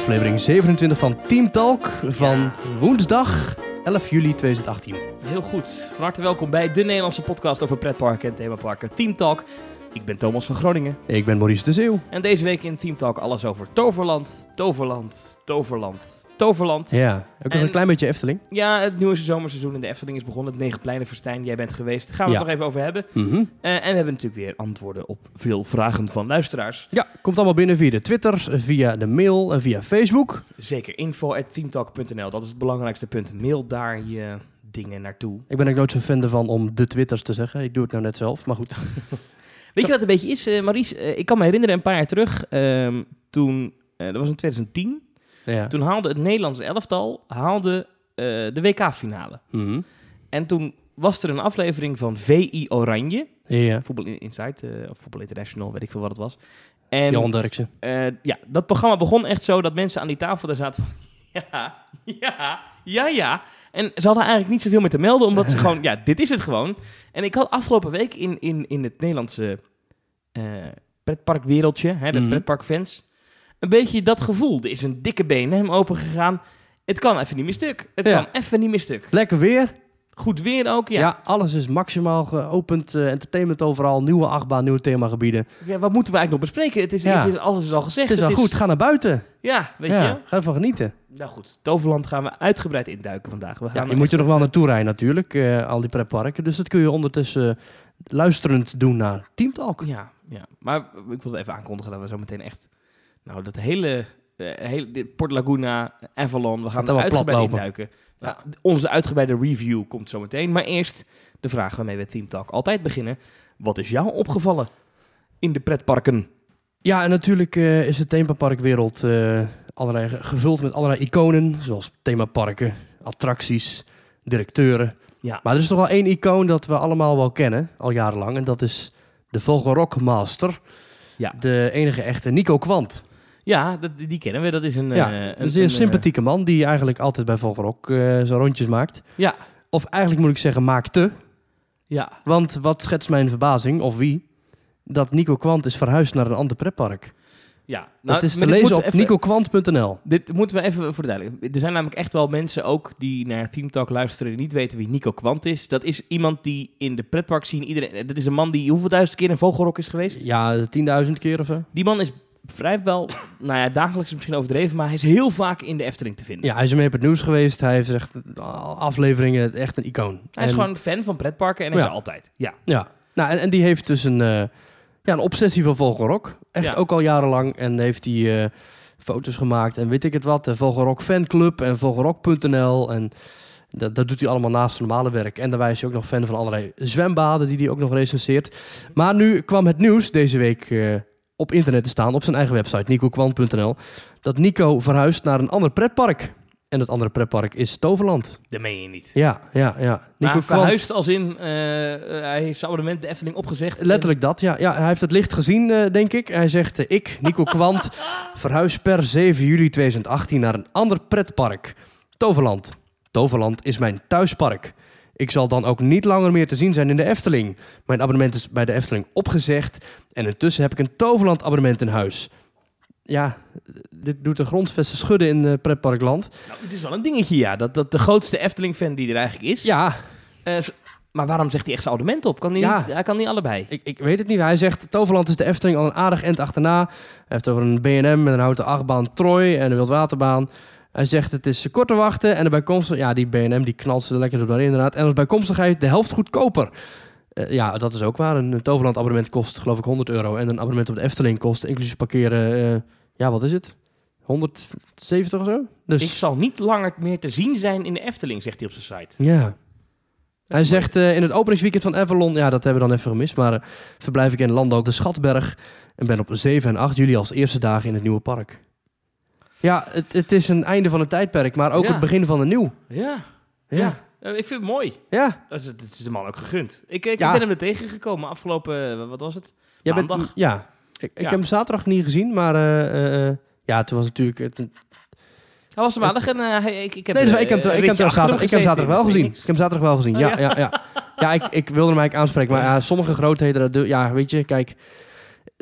aflevering 27 van Team Talk van woensdag 11 juli 2018. Heel goed. Van harte welkom bij de Nederlandse podcast over pretparken en themaparken Team Talk. Ik ben Thomas van Groningen. Ik ben Maurice de Zeeuw. En deze week in Team Talk alles over Toverland, Toverland, Toverland, Toverland. Ja, ook nog En- een klein beetje Efteling. Ja, het nieuwe zomerseizoen in de Efteling is begonnen. Het Negenpleinenfestijn, jij bent geweest. Daar gaan we Ja. het nog even over hebben. Mhm. Eh, en we hebben natuurlijk weer antwoorden op veel vragen van luisteraars. Ja, komt allemaal binnen via de Twitter, via de mail en via Facebook. Zeker, info at. Dat is het belangrijkste punt. Mail daar je dingen naartoe. Ik ben ook nooit zo fan ervan om de Twitters te zeggen. Ik doe het nou net zelf, maar goed. Weet je wat het een beetje is, eh Maurice? Eh, ik kan me herinneren een paar jaar terug, ehm, toen, eh, dat was in 2010, Ja. toen haalde het Nederlandse elftal haalde, de WK-finale. Mhm. En toen was er een aflevering van VI Oranje, Ja, Voetbal Insight, of Voetbal International, weet ik veel wat het was. En Johan Derksen. ja, dat programma begon echt zo dat mensen aan die tafel daar zaten van... Ja, ja, ja, ja. En ze hadden eigenlijk niet zoveel meer te melden, omdat ze gewoon... Ja, dit is het gewoon. En ik had afgelopen week in, in, in het Nederlandse eh, pretparkwereldje, hè, de Mhm. pretparkfans, een beetje dat gevoel. Er is een dikke BNM open gegaan. Het kan even niet meer stuk. Het Ja. kan even niet meer stuk. Lekker weer. Goed weer ook, ja. Ja, alles is maximaal geopend. eh, entertainment overal. Nieuwe achtbaan, nieuwe themagebieden. Ja, Wat moeten we eigenlijk nog bespreken? Het is, Ja. het is alles is al gezegd. Het is wel goed. Ga naar buiten. Ja, weet je. Ga ervan genieten. Nou goed, Toverland gaan we uitgebreid induiken vandaag. We gaan Ja, je moet je nog wel naartoe rijden natuurlijk, eh, al die pretparken. Dus dat kun je ondertussen eh, luisterend doen naar Team Talk. Ja, ja, maar ik wil even aankondigen dat we zo meteen echt... Nou, dat hele... eh, hele dit Port Laguna, Avalon, we gaan er uitgebreid induiken. Nou, onze uitgebreide review komt zo meteen. Maar eerst de vraag waarmee we Team Talk altijd beginnen. Wat is jou opgevallen in de pretparken? Ja, en natuurlijk eh, is de themaparkwereld eh, allerlei, gevuld met allerlei iconen. Zoals themaparken, attracties, directeuren. Ja, Maar er is toch wel één icoon dat we allemaal wel kennen, al jarenlang. En dat is de Vogelrok-master. Ja. De enige echte Nico Kwant. Ja dat, die kennen we. Dat is een... ja, eh, een zeer eh, sympathieke man die eigenlijk altijd bij Vogelrok eh zo rondjes maakt. ja, Of eigenlijk moet ik zeggen maakte. ja. Want wat schetst mijn verbazing, of wie, dat Nico Kwant is verhuisd naar een ander pretpark. ja. dat is te lezen op nicokwant.nl. Dit moeten we even voor duidelijk. Er zijn namelijk echt wel mensen ook die naar Team Talk luisteren die niet weten wie Nico Kwant is. Dat is iemand die in de pretpark zien iedereen. Dat is een man die hoeveel duizend keer in Vogelrok is geweest. Ja, 10.000 keer of zo. Die man is vrijwel, nou ja, dagelijks is misschien overdreven, maar hij is heel vaak in de Efteling te vinden. Ja, hij is ermee op het nieuws geweest. Hij heeft echt afleveringen echt een icoon. Hij is En- gewoon fan van pretparken en hij Ja. is altijd. Ja. Ja, nou, en, en die heeft dus een, eh, ja, een obsessie van Vogelrok. Echt Ja. ook al jarenlang. En heeft hij eh, foto's gemaakt en weet ik het wat. De Vogelrok fanclub en Vogelrok.nl. En dat, dat doet hij allemaal naast zijn normale werk. En daarbij is hij ook nog fan van allerlei zwembaden die hij ook nog recenseert. Maar nu kwam het nieuws deze week eh, op internet te staan, op zijn eigen website, nicokwant.nl, dat Nico verhuist naar een ander pretpark. En dat andere pretpark is Toverland. Dat meen je niet. Ja, ja, ja. Maar Kwant- verhuisd als in, eh, eh, hij heeft zijn abonnement de Efteling opgezegd. Letterlijk dat, ja. ja. Hij heeft het licht gezien, eh, denk ik. Hij zegt, eh, ik, Nico Kwant, verhuis per 7 juli 2018 naar een ander pretpark. Toverland. Toverland is mijn thuispark. Ik zal dan ook niet langer meer te zien zijn in de Efteling. Mijn abonnement is bij de Efteling opgezegd. En intussen heb ik een Toverland abonnement in huis. Ja, dit doet de grondvesten schudden in eh, pretparkland. Nou, het is wel een dingetje, ja. Dat, dat de grootste Efteling-fan die er eigenlijk is. Ja, Eh, maar waarom zegt hij echt zijn abonnement op? Kan hij, Ja. niet, hij kan niet allebei. Ik, ik weet het niet. Hij zegt, Toverland is de Efteling al een aardig end achterna. Hij heeft over een B&M met een houten achtbaan Troy en een wildwaterbaan. Hij zegt, het is kort te wachten en de bijkomstig... Ja, die B&M die knalt ze er lekker doorheen inderdaad. En als bijkomstigheid de helft goedkoper. Eh, ja, dat is ook waar. Een Toverland abonnement kost geloof ik 100 euro. En een abonnement op de Efteling kost inclusief parkeren... eh, ja, wat is het? 170 of zo? Dus Ik zal niet langer meer te zien zijn in de Efteling, zegt hij op zijn site. ja... Hij zegt eh, in het openingsweekend van Avalon, ja, dat hebben we dan even gemist, maar verblijf ik in Landok de Schatberg en ben op 7 en 8 juli als eerste dagen in het nieuwe park. Ja, het, het is een einde van een tijdperk, maar ook Ja. het begin van een nieuw. Ja, Ja. Eh, ik vind het mooi. ja. Dat is, dat is de man ook gegund. Ik, ik Ja. ben hem er tegengekomen afgelopen, eh, wat was het? Jij bent- Maandag. ja, ik, ik Ja. heb hem zaterdag niet gezien, maar eh, eh, ja, toen was natuurlijk... Het, nee, Hij was er maandag en eh, hij, ik, ik heb, dus eh, ik heb, een ik heb, ritje hem achter zaterdag, ik heb hem gezeten zaterdag wel in gezien. Phoenix. Ik heb hem zaterdag wel gezien, ja. ja? ja, ja. ja, ik, ik wilde hem eigenlijk aanspreken, maar ja, sommige grootheden, dat doe- ja, weet je, kijk...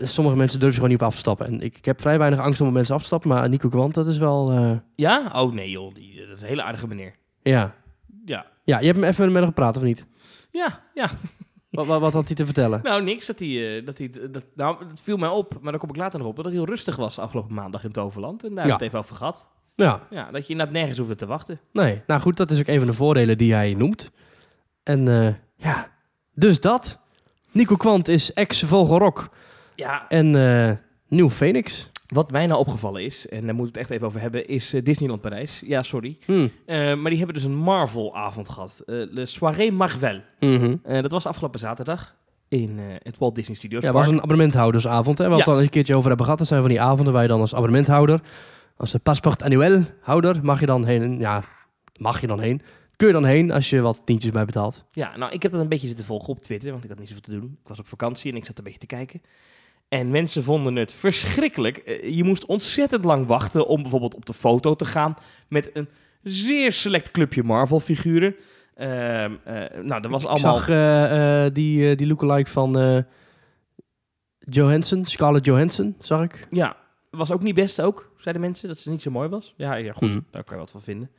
sommige mensen durven gewoon niet op af te stappen. En ik, ik heb vrij weinig angst om op mensen af te stappen, maar Nico Kwant, dat is wel... eh, Ja? Oh nee joh, die, dat is een hele aardige meneer. ja. Ja. ja, je hebt hem even met hem gepraat, of niet? Ja, ja. Wat, wat, wat had hij te vertellen? Nou, niks. Dat hij, eh, dat hij, dat, nou, het viel mij op, maar daar kom ik later nog op. Dat hij heel rustig was afgelopen maandag in Toverland. En daar Ja. we het even over gehad. Ja, Ja, dat je inderdaad nergens hoefde te wachten. nee. Nou goed, dat is ook een van de voordelen die hij noemt. En eh, ja, dus dat. Nico Kwant is ex-Vogelrok Ja, en eh, nieuw Phoenix. wat mij nou opgevallen is, en daar moeten we het echt even over hebben, is eh, Disneyland Parijs. Ja, sorry. Hm. Eh, maar die hebben dus een Marvel-avond gehad. Eh de Soirée Marvel. Mhm. Dat was afgelopen zaterdag in het Walt Disney Studios Ja, Park. was een abonnementhoudersavond. Hè? We Ja. hadden het al een keertje over hebben gehad. Dat zijn van die avonden waar je dan als abonnementhouder, als de paspoort annuel houder, mag je dan heen. Ja, mag je dan heen. Kun je dan heen als je wat tientjes bij betaalt. Ja, nou, ik heb dat een beetje zitten volgen op Twitter, want ik had niet zoveel te doen. Ik was op vakantie en ik zat een beetje te kijken. En mensen vonden het verschrikkelijk. Eh, je moest ontzettend lang wachten om bijvoorbeeld op de foto te gaan met een zeer select clubje Marvel-figuren. Ehm, eh, nou, dat was Ik allemaal... zag eh, die, die lookalike van Johansson, Scarlett Johansson, zag ik. Ja, was ook niet best ook, zeiden mensen, dat ze niet zo mooi was. Ja, ja goed, Mhm. daar kan je wat van vinden.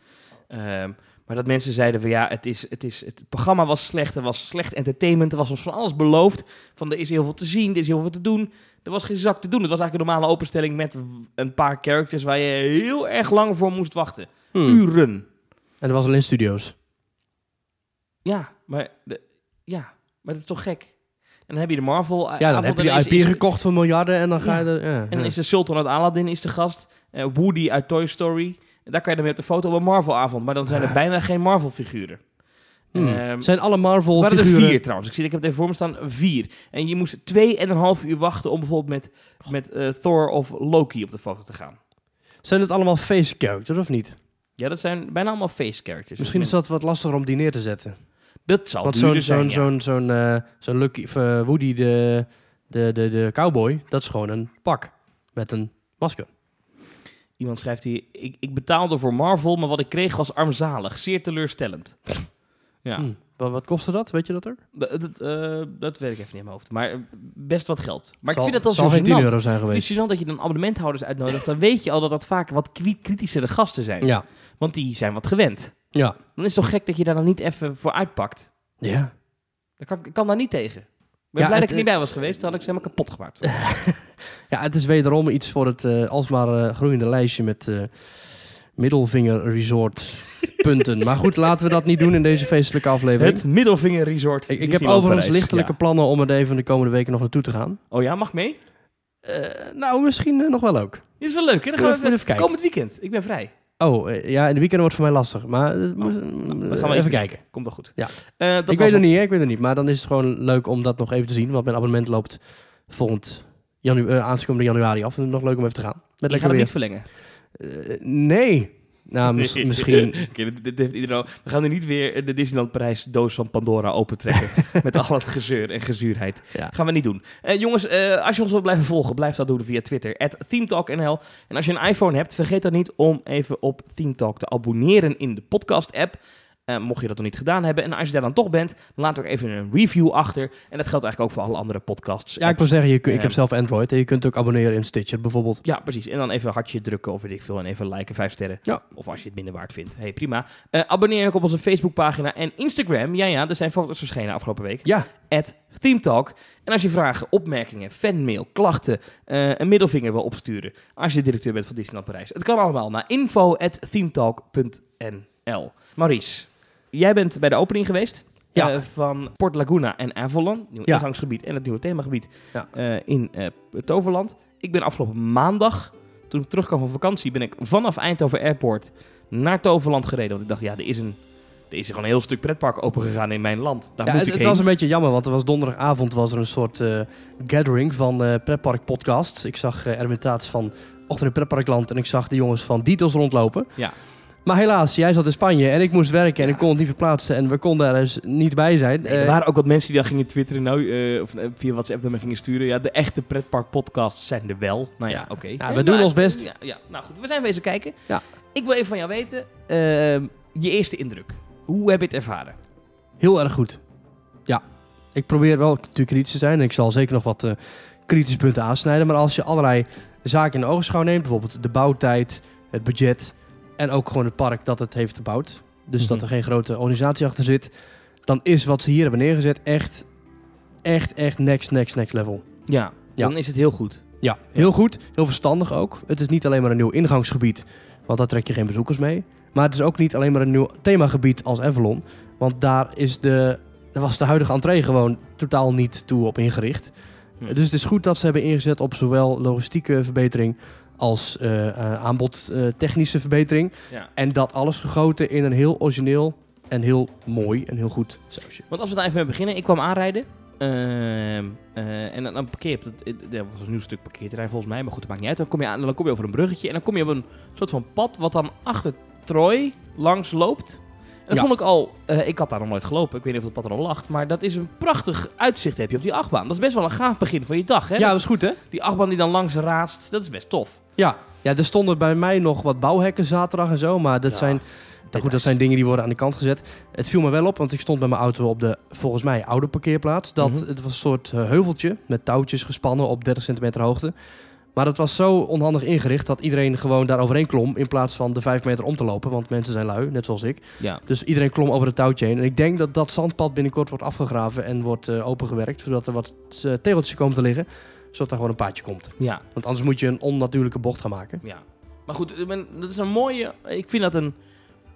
Ehm, maar dat mensen zeiden van ja, het, is, het, is, het programma was slecht, er was slecht entertainment, er was ons van alles beloofd. Van er is heel veel te zien, er is heel veel te doen. Er was geen zak te doen. Het was eigenlijk een normale openstelling met een paar characters waar je heel erg lang voor moest wachten. Hm. Uren. En dat was alleen studio's. Ja, maar, de, ja, maar dat is toch gek? En dan heb je de Marvel. Ja, dan heb je die IP is- gekocht voor miljarden en dan ga je... er- ja, En dan ja. is de Sultan uit Aladdin is de gast. Eh, Woody uit Toy Story. En daar kan je dan op de foto op een Marvel-avond. Maar dan zijn er bijna geen Marvel-figuren. Hm. Ehm, zijn alle Marvel er waren er figuren... vier trouwens. Ik, zie, ik heb het even voor me staan. Vier. En je moest twee en een half uur wachten om bijvoorbeeld met, met eh, Thor of Loki op de foto te gaan. Zijn het allemaal face characters of niet? Ja, dat zijn bijna allemaal face characters. Misschien is dat wat lastiger om die neer te zetten. Dat zal Want zo'n zo'n ja. zo'n zo'n eh, zo'n Lucky eh, Woody de, de, de, de cowboy, dat is gewoon een pak met een masker. Iemand schrijft hier... Ik, ik betaalde voor Marvel, maar wat ik kreeg was armzalig. Zeer teleurstellend. ja. Hm. Wat, wat kostte dat? Weet je dat er? Dat, dat, eh, dat weet ik even niet in mijn hoofd. Maar best wat geld. Maar Zal- ik vind dat al zo geen 10 gênant. euro zijn Ik geweest. het dat je dan abonnementhouders uitnodigt. Dan weet je al dat dat vaak wat kri- kritischere gasten zijn. Ja. Want die zijn wat gewend. Ja. Dan is het toch gek dat je daar dan niet even voor uitpakt. Ja. Dan kan, ik kan daar niet tegen. Ik ben Ja, blij het- dat ik er niet bij was geweest. Dan had ik ze helemaal kapot gemaakt. Ja, het is wederom iets voor het eh, alsmaar eh, groeiende lijstje met eh middelvinger resort punten. maar goed, laten we dat niet doen in deze feestelijke aflevering. Het Middelvinger Resort. ik, ik heb overigens lichtelijke Ja. plannen om er even de komende weken nog naartoe te gaan. Oh ja, mag mee? Eh, nou, misschien eh, nog wel ook. Dit is wel leuk. Hè? Dan Even- gaan we even kijken. Komend weekend. Ik ben vrij. Oh, eh, ja, in de weekend wordt voor mij lastig. Maar eh, moest- dan eh, gaan we even, kijken. Komt wel goed. Ja. Eh, dat ik weet het het. niet, hè? ik weet het niet. Maar dan is het gewoon leuk om dat nog even te zien. Want mijn abonnement loopt volgend janu eh, aankomende januari af. En het is nog leuk om even te gaan. Met Je lekker gaat hem weer. niet verlengen. Eh, nee. Nou, mis- misschien... Dit, dit heeft iedereen al- We gaan nu niet weer de Disneyland Parijs doos van Pandora opentrekken. met al het gezeur en gezuurheid. Ja. Gaan we niet doen. Eh, jongens, eh, als je ons wilt blijven volgen, blijf dat doen via Twitter. ThemeTalkNL. En als je een iPhone hebt, vergeet dan niet om even op ThemeTalk te abonneren in de podcast-app. Eh, mocht je dat nog niet gedaan hebben. En als je daar dan toch bent, laat ook even een review achter. En dat geldt eigenlijk ook voor alle andere podcasts. Ja, ik wil zeggen, je, ik Eh, heb zelf Android. En je kunt ook abonneren in Stitcher bijvoorbeeld. Ja, precies. En dan even een hartje drukken of weet ik veel. En even liken, vijf sterren. Ja. Of als je het minder waard vindt. Hey, prima. Eh, abonneer je ook op onze Facebookpagina en Instagram. Ja, ja, er zijn foto's verschenen afgelopen week. Ja, At ThemeTalk. En als je vragen, opmerkingen, fanmail, klachten, eh, een middelvinger wil opsturen. Als je directeur bent van Disneyland Parijs. Het kan allemaal naar info at themetalk.nl. Maurice, jij bent bij de opening geweest. Ja. eh, van Port Laguna en Avalon. Nieuw Ja. ingangsgebied en het nieuwe themagebied Ja. eh, in eh, Toverland. Ik ben afgelopen maandag, toen ik terugkwam van vakantie, ben ik vanaf Eindhoven Airport naar Toverland gereden. Want ik dacht, ja, er is, een, er is gewoon een heel stuk pretpark opengegaan in mijn land. Daar ja moet het, ik het heen. was een beetje jammer, want er was donderdagavond was er een soort gathering van Pretpark Podcast. Ik zag Erwin Taats van Ochtend in Pretparkland en ik zag de jongens van Details rondlopen. Ja. Maar helaas, jij zat in Spanje en ik moest werken en ik kon het niet verplaatsen en we konden er dus niet bij zijn. Nee, er Eh, waren ook wat mensen die dan gingen twitteren, nou, eh, of eh, via WhatsApp naar me gingen sturen. Ja, de echte pretpark podcasts zijn er wel. Nou ja, oké. Ja, we doen ons best. Ja, ja, nou goed, we zijn wezen kijken. Ja. Ik wil even van jou weten, ehm, je eerste indruk. Hoe heb je het ervaren? Heel erg goed. Ja. Ik probeer wel natuurlijk kritisch te zijn en ik zal zeker nog wat kritische punten aansnijden. Maar als je allerlei zaken in de ogenschouw neemt, bijvoorbeeld de bouwtijd, het budget en ook gewoon het park dat het heeft gebouwd. Dus dat Mhm. er geen grote organisatie achter zit. Dan is wat ze hier hebben neergezet echt, echt, echt next, next, next level. Ja, Ja. dan is het heel goed. Ja, heel goed. Heel verstandig ook. Het is niet alleen maar een nieuw ingangsgebied, want daar trek je geen bezoekers mee. Maar het is ook niet alleen maar een nieuw themagebied als Avalon. Want daar, is de, daar was de huidige entree gewoon totaal niet toe op ingericht. Hm. Dus het is goed dat ze hebben ingezet op zowel logistieke verbetering als eh, eh, aanbod eh, technische verbetering. Ja. En dat alles gegoten in een heel origineel en heel mooi en heel goed sausje. Want als we daar even mee beginnen. Ik kwam aanrijden. Ehm, eh, en dan, dan parkeer je er was een nieuw stuk parkeerterrein volgens mij, maar goed, dat maakt niet uit. Dan kom je aan, dan kom je over een bruggetje en dan kom je op een soort van pad wat dan achter Troy langs loopt. En dat Ja. vond ik al, ik had daar nog nooit gelopen, ik weet niet of dat pad er al lag, maar dat is een prachtig uitzicht heb je op die achtbaan. Dat is best wel een gaaf begin van je dag, hè? Ja, dat is goed hè? Die achtbaan die dan langs raast, dat is best tof. Ja. ja, er stonden bij mij nog wat bouwhekken zaterdag en zo, maar dat Ja, zijn... Nou goed, dat zijn dingen die worden aan de kant gezet. Het viel me wel op, want ik stond met mijn auto op de, volgens mij, oude parkeerplaats. Dat, Mhm. Het was een soort eh, heuveltje met touwtjes gespannen op 30 centimeter hoogte. Maar dat was zo onhandig ingericht dat iedereen gewoon daar overheen klom... in plaats van de 5 meter om te lopen, want mensen zijn lui, net zoals ik. Ja. Dus iedereen klom over het touwtje heen. En ik denk dat dat zandpad binnenkort wordt afgegraven en wordt eh, opengewerkt... zodat er wat eh, tegeltjes komen te liggen, zodat er gewoon een paadje komt. Ja, Want anders moet je een onnatuurlijke bocht gaan maken. Ja. Maar goed, ik ben- dat is een mooie. Ik vind dat een.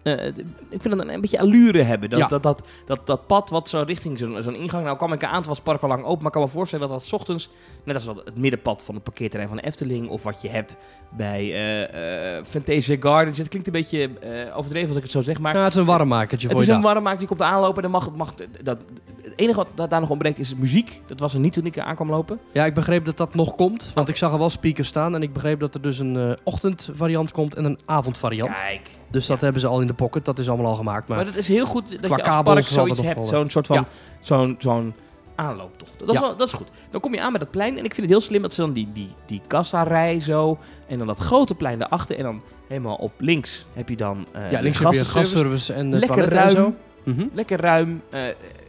eh, ik vind dat een, een beetje allure hebben. Dat, Ja. dat, dat, dat, dat pad wat zo richting zo'n ingang. Nou kwam ik aan, het was het park al lang open. Maar ik kan me voorstellen dat dat 's ochtends. Net als het middenpad van het parkeerterrein van de Efteling. Of wat je hebt bij eh eh Fantasia Gardens. Het klinkt een beetje eh, overdreven als ik het zo zeg. Maar het is een warmmakertje het voor is je een warmmaak die komt aanlopen. En dan mag, mag dat, het enige wat da- daar nog ontbreekt is muziek. Dat was er niet toen ik er aankwam lopen. Ja, ik begreep dat dat nog komt. Want ik zag al wel speakers staan. En ik begreep dat er dus een eh, ochtendvariant komt en een avondvariant. Kijk. Dus dat hebben ze al in de pocket. Dat is allemaal al gemaakt. Maar, Maar dat is heel goed dat je als park zoiets hebt. Zo'n soort van Ja. zo'n zo'n aanlooptocht. Dat is, Ja. wel, dat is goed. Dan kom je aan bij dat plein. En ik vind het heel slim dat ze dan die, die, die kassa-rij zo... En dan dat grote plein daarachter. En dan helemaal op links heb je dan eh ja, de links heb je gasservice en de Lekker en ruim. zo. Mhm. Lekker ruim. Eh,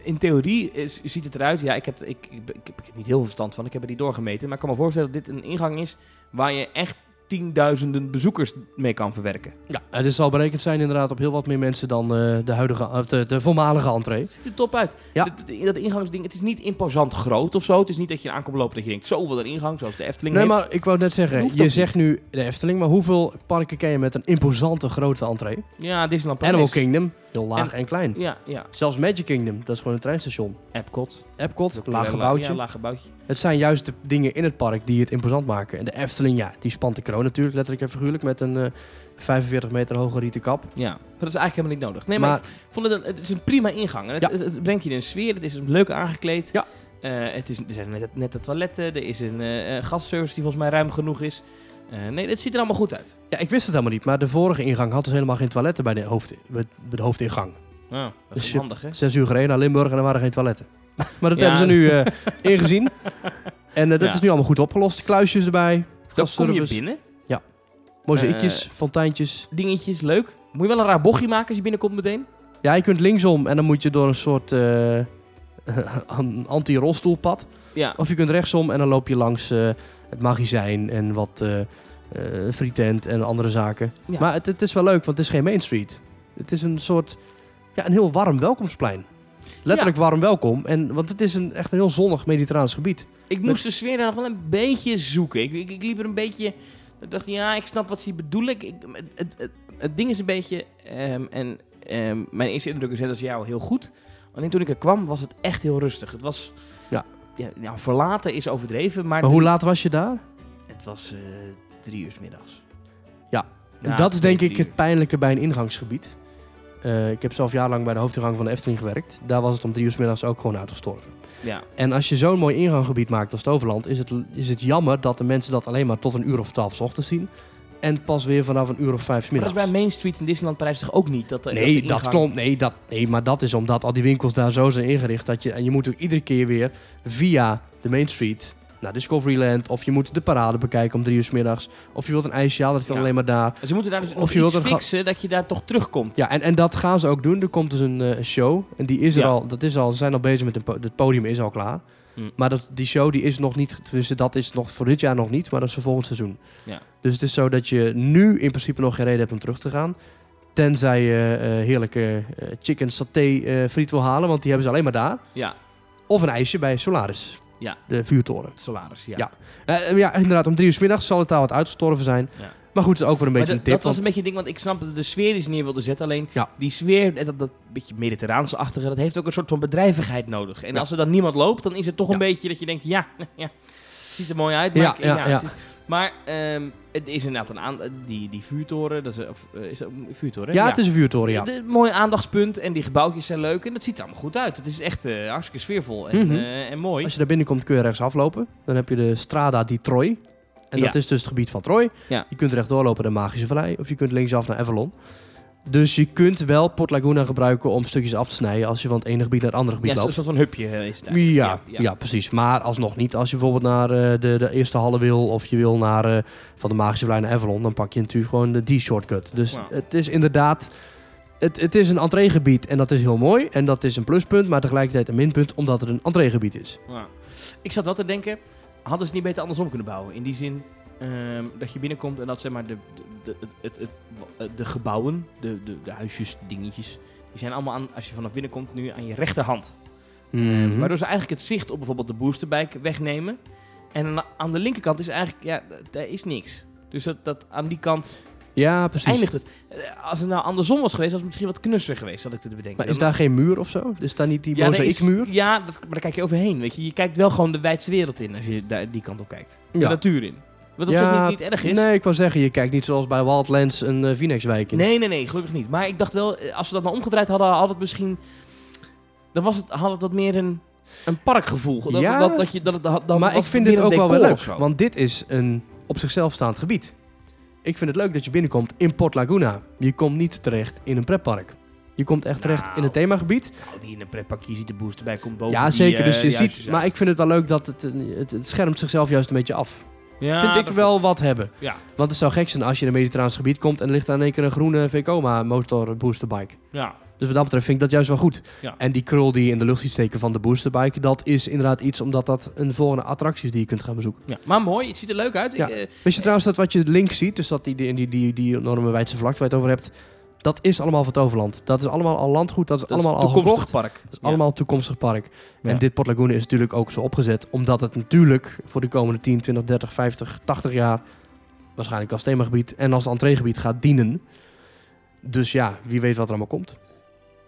in theorie is, ziet het eruit. Ja, ik heb, ik, ik, heb er niet heel veel verstand van. Ik heb er niet doorgemeten. Maar ik kan me voorstellen dat dit een ingang is... waar je echt tienduizenden bezoekers mee kan verwerken. Ja, het zal berekend zijn inderdaad op heel wat meer mensen dan eh, de huidige, of de, de voormalige entree. ziet er top uit. Ja. Dat, dat ingangsding, het is niet imposant groot of zo. Het is niet dat je aankomt lopen dat je denkt, zoveel een ingang, zoals de Efteling Nee, heeft. maar ik wou net zeggen, je zegt nu de Efteling, maar hoeveel parken ken je met een imposante grote entree? Ja, Disneyland Parijs. Animal Kingdom, heel laag en, klein. Ja, ja. Zelfs Magic Kingdom, dat is gewoon een treinstation. Epcot. Epcot, laag een gebouwtje. Ja, laag gebouwtje. Het zijn juist de dingen in het park die het imposant maken. En de Efteling, ja, die spant de kroon natuurlijk, letterlijk en figuurlijk, met een eh, 45 meter hoge rieten kap. Ja, maar dat is eigenlijk helemaal niet nodig. Nee, maar, maar ik vond het, een, het is een prima ingang. Het, Ja. het, het brengt je in een sfeer, het is leuk aangekleed. Ja. Eh, het is, er zijn net, net de toiletten, er is een eh eh, gastservice die volgens mij ruim genoeg is. Eh, nee, het ziet er allemaal goed uit. ja, ik wist het helemaal niet, maar de vorige ingang had dus helemaal geen toiletten bij de, hoofd, bij de hoofdingang. Ja, dat Dus is je- handig, hè? Zes uur gereden naar Limburg en er waren geen toiletten. maar dat Ja. hebben ze nu eh, ingezien. En eh, dat Ja. is nu allemaal goed opgelost. Kluisjes erbij, Dan kom je binnen, mozaïekjes, Eh, fonteintjes. dingetjes, leuk. Moet je wel een raar bochtje maken als je binnenkomt meteen? Ja, je kunt linksom en dan moet je door een soort anti-rolstoelpad. Ja, Of je kunt rechtsom en dan loop je langs het magazijn en wat eh, frietent en andere zaken. Ja. Maar het, het is wel leuk, want het is geen Main Street. Het is een soort, ja, een heel warm welkomstplein. Letterlijk warm welkom. En, want het is een, echt een heel zonnig mediterraans gebied. Ik moest de sfeer daar nog wel een beetje zoeken. Ik, ik, ik liep er een beetje... Ik dacht, ja, ik snap wat ze hier bedoelen. Ik, het, het, ding is een beetje... ehm, en ehm, mijn eerste indruk is net als jou heel goed. Alleen toen ik er kwam, was het echt heel rustig. Het was... Ja. Ja, ja, verlaten is overdreven, maar... Maar hoe laat was je daar? Het was eh, drie uur 's middags. Ja, Ja, dat is denk ik het pijnlijke bij een ingangsgebied. Eh, ik heb zelf jarenlang bij de hoofdingang van de Efteling gewerkt. Daar was het om drie uur 's middags ook gewoon uitgestorven. Ja, En als je zo'n mooi inganggebied maakt als Toverland, is het, is het jammer dat de mensen dat alleen maar tot een uur of twaalf 's ochtends zien. En pas weer vanaf een uur of vijf 's maar dat middags. is bij Main Street in Disneyland Parijs toch ook niet? Dat, de- Nee, dat, ingang- klopt. Nee, dat, nee, maar dat is omdat al die winkels daar zo zijn ingericht. Dat je, en je moet ook iedere keer weer via de Main Street naar Discoveryland. Of je moet de parade bekijken om drie uur 's middags. Of je wilt een ijsje halen, dat Ja. alleen maar daar. Ze moeten daar dus Of je wilt fixen dat je daar toch terugkomt. Ja, en, en dat gaan ze ook doen. Er komt dus een eh, show. En die is er Ja. al. Dat is al. Ze zijn al bezig met een po- het podium is al klaar. Hm. Maar dat, die show die is nog niet, dus dat is nog voor dit jaar nog niet, maar dat is voor volgend seizoen. Ja. Dus het is zo dat je nu in principe nog geen reden hebt om terug te gaan. Tenzij je eh, heerlijke eh, chicken saté friet wil halen, want die hebben ze alleen maar daar. Ja, Of een ijsje bij Solaris, Ja. de vuurtoren. salaris. Ja. Ja. Eh, ja, inderdaad, om drie uur 's middags zal het daar wat uitgestorven zijn. Ja. Maar goed, het is ook weer een beetje een tip. dat was een beetje een ding, want ik snap dat de sfeer die ze neer wilde zetten. Alleen Ja. die sfeer, en dat, dat beetje mediterraanse-achtige, dat heeft ook een soort van bedrijvigheid nodig. En Ja. als er dan niemand loopt, dan is het toch een beetje dat je denkt, ja, ja ziet er mooi uit. Maar, Ja, ik- ja, ja. Het is, maar ehm, het is inderdaad een aan, die, die vuurtoren, dat is, of, eh, is dat een vuurtoren? ja, het is een vuurtoren, ja. Mooi aandachtspunt en die gebouwtjes zijn leuk en dat ziet er allemaal goed uit. Het is echt eh, hartstikke sfeervol en, Mhm. eh, en mooi. Als je daar binnenkomt kun je rechts aflopen. Dan heb je de Strada di Troy. En Ja. dat is dus het gebied van Troy. Ja. Je kunt recht doorlopen naar Magische Vallei. Of je kunt linksaf naar Avalon. Dus je kunt wel Port Laguna gebruiken om stukjes af te snijden als je van het ene gebied naar het andere Ja, gebied een loopt. soort van hupje eh, is het Ja, ja, precies. Maar alsnog niet. Als je bijvoorbeeld naar eh, de, de eerste halle wil of je wil naar eh, van de Magische Vallei naar Avalon, dan pak je natuurlijk gewoon de die shortcut. Dus Ja. het is inderdaad, het, het is een entreegebied en dat is heel mooi en dat is een pluspunt, maar tegelijkertijd een minpunt omdat het een entreegebied is. Ja. Ik zat wel te denken, hadden ze het niet beter andersom kunnen bouwen? In die zin ehm, dat je binnenkomt en dat zeg maar de, de, de, het, het, het- de gebouwen, de, de, de huisjes, dingetjes, die zijn allemaal aan, als je vanaf binnenkomt nu aan je rechterhand. Mhm. Waardoor ze eigenlijk het zicht op bijvoorbeeld de boosterbike wegnemen. En aan- de linkerkant is eigenlijk, ja, daar is niks. Dus dat, dat aan die kant Ja, precies. eindigt het. Eh, Als het nou andersom was geweest, was het misschien wat knusser geweest, had ik te bedenken. Maar is daar geen muur of zo? Is daar niet die Ja, mozaïekmuur? Ja, dat, maar daar kijk je overheen. Weet je. je kijkt wel gewoon de wijdse wereld in als je daar die kant op kijkt. De Ja. natuur in. Wat op zich niet, niet erg is. Nee, ik wou zeggen, je kijkt niet zoals bij Wildlands een uh, Phoenixwijk in. nee, nee, nee, gelukkig niet. Maar ik dacht wel, eh, als we dat nou omgedraaid hadden, had het misschien... Dan was het, had het wat meer een, een parkgevoel. Dat, Ja. dat, dat je, dat, het- dan maar ik vind dit ook wel leuk. Want dit is een op zichzelf staand gebied. Ik vind het leuk dat je binnenkomt in Port Laguna. Je komt niet terecht in een pretpark. Je komt echt terecht Nou. in het themagebied. Nou, die in een pretparkje ziet de boost erbij, komt boven ja, die, zeker. eh, Dus je die ziet, maar ik vind het wel leuk dat het, eh, het, het schermt zichzelf juist een beetje af. Ja, vind ik wel klopt. wat hebben. Ja. Want het zou gek zijn als je in een mediterraans gebied komt en er ligt daar in één keer een groene Vekoma motor boosterbike. Ja. Dus wat dat betreft vind ik dat juist wel goed. Ja. En die krul die je in de lucht ziet steken van de boosterbike, dat is inderdaad iets omdat dat een volgende attractie is die je kunt gaan bezoeken. ja. Maar mooi, het ziet er leuk uit. Ja. Ik, eh, Weet je trouwens dat wat je links ziet, dus dat die, die, die, die, die enorme wijdse vlakte waar je het over hebt, dat is allemaal van Toverland. Dat is allemaal al landgoed, dat is dat is allemaal al gekocht. park. Dat is allemaal toekomstig park. Ja. En dit Port Laguna is natuurlijk ook zo opgezet, omdat het natuurlijk voor de komende 10, 20, 30, 50, 80 jaar waarschijnlijk als themagebied en als entreegebied gaat dienen. Dus ja, wie weet wat er allemaal komt.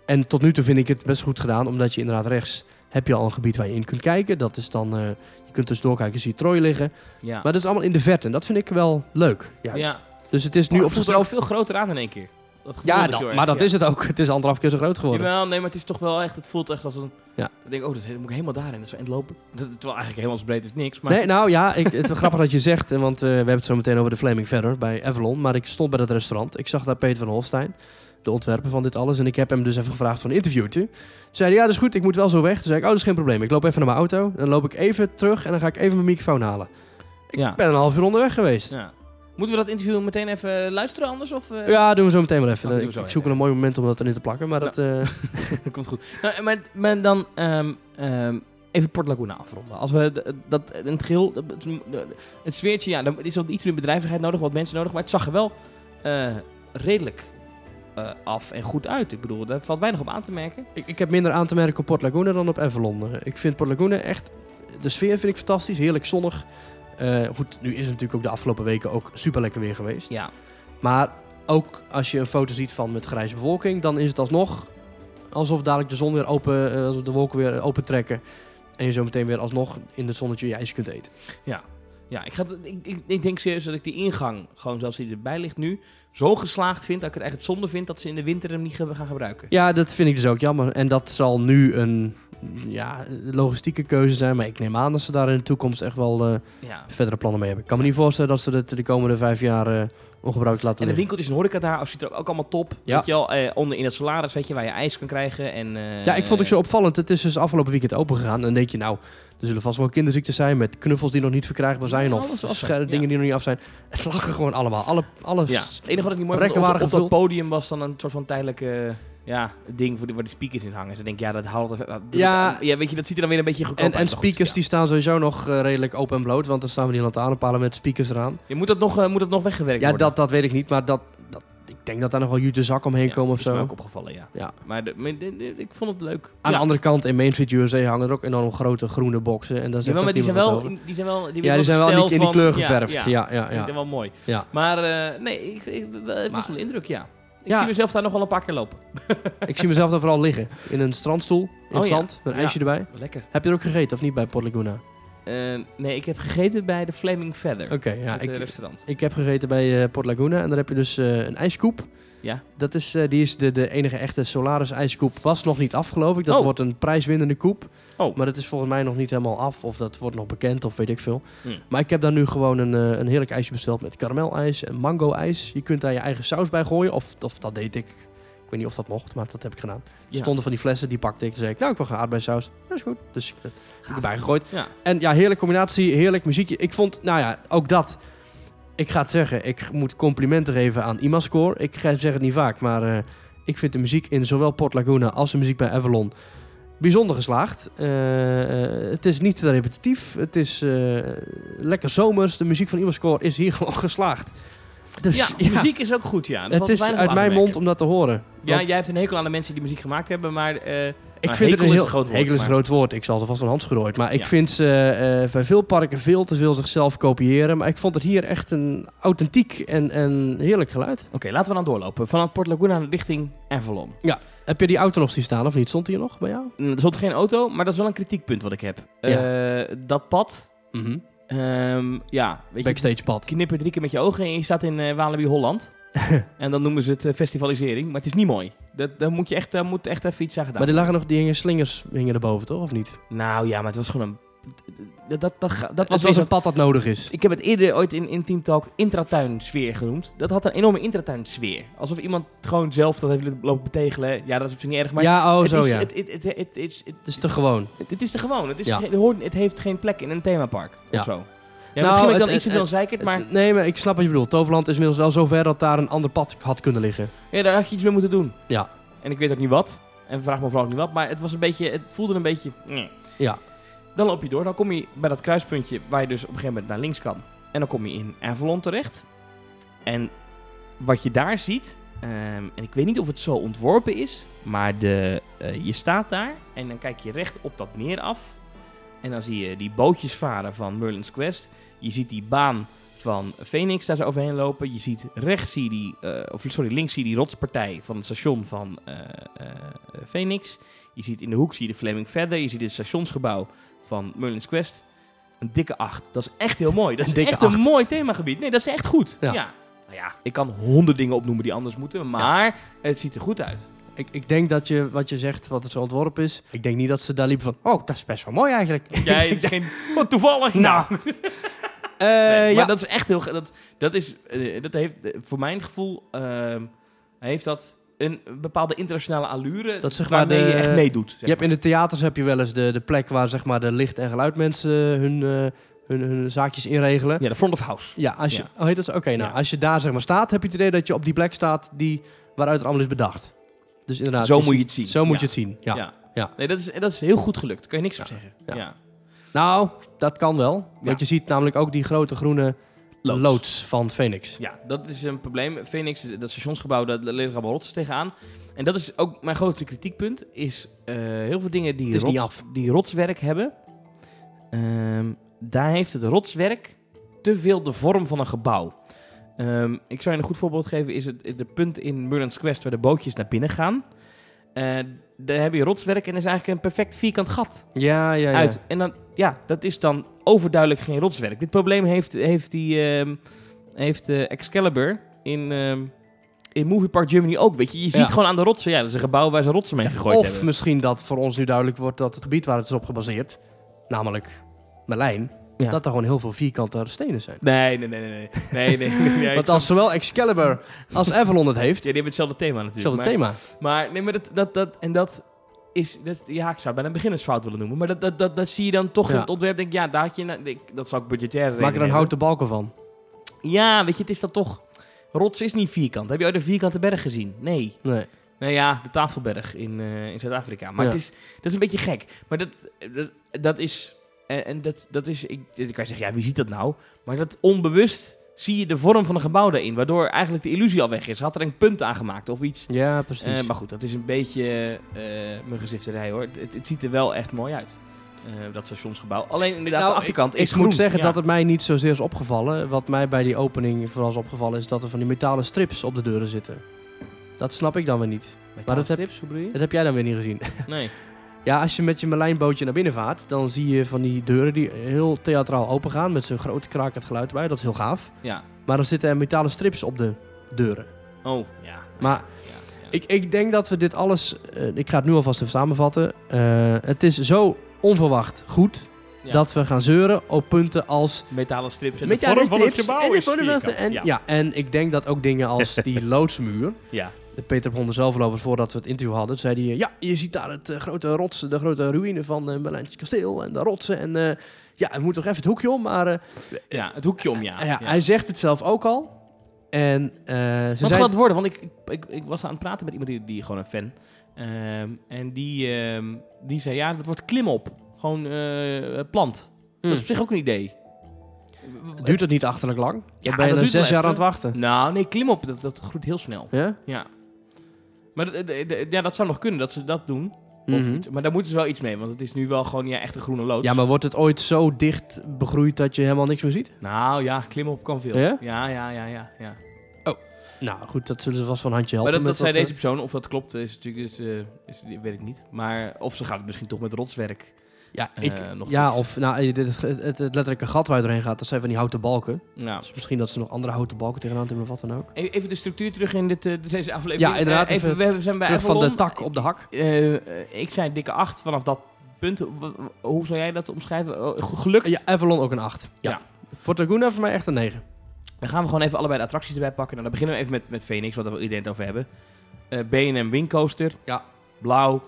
En tot nu toe vind ik het best goed gedaan, omdat je inderdaad rechts heb je al een gebied waar je in kunt kijken. Dat is dan, eh, je kunt tussendoor kijken, zie je Troy liggen. Ja. Maar dat is allemaal in de verte en dat vind ik wel leuk. Juist. ja. Dus het is nu Nu op zichzelf... veel groter aan in één keer. Dat Ja, dat- maar dat ja. is het ook. Het is anderhalf keer zo groot geworden. Jawel, nee, maar het is toch wel echt, het voelt echt als een... Ja. Ik denk, oh, dat moet ik helemaal daarin, dat is lopen. Dat, terwijl eigenlijk helemaal breed is niks, maar... Nee, nou ja, ik, het is grappig dat je zegt, eh, want eh, we hebben het zo meteen over de Flaming verder bij Avalon. Maar ik stond bij dat restaurant. Ik zag daar Peter van Holstein, de ontwerper van dit alles. En ik heb hem dus even gevraagd voor een interviewtje. Toen zei hij, ja, dat is goed, ik moet wel zo weg. Toen zei ik, oh, dat is geen probleem. Ik loop even naar mijn auto. Dan loop ik even terug en dan ga ik even mijn microfoon halen. Ik Ja. ben een half uur onderweg geweest. Ja. Moeten we dat interview meteen even luisteren anders? Of, eh? Ja, doen we zo meteen maar even. Oh, we ik, zo ik even, zoek ja. een mooi moment om dat erin te plakken. Maar dat, eh, dat komt goed. Nou, maar, maar dan ehm, ehm, even Port Laguna afronden. Als we dat in het geheel, het, het sfeertje, ja, dan is er iets meer bedrijvigheid nodig, wat mensen nodig, maar het zag er wel eh, redelijk eh, af en goed uit. Ik bedoel, daar valt weinig op aan te merken. ik, ik heb minder aan te merken op Port Laguna dan op Avalon. Eh, Ik vind Port Laguna echt... De sfeer vind ik fantastisch, heerlijk zonnig. Eh, goed, nu is het natuurlijk ook de afgelopen weken ook super lekker weer geweest. Ja, Maar ook als je een foto ziet van met grijze bewolking, dan is het alsnog alsof dadelijk de zon weer open, eh, alsof de wolken weer open trekken. En je zo meteen weer alsnog in het zonnetje je ijsje kunt eten. ja ik, ga, ik, ik denk serieus dat ik die ingang, gewoon zoals die erbij ligt nu, zo geslaagd vind dat ik het eigenlijk zonde vind dat ze in de winter hem niet gaan gebruiken. Ja, dat vind ik dus ook jammer. En dat zal nu een ja, logistieke keuze zijn. Maar ik neem aan dat ze daar in de toekomst echt wel eh, Ja. verdere plannen mee hebben. Ik kan me niet voorstellen dat ze het de komende vijf jaar eh, ongebruikt laten En de liggen. winkeltjes en horeca daar ziet er ook allemaal top. Ja. Weet je wel, eh, onder in het salaris, weet je, waar je ijs kan krijgen. En, Ja, ik vond het zo opvallend. Het is dus afgelopen weekend open gegaan. En dan denk je, nou, er zullen vast wel kinderziektes zijn met knuffels die nog niet verkrijgbaar zijn. Ja, of ja. dingen die nog niet af zijn. Het lag er gewoon allemaal. Alle, alles. Ja, het enige wat ik niet mooi vond, op, op dat podium was dan een soort van tijdelijke ja, ding voor die, waar die speakers in hangen. Ze denken, ja, dat haalt... Ja. ja, weet je, dat ziet er dan weer een beetje goedkoop En, uit. en goed, speakers ja. die staan sowieso nog eh, redelijk open en bloot. Want dan staan we die lantaarnpalen met speakers eraan. Je moet dat nog, eh, moet dat nog weggewerkt Ja, worden? dat, dat weet ik niet. Maar dat, denk dat daar nog wel jute zak omheen Ja, komen of is zo. ook opgevallen, ja. Ja. Maar, de, maar de- de- ik vond het leuk. Aan ja. de andere kant, in Main Street USA hangen er ook enorm grote groene boxen. En daar Jawel, maar die zijn, wel, in- die zijn wel... Die Ja, die zijn wel die, in die kleur ja, geverfd. Ja, Ja, ja, Ik vind ja. wel mooi. Ja. Maar eh, nee, ik, ik, ik was de indruk, ja. Ik Ja. zie mezelf daar nog wel een paar keer lopen. Ik zie mezelf daar vooral liggen. In een strandstoel, in Oh, het ja. zand, met een Ja. ijsje erbij. Lekker. Heb je er ook gegeten of niet bij Port Laguna? Eh, nee, ik heb gegeten bij de Flaming Feather. Oké, ja. het eh, Ik, restaurant. ik heb gegeten bij eh, Port Laguna en daar heb je dus eh, een ijskoep. Ja. Dat is, die is de, de enige echte Solaris ijskoep. Was nog niet af, geloof ik. Dat Oh. wordt een prijswinnende koep. Oh. Maar dat is volgens mij nog niet helemaal af. Of dat wordt nog bekend, of weet ik veel. Hm. Maar ik heb daar nu gewoon een, een heerlijk ijsje besteld met karamelijs en mango-ijs. Je kunt daar je eigen saus bij gooien. Of, of dat deed ik. Ik weet niet of dat mocht, maar dat heb ik gedaan. Er stonden van die flessen, die pakte ik. Toen zei ik, nou, ik wil geen aardbeisaus. Dat is goed. Dus ik heb erbij gegooid. En ja, heerlijke combinatie, heerlijk muziekje. Ik vond, nou ja, ook dat. Ik ga het zeggen, ik moet complimenten geven aan Imascore. Ik ga- zeg het niet vaak, maar eh, ik vind de muziek in zowel Port Laguna als de muziek bij Avalon bijzonder geslaagd. Eh, eh, het is niet te repetitief, het is lekker zomers. De muziek van Imascore is hier gewoon geslaagd. Dus ja, ja, muziek is ook goed, ja. Het is uit mijn mond om dat te horen. Ja, jij hebt een hekel aan de mensen die muziek gemaakt hebben, maar... eh, ik maar vind het een heel groot woord, hekel is een groot woord. Ik zal er vast een handschoen ooit. Maar ik Ja. vind ze eh, bij veel parken veel te veel zichzelf kopiëren. Maar ik vond het hier echt een authentiek en, en heerlijk geluid. Oké, laten we dan doorlopen. Vanaf Port Laguna richting Avalon. Heb je die auto nog zien staan of niet? Stond die hier nog bij jou? Mm, Er stond geen auto, maar dat is wel een kritiekpunt wat ik heb. Ja. Eh, dat pad, ehm, ja, weet je, Backstage pad. knipper drie keer met je ogen en je staat in eh Walibi Holland. en dan noemen ze het eh, festivalisering, maar het is niet mooi. Dat, daar moet je echt, daar moet echt even iets aan gedaan Maar die lagen nog, die hingen slingers hingen erboven, toch? Of niet? Nou ja, maar het was gewoon een... Dat, dat, dat, dat was een pad dat nodig is. Ik heb het eerder ooit in, in Team Talk intratuin sfeer genoemd. Dat had een enorme intratuin sfeer. Alsof iemand gewoon zelf dat heeft lopen betegelen. Ja, dat is op zich niet erg, maar... ja, oh het zo is, ja. Het, het, het, het, het, is- het, Het is te gewoon. het, is er gewoon. Het, is, Ja. het, hoort, het heeft geen plek in een themapark Ja. of zo. Ja, Nou, misschien ben ik dan iets te veel zeikerd, maar Het- nee, maar ik snap wat je bedoelt. Toverland is inmiddels wel zover dat daar een ander pad had kunnen liggen. ja, daar had je iets mee moeten doen. Ja. En ik weet ook niet wat. En vraag me vooral ook niet wat. Maar het was een beetje, het voelde een beetje... nee. Ja. Dan loop je door. Dan kom je bij dat kruispuntje waar je dus op een gegeven moment naar links kan. En dan kom je in Avalon terecht. En wat je daar ziet... ehm, en ik weet niet of het zo ontworpen is. Maar de, eh, je staat daar en dan kijk je recht op dat meer af. En dan zie je die bootjes varen van Merlin's Quest. Je ziet die baan van Phoenix daar zo overheen lopen. Je ziet rechts zie je die, eh, of sorry, links zie je die rotspartij van het station van eh, Phoenix. Je ziet in de hoek zie je de Flaming Feather. Je ziet het stationsgebouw van Merlin's Quest. Een dikke 8. Dat is echt heel mooi. Dat is echt een mooi themagebied. Nee, dat is echt goed. Ja. Ja. Nou ja, ik kan honderd dingen opnoemen die anders moeten, maar het ziet er goed uit. Ik, ik denk dat je, wat je zegt, wat het zo ontworpen is. Ik denk niet dat ze daar liepen van, oh, dat is best wel mooi eigenlijk. Jij is geen... Wat toevallig. Nou. Eh, Nee, maar ja. dat is echt heel... Dat, dat is... eh, dat heeft, eh, voor mijn gevoel... ehm, heeft dat een bepaalde internationale allure... Dat zeg maar waarmee de- je echt meedoet. zeg je hebt maar. in de theaters heb je wel eens de, de plek waar zeg maar, de licht- en geluidmensen hun, eh, hun, hun zaakjes inregelen. Ja, de front of house. Ja, als je, Ja. Oh, heet dat? Oké, nou, Ja. als je daar zeg maar staat, heb je het idee dat je op die plek staat die, waaruit het allemaal is bedacht. Dus inderdaad. Zo je moet je het zien. Zo moet Ja. je het zien, ja. Ja. Nee, dat is, dat is heel goed gelukt. Daar kan je niks op zeggen. Ja. Nou, dat kan wel. Want je ziet namelijk ook die grote groene Loods. loods, van Phoenix. Ja, dat is een probleem. Phoenix, dat stationsgebouw, daar liggen allemaal rotsen tegenaan. En dat is ook mijn grootste kritiekpunt. Is eh, heel veel dingen die, rots- af. die rotswerk hebben. ehm, daar heeft het rotswerk te veel de vorm van een gebouw. Ehm, ik zou je een goed voorbeeld geven. Is het de punt in Merlin's Quest waar de bootjes naar binnen gaan. Eh, daar heb je rotswerk en is eigenlijk een perfect vierkant gat Ja, ja, ja. uit. En dan, ja, dat is dan overduidelijk geen rotswerk. Dit probleem heeft, heeft, die, ehm, heeft eh, Excalibur in, ehm, in Movie Park Germany ook. Weet je, je ziet Ja. gewoon aan de rotsen. Ja, dat is een gebouw waar ze rotsen mee gegooid of hebben. misschien dat voor ons nu duidelijk wordt dat het gebied waar het is op gebaseerd, namelijk Merlijn, Ja. dat er gewoon heel veel vierkante stenen zijn. Nee, nee, nee, nee. nee. nee, nee, Want als zowel Excalibur als Avalon het heeft, Ja, die hebben hetzelfde thema natuurlijk. hetzelfde maar, thema. Maar nee, maar dat, dat, dat, en dat is, dat, ja, ik zou bijna een beginnersfout willen noemen. Maar dat, dat, dat, dat zie je dan toch in het ontwerp. Denk ik, ja, daar had je, nou, ik- dat zou ik budgetair Maak er hebben. houten balken van. Ja, weet je, het is dan toch... Rots is niet vierkant. Heb je ooit een vierkante berg gezien? Nee. Nee. Nou ja, de Tafelberg in, eh, in Zuid-Afrika. Maar Ja. het is, dat is een beetje gek. Maar dat, dat, dat is... En, en dat, dat is... Ik, dan kan je zeggen, ja, wie ziet dat nou? Maar dat onbewust zie je de vorm van een gebouw daarin. Waardoor eigenlijk de illusie al weg is. Had er een punt aan gemaakt of iets. Ja, precies. Eh, maar goed, dat is een beetje eh mijn gezifterij hoor. Het, het ziet er wel echt mooi uit. eh, dat stationsgebouw. Alleen inderdaad, Nou, de achterkant ik, is ik groen. moet zeggen Ja. dat het mij niet zozeer is opgevallen. Wat mij bij die opening vooral is opgevallen is dat er van die metalen strips op de deuren zitten. Dat snap ik dan weer niet. Met maar dat heb- strips, hoe bedoel je? Dat heb jij dan weer niet gezien. Nee. Ja, als je met je Merlijnbootje naar binnen vaart, dan zie je van die deuren die heel theatraal open gaan met zo'n grote krakend geluid bij. Dat is heel gaaf. Ja. Maar er zitten er metalen strips op de deuren. Oh, ja. Maar ik, ik denk dat we dit alles, eh, ik ga het nu alvast even samenvatten. Eh, het is zo onverwacht goed Ja. dat we gaan zeuren op punten als metalen strips en Metalen de vorm van het gebouw en is en, ja. ja. en ik denk dat ook dingen als die loodsmuur. Ja. De Peter er zelf voordat we het interview hadden. Zei hij, ja, je ziet daar het eh, grote rots, de grote ruïne van uh, Berlijntje kasteel en de rotsen. En eh, ja, we moeten toch even het hoekje om. Maar eh, ja, het hoekje om, ja. ja, hij zegt het zelf ook al. En eh, ze Wat gaat het worden? Want ik, ik, ik, ik was aan het praten met iemand die, die gewoon een fan. Ehm, en die, ehm, die zei, ja, dat wordt klimop. Gewoon eh, plant. Dat is op zich ook een idee. Duurt het niet achterlijk lang? Ja, ben je er zes jaar aan het wachten. Nou, nee, klimop, dat, dat groeit heel snel. Ja? Ja. Maar ja, dat zou nog kunnen, dat ze dat doen. Of Mhm. Maar daar moeten ze wel iets mee, want het is nu wel gewoon ja, echt een groene loods. Ja, maar wordt het ooit zo dicht begroeid dat je helemaal niks meer ziet? Nou ja, klimop kan veel. Ja? Ja, ja, ja, ja. ja. Nou goed, dat zullen ze vast van handje helpen. Maar dat, dat zei deze persoon, of dat klopt, is natuurlijk, is, eh, is, weet ik niet. Maar of ze gaat het misschien toch met rotswerk. Eh, Ja, eh, ik, nog ja of nou, het, het, het, letterlijke gat waar je doorheen gaat, dat zijn van die houten balken. Nou, Dus misschien dat ze nog andere houten balken tegenaan hebben of wat dan ook. even de structuur terug in dit, eh, deze aflevering. Ja, inderdaad, Eh, even, we zijn bij Terug van de tak op de hak. Eh, eh, ik zei dikke 8 vanaf dat punt. Hoe- zou jij dat omschrijven? Ge- gelukt? Ja, Avalon ook een 8. Ja. Ja. Fort Laguna voor mij echt een 9. Dan gaan we gewoon even allebei de attracties erbij pakken. Nou, dan beginnen we even met, met Phoenix, wat we iedereen het over hebben. Eh B&M Wing Coaster. Ja. Blauw.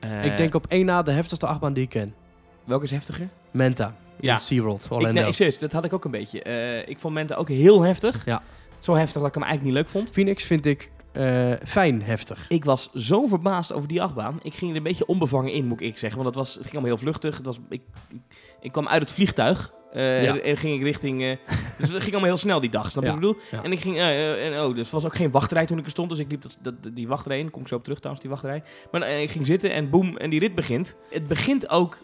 Eh, ik denk op één na de heftigste achtbaan die ik ken. Welke is heftiger? Menta. Ja. SeaWorld, Ik, Orlando. nee, serieus, dat had ik ook een beetje. Eh, ik vond Menta ook heel heftig. Ja. Zo heftig dat ik hem eigenlijk niet leuk vond. Phoenix vind ik eh, fijn heftig. Ik was zo verbaasd over die achtbaan. Ik ging er een beetje onbevangen in, moet ik zeggen. Want het, was, het ging allemaal heel vluchtig. Het was, ik, ik, ik kwam uit het vliegtuig. eh, Ja. en, ging ik richting... dus het ging allemaal heel snel die dag, snap je Ja, wat ik bedoel? ja. En ik ging... en, oh, dus er was ook geen wachtrij toen ik er stond. Dus ik liep dat, dat, die wachtrij in. Kom ik zo op terug trouwens, die wachtrij. Maar ik ging zitten en boem, en die rit begint. Het begint ook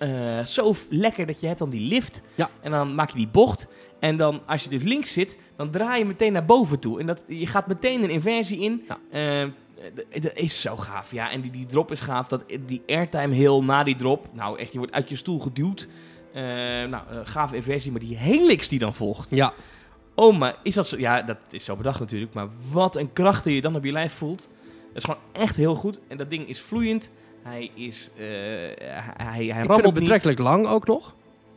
eh, zo lekker dat je hebt dan die lift. Ja. En dan maak je die bocht. En dan, als je dus links zit, dan draai je meteen naar boven toe. En dat, je gaat meteen een inversie in. Ja. Eh, d- dat is zo gaaf, ja. En die, die drop is gaaf. Dat, die airtime heel na die drop. Nou, echt, je wordt uit je stoel geduwd. Eh nou, eh, gave inversie. Maar die helix die dan volgt. Ja. Oh, maar is dat zo? Ja, dat is zo bedacht natuurlijk. Maar wat een kracht die je dan op je lijf voelt. Dat is gewoon echt heel goed. En dat ding is vloeiend. Hij is... eh, hij, hij Ik vind rammelt het niet. betrekkelijk lang ook nog.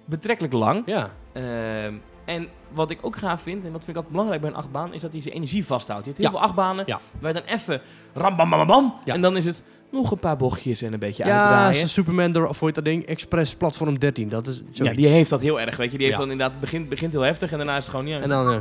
Betrekkelijk lang. Ja. Ehm, en wat ik ook gaaf vind, en dat vind ik altijd belangrijk bij een achtbaan, is dat hij zijn energie vasthoudt. Je hebt heel Ja. veel achtbanen Ja. waar je dan even ram bam bam bam, Ja. en dan is het nog een paar bochtjes en een beetje Ja, uitdraaien. zoals Superman, of hoe heet dat ding? Express Platform 13. Dat is zoiets. Ja, die heeft dat heel erg, weet je. Die heeft Ja. dan inderdaad, het begint, begint heel heftig en daarna is het gewoon, ja. En dan eh,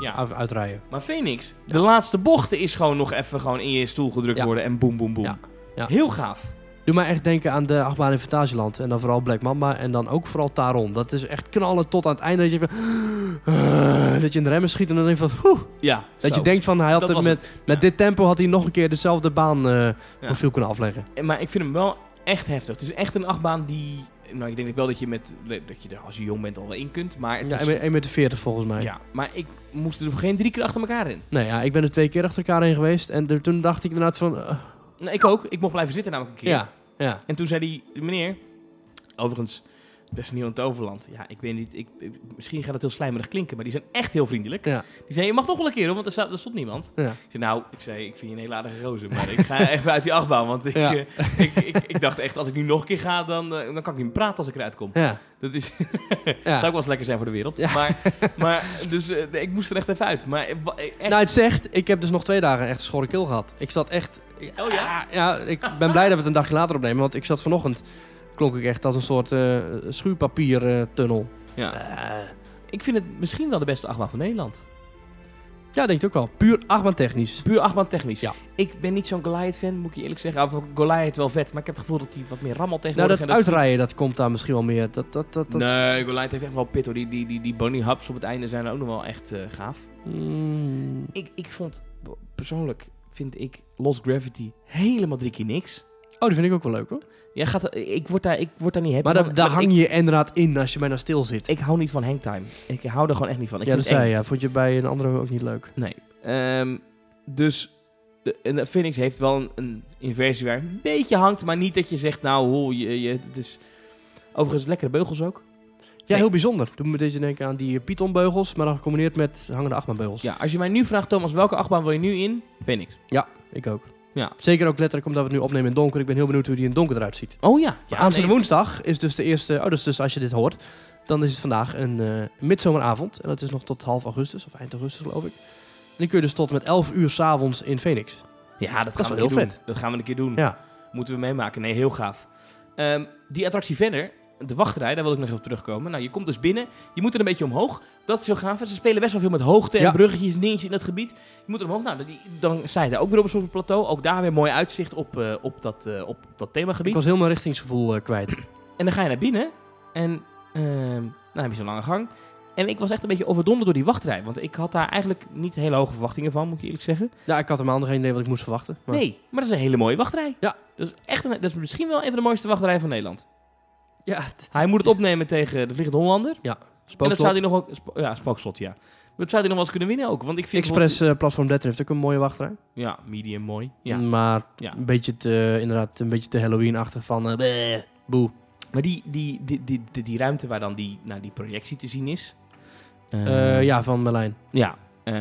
ja. uit- uitrijden. Maar Phoenix, de laatste bochten is gewoon nog even gewoon in je stoel gedrukt Ja. worden en boem boem boem. Ja. Ja. Heel gaaf. Doe mij echt denken aan de achtbaan in Fantasieland. En dan vooral Black Mamba. En dan ook vooral Taron. Dat is echt knallen tot aan het einde. Dat je, even, dat je in de remmen schiet en dan denk je van... Ja, dat zo. je denkt van... Hij had Dat het met, met Ja. dit tempo had hij nog een keer dezelfde baan eh Ja. profiel kunnen afleggen. En- Maar ik vind hem wel echt heftig. Het is echt een achtbaan die... Nou, ik denk wel dat je, met, dat je er als je jong bent al wel in kunt. Maar het Ja, is 1,40 meter volgens mij. Ja, maar ik moest er geen drie keer achter elkaar in. Nee, ja, ik ben er twee keer achter elkaar heen geweest. En er- toen dacht ik inderdaad van... eh, Nee, ik ook. Ik mocht blijven zitten namelijk een keer. ja, ja. En toen zei die meneer, overigens, best niet aan Toverland. Ja, ik weet niet, ik, ik- misschien gaat het heel slijmerig klinken, maar die zijn echt heel vriendelijk. Ja. Die zei, je mag nog wel een keer hoor, want er, staat, er stond niemand. Ja. Ik zei, nou, ik zei, ik vind je een hele aardige gozer, maar ik ga even uit die achtbaan. Want ik, Ja. eh, ik, ik, ik dacht echt, als ik nu nog een keer ga, dan, eh, dan kan ik niet meer praten als ik eruit kom. ja. Dat is, Ja. zou ook wel eens lekker zijn voor de wereld. Ja. Maar, maar dus eh, ik moest er echt even uit. Maar echt, Nou, het zegt, ik heb dus nog twee dagen echt een schorre keel gehad. Ik zat echt... Oh ja? Ja, ik ben blij dat we het een dagje later opnemen. Want ik zat vanochtend, klonk ik echt als een soort eh schuurpapiertunnel. ja. ik vind het misschien wel de beste achtbaan van Nederland. Ja, denk ik ook wel. Puur achtbaantechnisch. Puur achtbaan technisch. Ja. Ik ben niet zo'n Goliath-fan, moet ik je eerlijk zeggen. Of Goliath wel vet, maar ik heb het gevoel dat hij wat meer rammelt Nou, tegenwoordig. dat en uitrijden, dat komt daar misschien wel meer. Dat, dat, dat, dat... Nee, Goliath heeft echt wel pit hoor. Die, die, die, die bunny hubs op het einde zijn ook nog wel echt eh, gaaf. Mm, Ik, ik vond, persoonlijk vind ik Lost Gravity helemaal drie keer niks. Oh, die vind ik ook wel leuk hoor. Ja, gaat, ik, word daar, ik word daar niet happy Maar van. daar, hang ik, je inderdaad in als je bijna stil zit. ik hou niet van hangtime. Ik hou er gewoon echt niet van. Ik ja, dat zei. Ja. Vond je bij een andere ook niet leuk? Nee. Ehm, dus de, en de Phoenix heeft wel een, een inversie waar een beetje hangt, maar niet dat je zegt, nou, ho, je, je, het is... Overigens lekkere beugels ook. Ja, heel bijzonder. Doe me deze denken aan die Python-beugels, maar dan gecombineerd met hangende achtbaanbeugels. Ja, als je mij nu vraagt, Thomas, welke achtbaan wil je nu in? Phoenix. Ik ook. Ja. Zeker ook letterlijk omdat we het nu opnemen in donker. Ik ben heel benieuwd hoe die in donker eruit ziet. Oh ja. Ja, ja Aanstaande nee. woensdag is dus de eerste... Oh, dus, dus als je dit hoort, dan is het vandaag een eh midzomeravond. En dat is nog tot half augustus, of eind augustus geloof ik. En die kun je dus tot met 11 uur s'avonds in Phoenix. Ja, dat, gaan we wel heel doen. Dat gaan we een keer doen. Ja. Moeten we meemaken. Nee, heel gaaf. Ehm, die attractie verder, de wachtrij, daar wil ik nog even op terugkomen. Nou, je komt dus binnen, je moet er een beetje omhoog. Dat is heel gaaf. Ze spelen best wel veel met hoogte en Ja. bruggetjes en dingetjes in dat gebied. Je moet er omhoog. Nou, dan sta je daar ook weer op een soort plateau. Ook daar weer mooi uitzicht op, eh, op, dat, eh, op dat Ik themagebied. was heel mijn richtingsgevoel eh, kwijt. En dan ga je naar binnen en ehm, nou, dan heb je zo'n lange gang. En ik was echt een beetje overdonderd door die wachtrij. Want ik had daar eigenlijk niet hele hoge verwachtingen van, moet ik je eerlijk zeggen. Ja, ik had helemaal nog geen idee wat ik moest verwachten. Maar... Nee, maar dat is een hele mooie wachtrij. Ja. Dat is, echt een, dat is misschien wel een van de mooiste wachtrijen van Nederland. Ja, Hij moet het opnemen tegen de Vliegende Hollander. En dat Spookslot. zou hij nog wel... ja, spookslot, ja. Dat zou hij nog wel eens kunnen winnen ook. Want ik vind... Express eh, Platform 13 heeft ook een mooie wachtrij. Ja, medium mooi. Ja. Maar Ja. een beetje te, inderdaad, een beetje te Halloween-achtig van... eh, bleh, boe. Maar die, die, die, die, die, die ruimte waar dan die, nou, die projectie te zien is... Eh, eh, ja, van Merlijn. Ja. eh,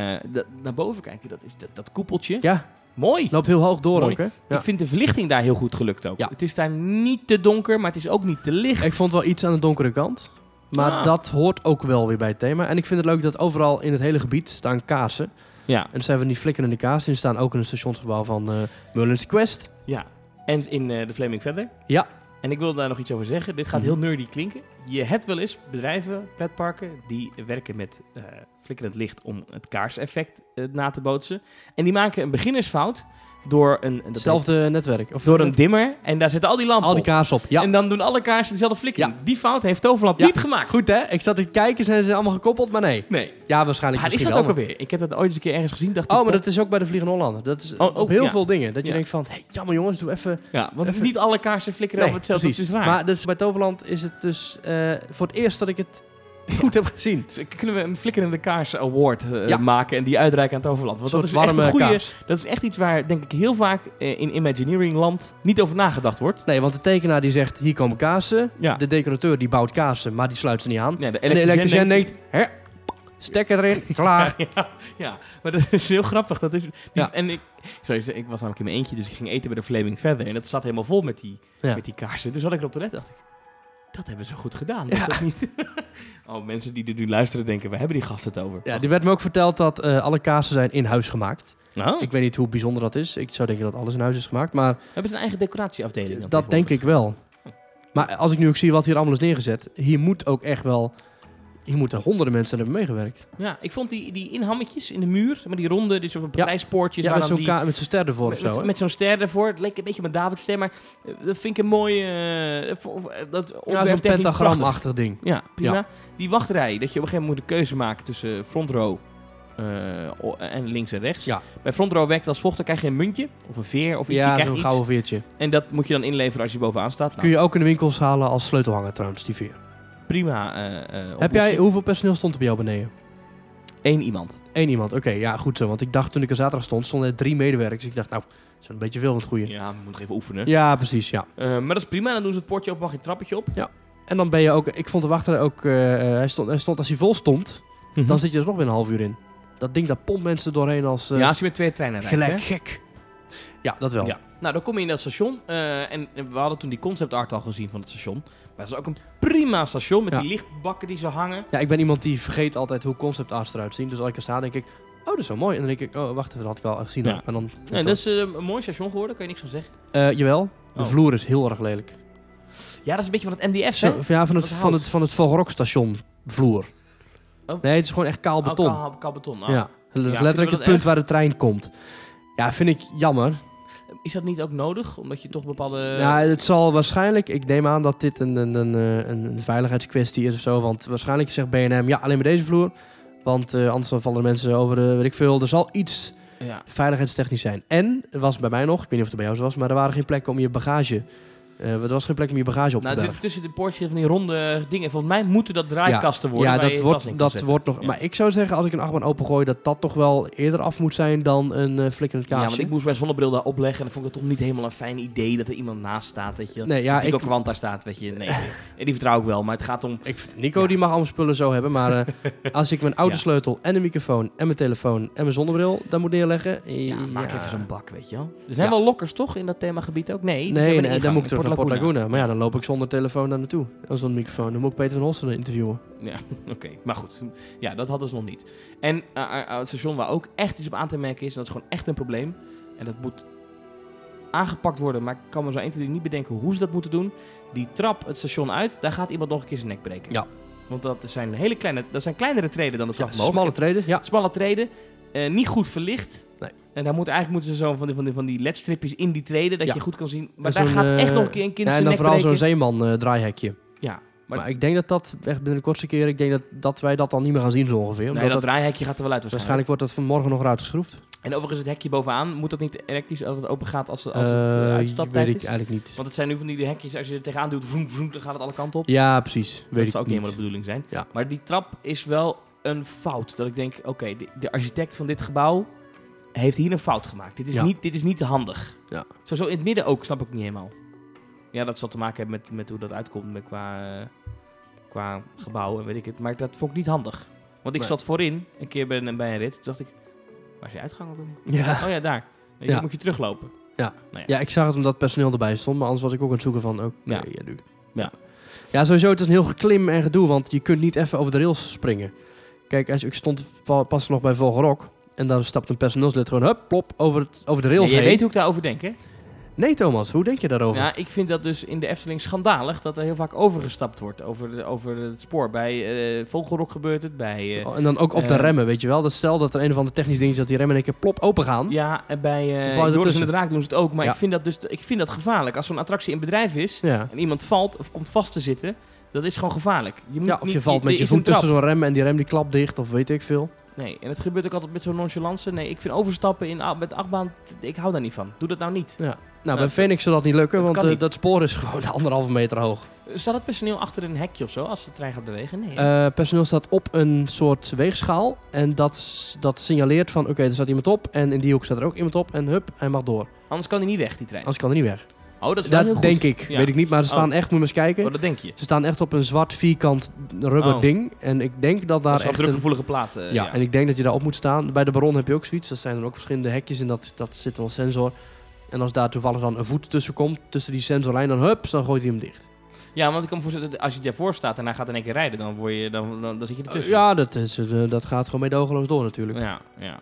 naar boven kijken, dat is dat, dat koepeltje. Ja, Mooi. loopt heel hoog door Mooi. ook, hè? Ja. Ik vind de verlichting daar heel goed gelukt ook. Ja. Het is daar niet te donker, maar het is ook niet te licht. Ik vond wel iets aan de donkere kant. Maar Ah. dat hoort ook wel weer bij het thema. En ik vind het leuk dat overal in het hele gebied staan kaarsen. Ja, En er zijn van die flikkerende kaarsen. Die staan ook in het stationsgebouw van Mullins Quest. ja. En in eh, de Flaming Feather. Ja. En ik wil daar nog iets over zeggen. Dit gaat Mhm. heel nerdy klinken. Je hebt wel eens bedrijven, pretparken, die werken met eh, flikkerend licht om het kaarseffect eh, na te bootsen. En die maken een beginnersfout door een, Hetzelfde netwerk. Of door een dimmer. En daar zitten al die lampen Al die op. kaarsen op. Ja. En dan doen alle kaarsen dezelfde flikkering. Ja. Die fout heeft Toverland Ja. niet gemaakt. Goed hè? Ik zat te kijken, zijn ze allemaal gekoppeld? Maar nee. Nee. Ja, waarschijnlijk Waar is dat ook alweer? Ik heb dat ooit eens een keer ergens gezien. Dacht Oh, ik, maar dat is ook bij de Vliegende Hollander. Dat is Oh, op ook, heel ja. veel dingen. Dat je denkt van, hey, jammer jongens, doe even... Ja, want Even- niet alle kaarsen flikkeren Nee, over hetzelfde. precies. Dat is raar. Maar dus bij Toverland is het dus eh, voor het eerst dat ik het goed heb gezien. Dus kunnen we een flikkerende kaars award eh, maken en die uitreiken aan Toverland? Want Een dat is echt een goede. Dat is echt iets waar denk ik heel vaak eh, in Imagineering land niet over nagedacht wordt. Nee, want de tekenaar die zegt, hier komen kaarsen. De decorateur die bouwt kaarsen, maar die sluit ze niet aan. De en de elektricien denkt, hè, stekker erin, klaar. ja, ja, maar dat is heel grappig. Dat is, die- Ja. En ik, sorry, ik was namelijk in mijn eentje, dus ik ging eten bij de Flaming Feather. En dat zat helemaal vol met die, met die kaarsen. Dus had ik erop te letten, dacht ik, dat hebben ze goed gedaan. Ja. Dat niet? oh, mensen die dit nu luisteren denken, waar hebben die gasten het over? Ja, die werd me ook verteld dat eh, alle kaarsen zijn in huis gemaakt. Nou, Ik weet niet hoe bijzonder dat is. Ik zou denken dat alles in huis is gemaakt, maar hebben ze een eigen decoratieafdeling? dat denk ik wel. Maar als ik nu ook zie wat hier allemaal is neergezet, hier moet ook echt wel... Hier moeten honderden mensen hebben meegewerkt. Ja, ik vond die, die inhammetjes in de muur, maar die ronde, die soort van Ja. met zo'n die, ka- met zo'n ster ervoor of met, zo, met, zo'n ster ervoor. Het leek een beetje met Davidster, maar eh, dat vind ik een mooi... eh, voor- voor- dat Ja, zo'n pentagramachtig ding. Ja, prima. Die wachtrij, dat je op een gegeven moment moet een keuze maken tussen front row eh, en links en rechts. Ja. Bij front row werkt als volgt, dan krijg je een muntje of een veer of iets. je Ja, zo'n gouden veertje. En dat moet je dan inleveren als je bovenaan staat. Nou, Kun je ook in de winkels halen als sleutelhanger trouwens, die veer. Prima eh, eh, Heb jij, hoeveel personeel stond er bij jou beneden? Eén iemand. Eén iemand, oké, ja goed zo. Want ik dacht toen ik er zaterdag stond, stonden er drie medewerkers. Ik dacht, nou, dat is een beetje veel van het goede. Ja, we moeten even oefenen. Ja, precies, ja. Eh, maar dat is prima. Dan doen ze het poortje op, mag je het trappetje op. En dan ben je ook, ik vond de wachter ook, hij, stond, hij stond, als hij vol stond, dan zit je er nog binnen een half uur in. Dat ding, dat pompt mensen doorheen als ja, als je met twee treinen rijdt. gelijk hè? gek. Ja, dat wel. Ja. Nou, dan kom je in dat station. en, en we hadden toen die concept art al gezien van het station. Maar dat is ook een prima station met Ja. die lichtbakken die zo hangen. Ja, ik ben iemand die vergeet altijd hoe concept arts eruit zien. Dus als ik er sta, denk ik, oh, dat is wel mooi. En dan denk ik, oh, wacht even, dat had ik al gezien. Ja. En dan, Nee, dat is eh, een mooi station geworden, kan je niks van zeggen. Eh, jawel, de Oh. vloer is heel erg lelijk. Ja, dat is een beetje van het MDF, Zo, hè? ja, van het, van het, van het Vogelrok station vloer. Oh. Nee, het is gewoon echt kaal beton. Oh, kaal, kaal beton. Oh. Ja, letterlijk het punt waar de trein komt. Ja, vind ik jammer. Is dat niet ook nodig? Omdat je toch bepaalde... ja, het zal waarschijnlijk, ik neem aan dat dit een, een, een, eh, een, veiligheidskwestie is of zo. Want waarschijnlijk zegt BNM, ja, alleen maar deze vloer. Want eh, anders dan vallen er mensen over, de, weet ik veel. Er zal iets ja. veiligheidstechnisch zijn. En, er was bij mij nog, ik weet niet of het bij jou zo was, maar er waren geen plekken om je bagage... eh, er was geen plek om je bagage op Nou, te bergen. zit tussen de poortje van die ronde dingen. Volgens mij moeten dat draaikasten worden. Ja, dat, wordt, dat wordt nog... Ja. Maar ik zou zeggen, als ik een achtbaan opengooi, dat dat toch wel eerder af moet zijn dan een eh flikkerend Ja, kaarsje. want ik moest mijn zonnebril daar opleggen en dan vond ik het toch niet helemaal een fijn idee dat er iemand naast staat, weet je. Nee, ja, Nico ik- Kwant daar staat, weet je. Nee, nee, die vertrouw ik wel, maar het gaat om... Ik Nico Ja. die mag allemaal spullen zo hebben, maar eh, als ik mijn autosleutel en een microfoon en mijn telefoon en mijn zonnebril daar moet neerleggen... Ja, maak ja. even zo'n bak, weet je wel. Er zijn Ja. wel lokkers, toch, in dat themagebied ook? Nee, Nee, nee dan moet ik naar Port Laguna. Maar ja, dan loop ik zonder telefoon daar naartoe. En zonder microfoon. Dan moet ik Peter van Hossen interviewen. Ja, oké. Maar goed, ja, dat hadden ze nog niet. En eh, eh, het station waar ook echt iets op aan te merken is, en dat is gewoon echt een probleem. En dat moet aangepakt worden, maar ik kan me zo 1, 2, 3 niet bedenken hoe ze dat moeten doen. Die trap het station uit, daar gaat iemand nog een keer zijn nek breken. Ja. Want dat zijn hele kleine, dat zijn kleinere treden dan de trap Ja, smalle treden, ja. Smalle treden, eh, niet goed verlicht. Nee. En daar moet, eigenlijk moeten ze zo van die, van die, van die ledstripjes in die treden, dat Ja. je goed kan zien. Maar daar gaat echt eh, nog een keer een kind Ja, en dan vooral zo'n zeeman eh, draaihekje. Ja, Maar, Maar- ik denk dat dat echt binnen de kortste keer, ik denk dat, dat wij dat dan niet meer gaan zien zo ongeveer. Nee, dat dat, draaihekje gaat er wel uit waarschijnlijk. waarschijnlijk wordt dat vanmorgen nog eruit geschroefd. En overigens het hekje bovenaan, moet dat niet elektrisch als het open gaat als, als het Eh, uh, weet uitstaptijd ik is? eigenlijk niet. Want het zijn nu van die hekjes, als je er tegenaan doet, vroom, vroom, dan gaat het alle kanten op. Ja, precies. Weet dat ik zou ook niet. helemaal de bedoeling zijn. Ja. Maar die trap is wel een fout. Dat ik denk, oké, de, de architect van dit gebouw heeft hier een fout gemaakt. Dit is, Ja. niet, dit is niet handig. Ja. Zo, zo in het midden ook, snap ik niet helemaal. Ja, dat zal te maken hebben met, met hoe dat uitkomt met qua, eh, qua gebouw en weet ik het. Maar dat vond ik niet handig. Want ik Nee. zat voorin, een keer bij een, bij een rit. Toen dacht ik, waar is je uitgang ook? Ja. Oh ja, daar. Ja. moet je teruglopen. Ja, ik zag het omdat personeel erbij stond, maar anders was ik ook aan het zoeken van, oké, Ja. ja. nu. Ja. Ja, sowieso, het is een heel geklim en gedoe, want je kunt niet even over de rails springen. Kijk, als, ik stond pa- pas nog bij Vogelrok en daar stapt een personeelslid gewoon, hup, plop, over, het, over de Ja, rails je heen. weet hoe ik daarover denk, hè? Nee, Thomas, hoe denk je daarover? Ja, ik vind dat dus in de Efteling schandalig dat er heel vaak overgestapt wordt over, de, over het spoor. Bij eh, Vogelrok gebeurt het, bij... eh, Oh, en dan ook op de Eh, remmen, weet je wel. Dat stel dat er een of ander technisch ding is dat die remmen in één keer plop open gaan. ja, en bij uh, Joris en de Draak doen ze het ook. Maar Ja. ik, vind dat dus, ik vind dat gevaarlijk. Als zo'n attractie in bedrijf is Ja. en iemand valt of komt vast te zitten, dat is gewoon gevaarlijk. Je moet Ja, of niet, je valt met je een voet tussen zo'n rem en die rem die klapt dicht of weet ik veel. Nee, en het gebeurt ook altijd met zo'n nonchalance. Nee, ik vind overstappen in, met achtbaan, ik hou daar niet van. Doe dat nou niet. Ja. Nou, Nou, bij Phoenix zal dat niet lukken, want eh, dat spoor is gewoon anderhalve meter hoog. Staat het personeel achter een hekje of zo als de trein gaat bewegen? Nee. Eh personeel staat op een soort weegschaal en dat, dat signaleert van oké, er staat iemand op en in die hoek staat er ook iemand op en hup, hij mag door. Anders kan hij niet weg, die trein. Anders kan hij niet weg. Oh, dat is wel heel Dat goed. denk ik, Ja. weet ik niet, maar ze staan Oh. echt, moet je eens kijken. Oh, dat denk je. Ze staan echt op een zwart vierkant rubber Oh. ding en ik denk dat Dat daar is wel echt een, drukgevoelige platen. ja, ja. en ik denk dat je daarop moet staan. Bij de Baron heb je ook zoiets. Dat zijn dan ook verschillende hekjes en dat, dat zit wel een sensor. En als daar toevallig dan een voet tussen komt, tussen die sensorlijn, dan hup, dan gooit hij hem dicht. Ja, want ik kan me voorstellen, dat als je daarvoor staat en hij gaat in één keer rijden, dan, word je, dan, dan, dan zit je Eh, ertussen. ja, dat, is, eh, dat gaat gewoon meedogenloos door natuurlijk. ja, ja.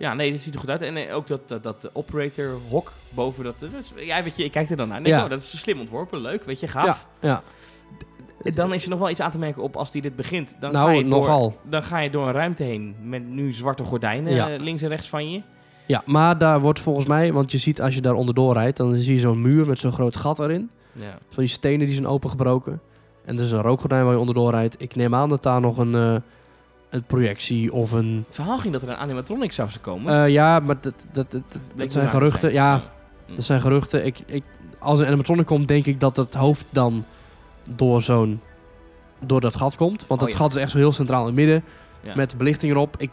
Ja, nee, dit ziet er goed uit. En eh, ook dat, dat, dat operator hok boven dat, dat is- Ja, weet je, ik kijk er dan naar. Nee, Ja. oh, dat is slim ontworpen, leuk, weet je, gaaf. Ja, ja. Dan is er nog wel iets aan te merken op als die dit begint. Dan Nou, ga je nogal. Door, dan ga je door een ruimte heen met nu zwarte gordijnen Ja. eh, links en rechts van je. Ja, maar daar wordt volgens mij, want je ziet als je daar onderdoor rijdt, dan zie je zo'n muur met zo'n groot gat erin. Ja. Van die stenen die zijn opengebroken. En er is een rookgordijn waar je onderdoor rijdt. Ik neem aan dat daar nog een, eh, een projectie of een... Het verhaal ging dat er een animatronic zou komen. Eh, ja, maar dat, dat, dat, dat, zijn geruchten. zijn. Ja, dat zijn geruchten. Ik, ik, als een animatronic komt, denk ik dat het hoofd dan door zo'n... Door dat gat komt. Want Oh, ja. gat is echt zo heel centraal in het midden. Ja. Met de belichting erop. Ik,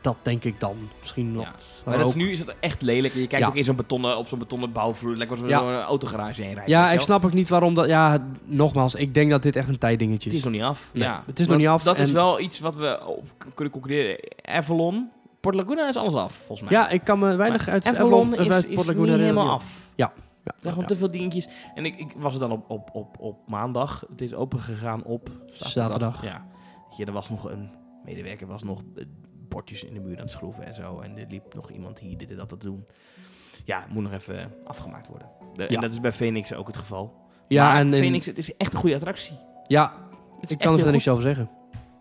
dat, denk ik dan. Misschien Ja. wat Maar dat is, nu is het echt lelijk. Je kijkt Ja. ook in zo'n betonnen, op zo'n betonnen bouwvloer. Lekker als we Ja. door een autogarage heen rijden. Ja, ik snap ook niet waarom dat... Ja, nogmaals, ik denk dat dit echt een tijddingetje Het is. is nog niet af. Nee, ja. het is nog niet af Dat is wel iets wat we op kunnen concluderen. Avalon, Port Laguna is alles af, volgens mij. Ja, ik kan me weinig Maar uit Avalon Avalon, is, uit is Port niet Laguna helemaal herinneren. af. Ja. Ja, zijn gewoon ja. te veel dingetjes. En ik, ik was er dan op, op, op, op maandag. Het is open gegaan op Zaterdag. Ja. Weet je, er was nog een medewerker, was nog eh, bordjes in de muur aan het schroeven en zo. En er liep nog iemand hier dit en dat te doen. Ja, moet nog even afgemaakt worden. De- Ja. En dat is bij Phoenix ook het geval. Ja, maar en, en- Phoenix, het is echt een goede attractie. ja, ik kan er verder niks over zeggen.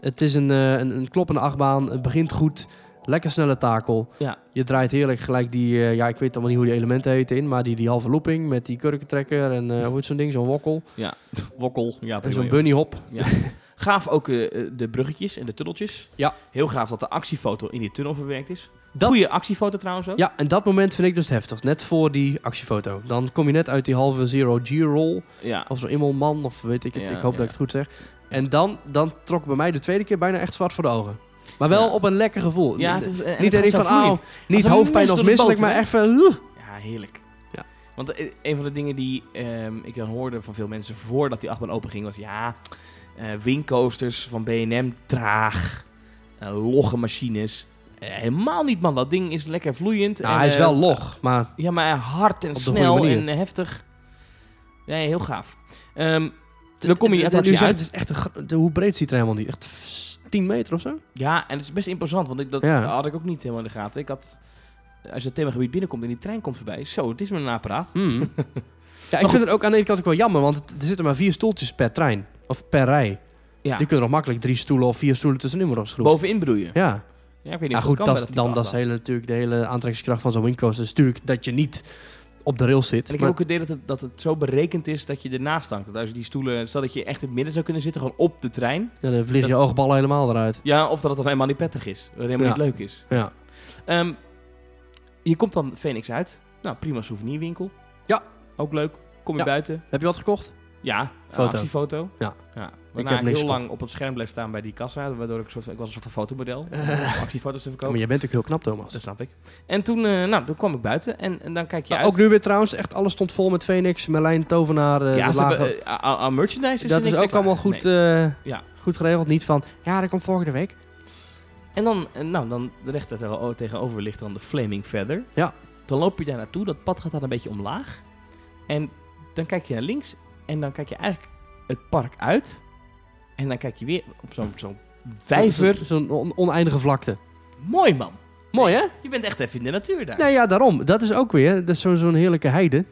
Het is een, eh, een, een kloppende achtbaan. Het begint goed. Lekker snelle takel. Ja. Je draait heerlijk gelijk die, eh, ja, ik weet allemaal niet hoe die elementen heten in, maar die, die halve looping met die kurkentrekker en eh hoe heet zo'n ding, zo'n wokkel. Wokkel. Ja, En zo'n joh. bunny hop. Gaaf ook eh, eh, de bruggetjes en de tunneltjes. Ja. Heel gaaf dat de actiefoto in die tunnel verwerkt is. Dat- Goeie actiefoto trouwens ook. Ja, en dat moment vind ik dus het heftigst. Net voor die actiefoto. Dan kom je net uit die halve zero G-roll. Ja. Of zo'n immelman, of weet ik het. Ja, ik hoop ja. dat ik het goed zeg. En dan, dan trok bij mij de tweede keer bijna echt zwart voor de ogen. Maar wel op een lekker gevoel. Ja, het is, eh, niet erin van, ah, niet hoofdpijn of misselijk, maar echt van... Ja, heerlijk. Ja. Want een van de dingen die ehm, ik dan hoorde van veel mensen voordat die achtbaan open ging, was ja, wingcoasters van B&M traag, eh, logge machines. Eh, helemaal niet man, dat ding is lekker vloeiend. Nou, en, hij is wel log, maar Ja, maar hard en snel en heftig. Ja, heel gaaf. Ehm, dan kom je attractie uit. Het is echt een, de, hoe breed ziet er helemaal niet? Echt f- 10 meter of zo? Ja, en het is best imposant, want ik, dat Ja. had ik ook niet helemaal in de gaten. Ik had, als je het themagebied binnenkomt en die trein komt voorbij, zo, het is met een apparaat. Hmm. ja, ik vind het ook aan de ene kant ook wel jammer, want het- er zitten maar vier stoeltjes per trein. Of per rij. Ja, Die kunnen nog makkelijk drie stoelen of vier stoelen tussenin worden geschroefd. bovenin broeien. Ja, Ja, ik weet niet ja goed, dat dan dat is hele, natuurlijk de hele aantrekkingskracht van zo'n windcoaster. is natuurlijk dat je niet op de rails zit. En ik heb ook het idee dat het, dat het zo berekend is dat je ernaast hangt. Dat als je die stoelen, stel dat je echt in het midden zou kunnen zitten, gewoon op de trein. ja, dan vliegen je oogballen helemaal eruit. Ja, of dat het dan helemaal niet prettig is. Dat het helemaal Ja. niet leuk is. Ja. Ehm, je komt dan Phoenix uit. Nou, prima souvenirwinkel. Ja. Ook leuk. Kom je Ja. buiten. Heb je wat gekocht? Ja, Foto. actiefoto. Ja. ja. heb Waarna ik, niks heel lang op het scherm bleef staan bij die kassa. Waardoor ik, soort, ik was een soort van fotomodel. om actiefoto's te verkopen. maar je bent ook heel knap, Thomas. Dat snap ik. En toen, eh, nou, toen kwam ik buiten. En, en dan kijk je Nou, uit. ook nu weer trouwens, echt alles stond vol met Phoenix, Merlijn, Tovenaar. eh, ja, ze hebben, eh, merchandise is dat is ook allemaal goed, Nee. Ja. goed geregeld. Niet van, ja, dat komt volgende week. En dan, nou, dan recht tegen- tegenover ligt dan de Flaming Feather. Ja. Dan loop je daar naartoe. Dat pad gaat dan een beetje omlaag. En dan kijk je naar links. En dan kijk je eigenlijk het park uit. En dan kijk je weer op zo'n zo'n vijver. Zo- Zo'n on- oneindige vlakte. Mooi man. Mooi, hè? Je bent echt even in de natuur daar. Nou ja, daarom. Dat is ook weer dat is zo'n zo'n heerlijke heide.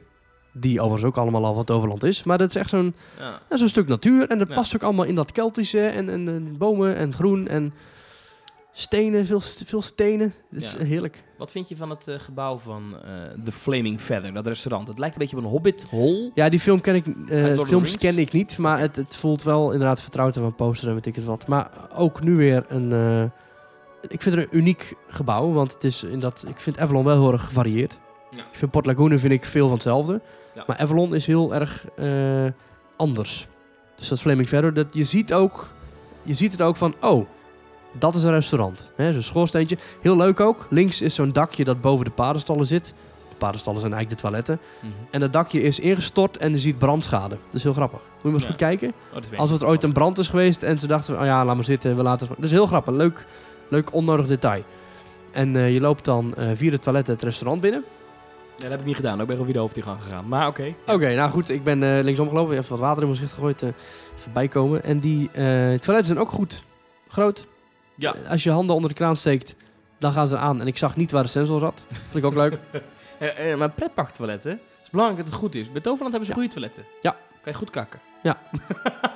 Die overigens ook allemaal al van Toverland is. Maar dat is echt zo'n Ja. ja, zo'n stuk natuur. En dat Ja. past ook allemaal in dat Keltische. En, en, en bomen en groen en stenen. Veel, veel stenen. Dat is Ja. heerlijk. Wat vind je van het eh, gebouw van eh The Flaming Feather, dat restaurant? Het lijkt een beetje op een Hobbit Hall. Ja, die film ken ik, eh, films ken ik niet. Maar het, het voelt wel inderdaad vertrouwd van poster en weet ik het wat. Maar ook nu weer een... eh, ik vind het een uniek gebouw. Want het is in dat, ik vind Avalon wel heel erg gevarieerd. Ja. Ik vind Port Lagune vind ik veel van hetzelfde. Ja. Maar Avalon is heel erg eh, anders. Dus dat Flaming Feather, dat je ziet ook... Je ziet het ook van, oh, dat is een restaurant. Hè, Zo'n schoorsteentje. Heel leuk ook. Links is zo'n dakje dat boven de paardenstallen zit. De paardenstallen zijn eigenlijk de toiletten. En dat dakje is ingestort en je ziet brandschade. Dat is heel grappig. Moet je maar eens Ja. goed kijken. Oh, weet Alsof er ooit een brand is geweest en ze dachten, oh ja, laat maar zitten, we laten het. Dat is heel grappig. Leuk, leuk onnodig detail. En eh, je loopt dan eh, via de toiletten het restaurant binnen. Ja, dat heb ik niet gedaan. Ik ben gewoon weer de hoofdingang gegaan. Maar oké. Oké, nou goed, ik ben eh, linksom gelopen. Even wat water in mijn gezicht gegooid. voorbij komen. En die toiletten zijn ook goed. Groot. Ja. Eh, Als je handen onder de kraan steekt, dan gaan ze aan. En ik zag niet waar de sensor zat. Vond ik ook leuk. Eh, eh, maar pretparktoiletten, het is belangrijk dat het goed is. Bij Toverland hebben ze Ja. goede toiletten. Ja. Kan je goed kakken. Ja.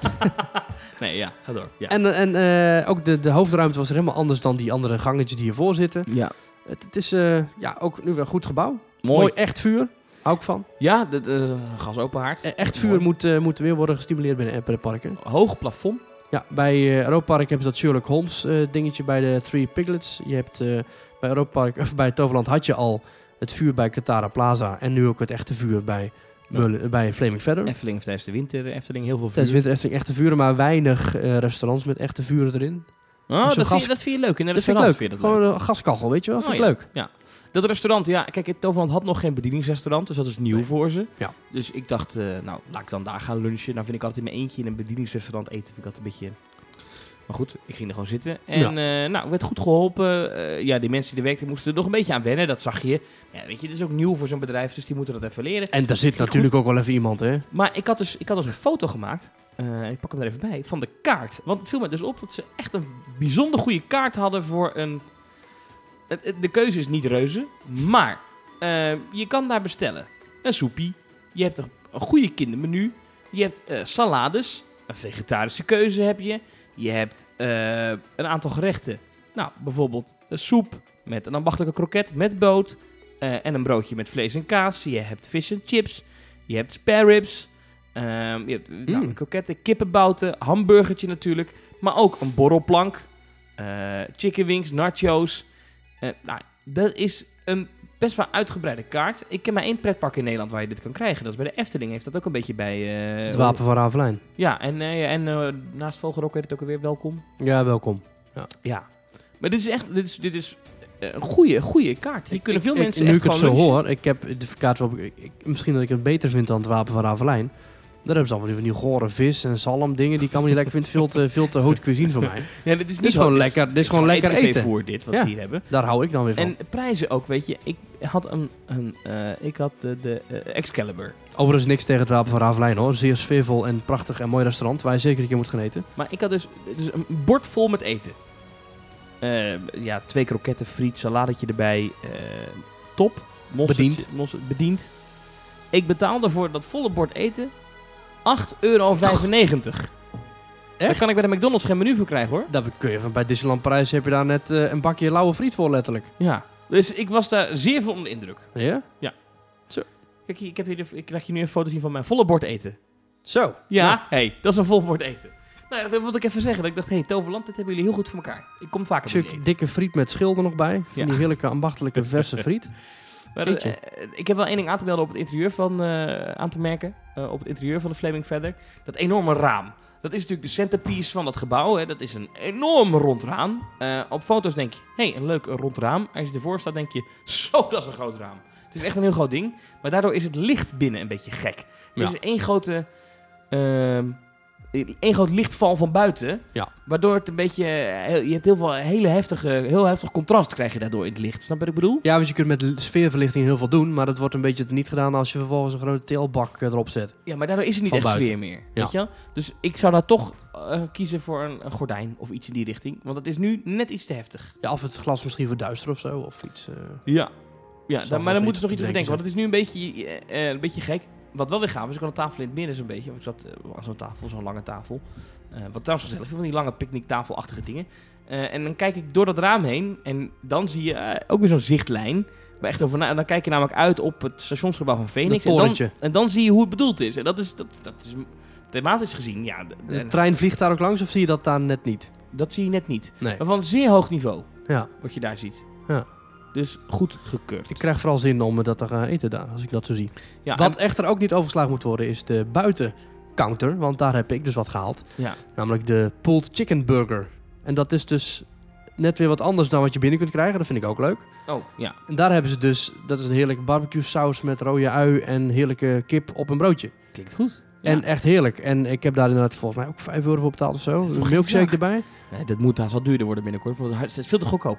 nee, ja, ga door. Ja. En, en eh, ook de, de hoofdruimte was er helemaal anders dan die andere gangetjes die hiervoor zitten. ja. Het, het is eh, ja, ook nu weer een goed gebouw. Mooi. Echt vuur. Hou ik van. Ja, de, de, gas open haard. Eh, Echt Mooi. vuur moet, eh, moet weer worden gestimuleerd bij de, bij de parken. Hoog plafond. Ja, bij eh Europa Park hebben ze dat Sherlock Holmes eh, dingetje bij de Three Piglets. Je hebt eh, bij Europa Park, of bij Toverland had je al het vuur bij Katara Plaza. En nu ook het echte vuur bij, bij Flaming Feather. Efteling tijdens de winter, Efteling heel veel vuur. Tijdens winter Efteling echte vuren, maar weinig restaurants met echte vuren erin. Oh, Zo'n dat, vind je, dat vind je leuk. In een Dat vind ik leuk. vind je dat Gewoon leuk. een gaskachel, weet je wel? Oh, vind ik ja. leuk. Dat restaurant, ja, kijk, het Toverland had nog geen bedieningsrestaurant, dus dat is nieuw Nee. voor ze. Ja. Dus ik dacht, eh, nou, laat ik dan daar gaan lunchen. Nou vind ik altijd in mijn eentje in een bedieningsrestaurant eten, vind ik altijd een beetje... Maar goed, ik ging er gewoon zitten. En eh, nou, ik werd goed geholpen. Eh, ja, die mensen die er werkten moesten er nog een beetje aan wennen, dat zag je. Ja, weet je, het is ook nieuw voor zo'n bedrijf, dus die moeten dat even leren. En daar zit natuurlijk ook wel even iemand, hè? Maar ik had dus, ik had dus een foto gemaakt. ik pak hem er even bij. Van de kaart. Want het viel me dus op dat ze echt een bijzonder goede kaart hadden voor een. De keuze is niet reuze. Maar eh, je kan daar bestellen. Een soepie. Je hebt een, een goede kindermenu. Je hebt eh, salades. Een vegetarische keuze heb je. Je hebt eh, een aantal gerechten Nou, bijvoorbeeld een soep met een ambachtelijke kroket met boot. en een broodje met vlees en kaas. Je hebt vis en chips. Je hebt spare ribs. ehm, je hebt nou, Mm. kroketten, kippenbouten, hamburgertje natuurlijk. Maar ook een borrelplank. chicken wings, nachos. Eh, nou, dat is een best wel uitgebreide kaart. Ik ken maar één pretpark in Nederland waar je dit kan krijgen. Dat is bij de Efteling. Heeft dat ook een beetje bij... eh, Het wapen van Ravelijn. Ja, en, eh, en naast Vogelrok heet het ook alweer welkom. Ja, welkom. Ja. Maar dit is echt... Dit is, dit is een goede, goede kaart. Hier kunnen veel Ik- mensen Nu echt ik het zo lunchen. hoor, ik heb de kaart wel... misschien dat ik het beter vind dan het wapen van Ravelijn. Daar hebben ze allemaal van die gore vis en zalm dingen die ik allemaal niet lekker vind. Veel te, veel te haute cuisine voor mij. Ja, dit is Dit is gewoon lekker, dit is gewoon lekker eten. voor dit, wat Ja. ze hier hebben. Daar hou ik dan weer van. En prijzen ook, weet je. Ik had een... een eh, ik had de, de eh, Excalibur. Overigens niks tegen het wapen van Ravelijn hoor. Zeer sfeervol en prachtig en mooi restaurant waar je zeker een keer moet gaan eten. Maar ik had dus, dus een bord vol met eten. Eh, ja, twee kroketten, friet, saladetje erbij. top. Bediend. bediend. Ik betaalde voor dat volle bord eten 8,95 euro. Daar kan ik bij de McDonald's geen menu voor krijgen hoor. Dat kun je van bij Disneyland Parijs heb je daar net eh, een bakje lauwe friet voor letterlijk. Ja. Dus ik was daar zeer veel onder de indruk. Ja? Kijk, hier, ik, heb hier ik laat je nu een foto zien van mijn volle bord eten. Zo. Ja, hey, dat is een vol bord eten. Nou, dat wilde ik even zeggen. Dat ik dacht, hey, Toverland, dit hebben jullie heel goed voor elkaar. Ik kom vaker stuk dikke friet met schil er nog bij. Van Ja. die heerlijke ambachtelijke verse friet. Maar, eh, ik heb wel één ding aan te melden op het interieur van, eh, aan te merken. eh, op het interieur van de Flaming Feather. Dat enorme raam. Dat is natuurlijk de centerpiece van dat gebouw. Hè. Dat is een enorm rond raam. Op foto's denk je, hé, hey, een leuk rond raam. Als je ervoor staat, denk je, zo, dat is een groot raam. Het is echt een heel groot ding. Maar daardoor is het licht binnen een beetje gek. Het Ja. is één grote... één groot lichtval van buiten. Ja. Waardoor het een beetje... eh, je hebt heel veel hele heftige... Heel heftig contrast krijg je daardoor in het licht. Snap je wat ik bedoel? Ja, want je kunt met sfeerverlichting heel veel doen, maar dat wordt een beetje niet gedaan als je vervolgens een grote teelbak erop zet. Ja, maar daardoor is het niet Van echt buiten. sfeer meer. Ja. Weet je? Dus ik zou daar toch eh, kiezen voor een, een gordijn of iets in die richting. Want het is nu net iets te heftig. Ja, of het glas misschien verduisteren of zo, of iets. eh. Ja. Ja, dan, maar dan moeten ze nog iets bedenken denken. Want het is nu een beetje, een beetje gek. Wat wel weer gaaf is, ik had een tafel in het midden zo'n beetje. Want ik zat eh, aan zo'n tafel, zo'n lange tafel. Eh, wat trouwens gezellig van die lange picknicktafelachtige dingen. Eh, en dan kijk ik door dat raam heen en dan zie je ook weer zo'n zichtlijn. Waar echt over na, en dan kijk je namelijk uit op het stationsgebouw van Phoenix. En dan, en dan zie je hoe het bedoeld is. En dat is, dat, dat is thematisch gezien, ja, De trein vliegt daar ook langs of zie je dat daar net niet? dat zie je net niet. Nee. Maar van zeer hoog niveau, Ja, wat je daar ziet. Ja. Dus goed gekeurd. ik krijg vooral zin om eh, dat te gaan eten daar, als ik dat zo zie. Ja, wat en- echter ook niet overgeslagen moet worden is de buitencounter, want daar heb ik dus wat gehaald. ja. Namelijk de pulled chicken burger. En dat is dus net weer wat anders dan wat je binnen kunt krijgen. Dat vind ik ook leuk. Oh, ja. En daar hebben ze dus, dat is een heerlijke barbecue saus met rode ui en heerlijke kip op een broodje. Klinkt goed. Ja. En echt heerlijk. En ik heb daar inderdaad volgens mij ook 5 euro voor betaald of zo. Een milkshake erbij. Nee, dat moet haast wel duurder worden binnenkort, want het is veel te goedkoop.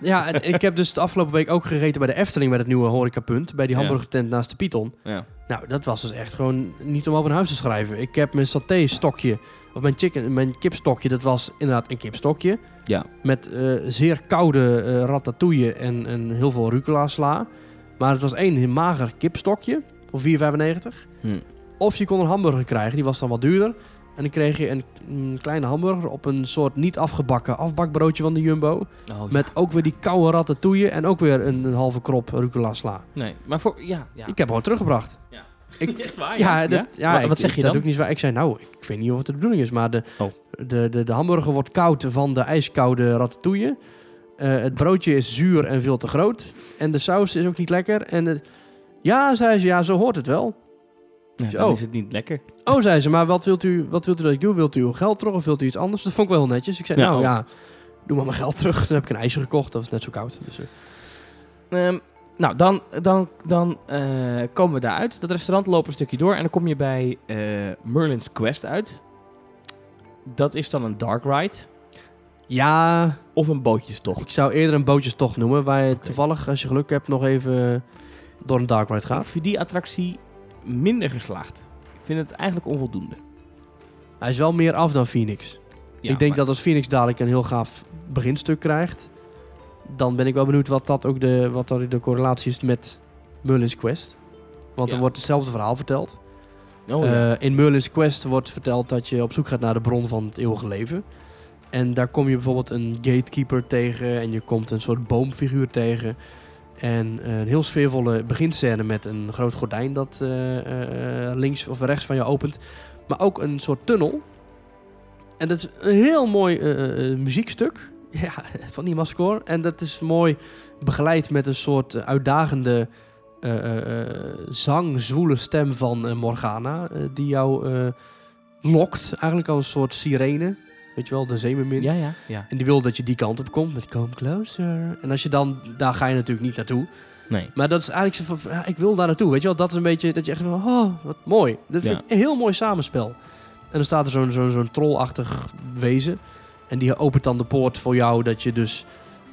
Ja, en ik heb dus de afgelopen week ook gegeten bij de Efteling met het nieuwe horecapunt. Bij die hamburgertent naast de Python. Ja. Nou, dat was dus echt gewoon niet om over een huis te schrijven. Ik heb mijn saté stokje, of mijn, chicken, mijn kipstokje, dat was inderdaad een kipstokje. Ja. Met eh, zeer koude eh ratatouille en, en heel veel rucola sla. Maar het was één mager kipstokje voor 4,95. Hm. Of je kon een hamburger krijgen, die was dan wat duurder. En dan kreeg je een, een kleine hamburger op een soort niet afgebakken afbakbroodje van de Jumbo. Oh, Met ook weer die koude ratatouille en ook weer een, een halve krop rucola sla. Nee, maar voor... Ja, ja. Ik heb gewoon teruggebracht. Ja. Ik, Echt waar? ja, dat, ja? Wa- ik- wat zeg je dat dan? doe ik niet waar. Ik zei, nou, ik weet niet of het de bedoeling is, maar de, Oh. de, de, de hamburger wordt koud van de ijskoude ratatouille. Eh, het broodje is zuur en veel te groot. En de saus is ook niet lekker. En ja, zei ze, ja, zo hoort het wel. Ja, dan is het niet lekker. Oh, zei ze, maar wat wilt u, wat wilt u dat ik doe? Wilt u uw geld terug of wilt u iets anders? Dat vond ik wel heel netjes. Ik zei, nou oh. ja, doe maar mijn geld terug. Toen heb ik een ijsje gekocht, dat was net zo koud. Dus, eh, Ehm, nou, dan, dan, dan eh, komen we daaruit. Dat restaurant loopt een stukje door en dan kom je bij eh, Merlin's Quest uit. Dat is dan een dark ride ja, of een bootjestocht. ik zou eerder een bootjestocht noemen. Waar je toevallig, als je geluk hebt, nog even door een dark ride gaat. vind die attractie minder geslaagd. Ik vind het eigenlijk onvoldoende. Hij is wel meer af dan Phoenix. Ja, ik denk maar- dat als Phoenix dadelijk een heel gaaf beginstuk krijgt, dan ben ik wel benieuwd wat dat ook de, wat dat de correlatie is met Merlin's Quest. Want Ja. er wordt hetzelfde verhaal verteld. Oh, ja. Eh, in Merlin's Quest wordt verteld dat je op zoek gaat naar de bron van het eeuwige leven. En daar kom je bijvoorbeeld een gatekeeper tegen en je komt een soort boomfiguur tegen. En eh, een heel sfeervolle beginscène met een groot gordijn dat eh, eh, links of rechts van je opent. Maar ook een soort tunnel. En dat is een heel mooi muziekstuk ja, van die Mascore. En dat is mooi begeleid met een soort uitdagende zang, zwoele stem van Morgana. die jou lokt, eigenlijk als een soort sirene. Weet je wel, de zeemermin. Ja, ja, ja. En die wil dat je die kant op komt met come closer. En als je dan, daar ga je natuurlijk niet naartoe. Nee. Maar dat is eigenlijk zo van, ja, ik wil daar naartoe. Weet je wel, dat is een beetje, dat je echt van, oh, wat mooi. Dat vind Ja. ik een heel mooi samenspel. En dan staat er zo'n zo'n zo'n trollachtig wezen. En die opent dan de poort voor jou dat je dus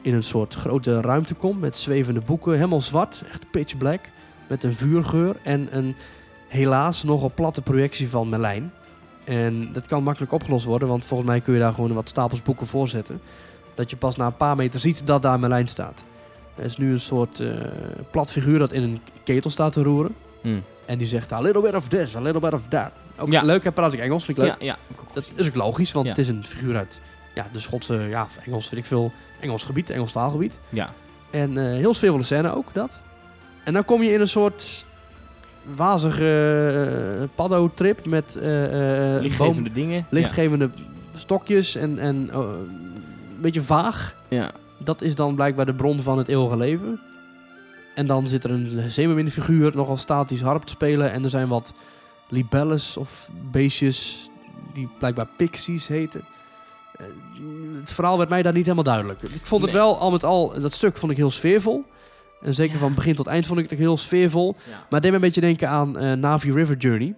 in een soort grote ruimte komt met zwevende boeken. Helemaal zwart, echt pitch black. Met een vuurgeur en een helaas nogal platte projectie van Merlijn. En dat kan makkelijk opgelost worden, want volgens mij kun je daar gewoon wat stapels boeken voor zetten. Dat je pas na een paar meter ziet dat daar Merlijn staat. Er is nu een soort eh, plat figuur dat in een ketel staat te roeren. Mm. En die zegt a little bit of this, a little bit of that. Ook Ja. leuk, hij praat ook Engels, vind ik leuk. Ja, ja. ik Dat is ook logisch, want het is een figuur uit ja, de Schotse, ja, of Engels, weet ik veel, Engels gebied, Engels taalgebied. Ja. En eh, heel sfeervolle scène ook, dat. En dan kom je in een soort wazige uh, paddo-trip met eh, eh, Lichtgevende dingen. lichtgevende stokjes en, en eh, een beetje vaag. Ja. Dat is dan blijkbaar de bron van het eeuwige leven. En dan zit er een zeemermin-figuur nogal statisch harp te spelen. En er zijn wat libelles of beestjes die blijkbaar pixies heten. Eh, het verhaal werd mij daar niet helemaal duidelijk. Ik vond het Nee. wel, al met al, dat stuk vond ik heel sfeervol. En zeker Ja. van begin tot eind vond ik het heel sfeervol. Ja. Maar deed me een beetje denken aan eh, Navi River Journey.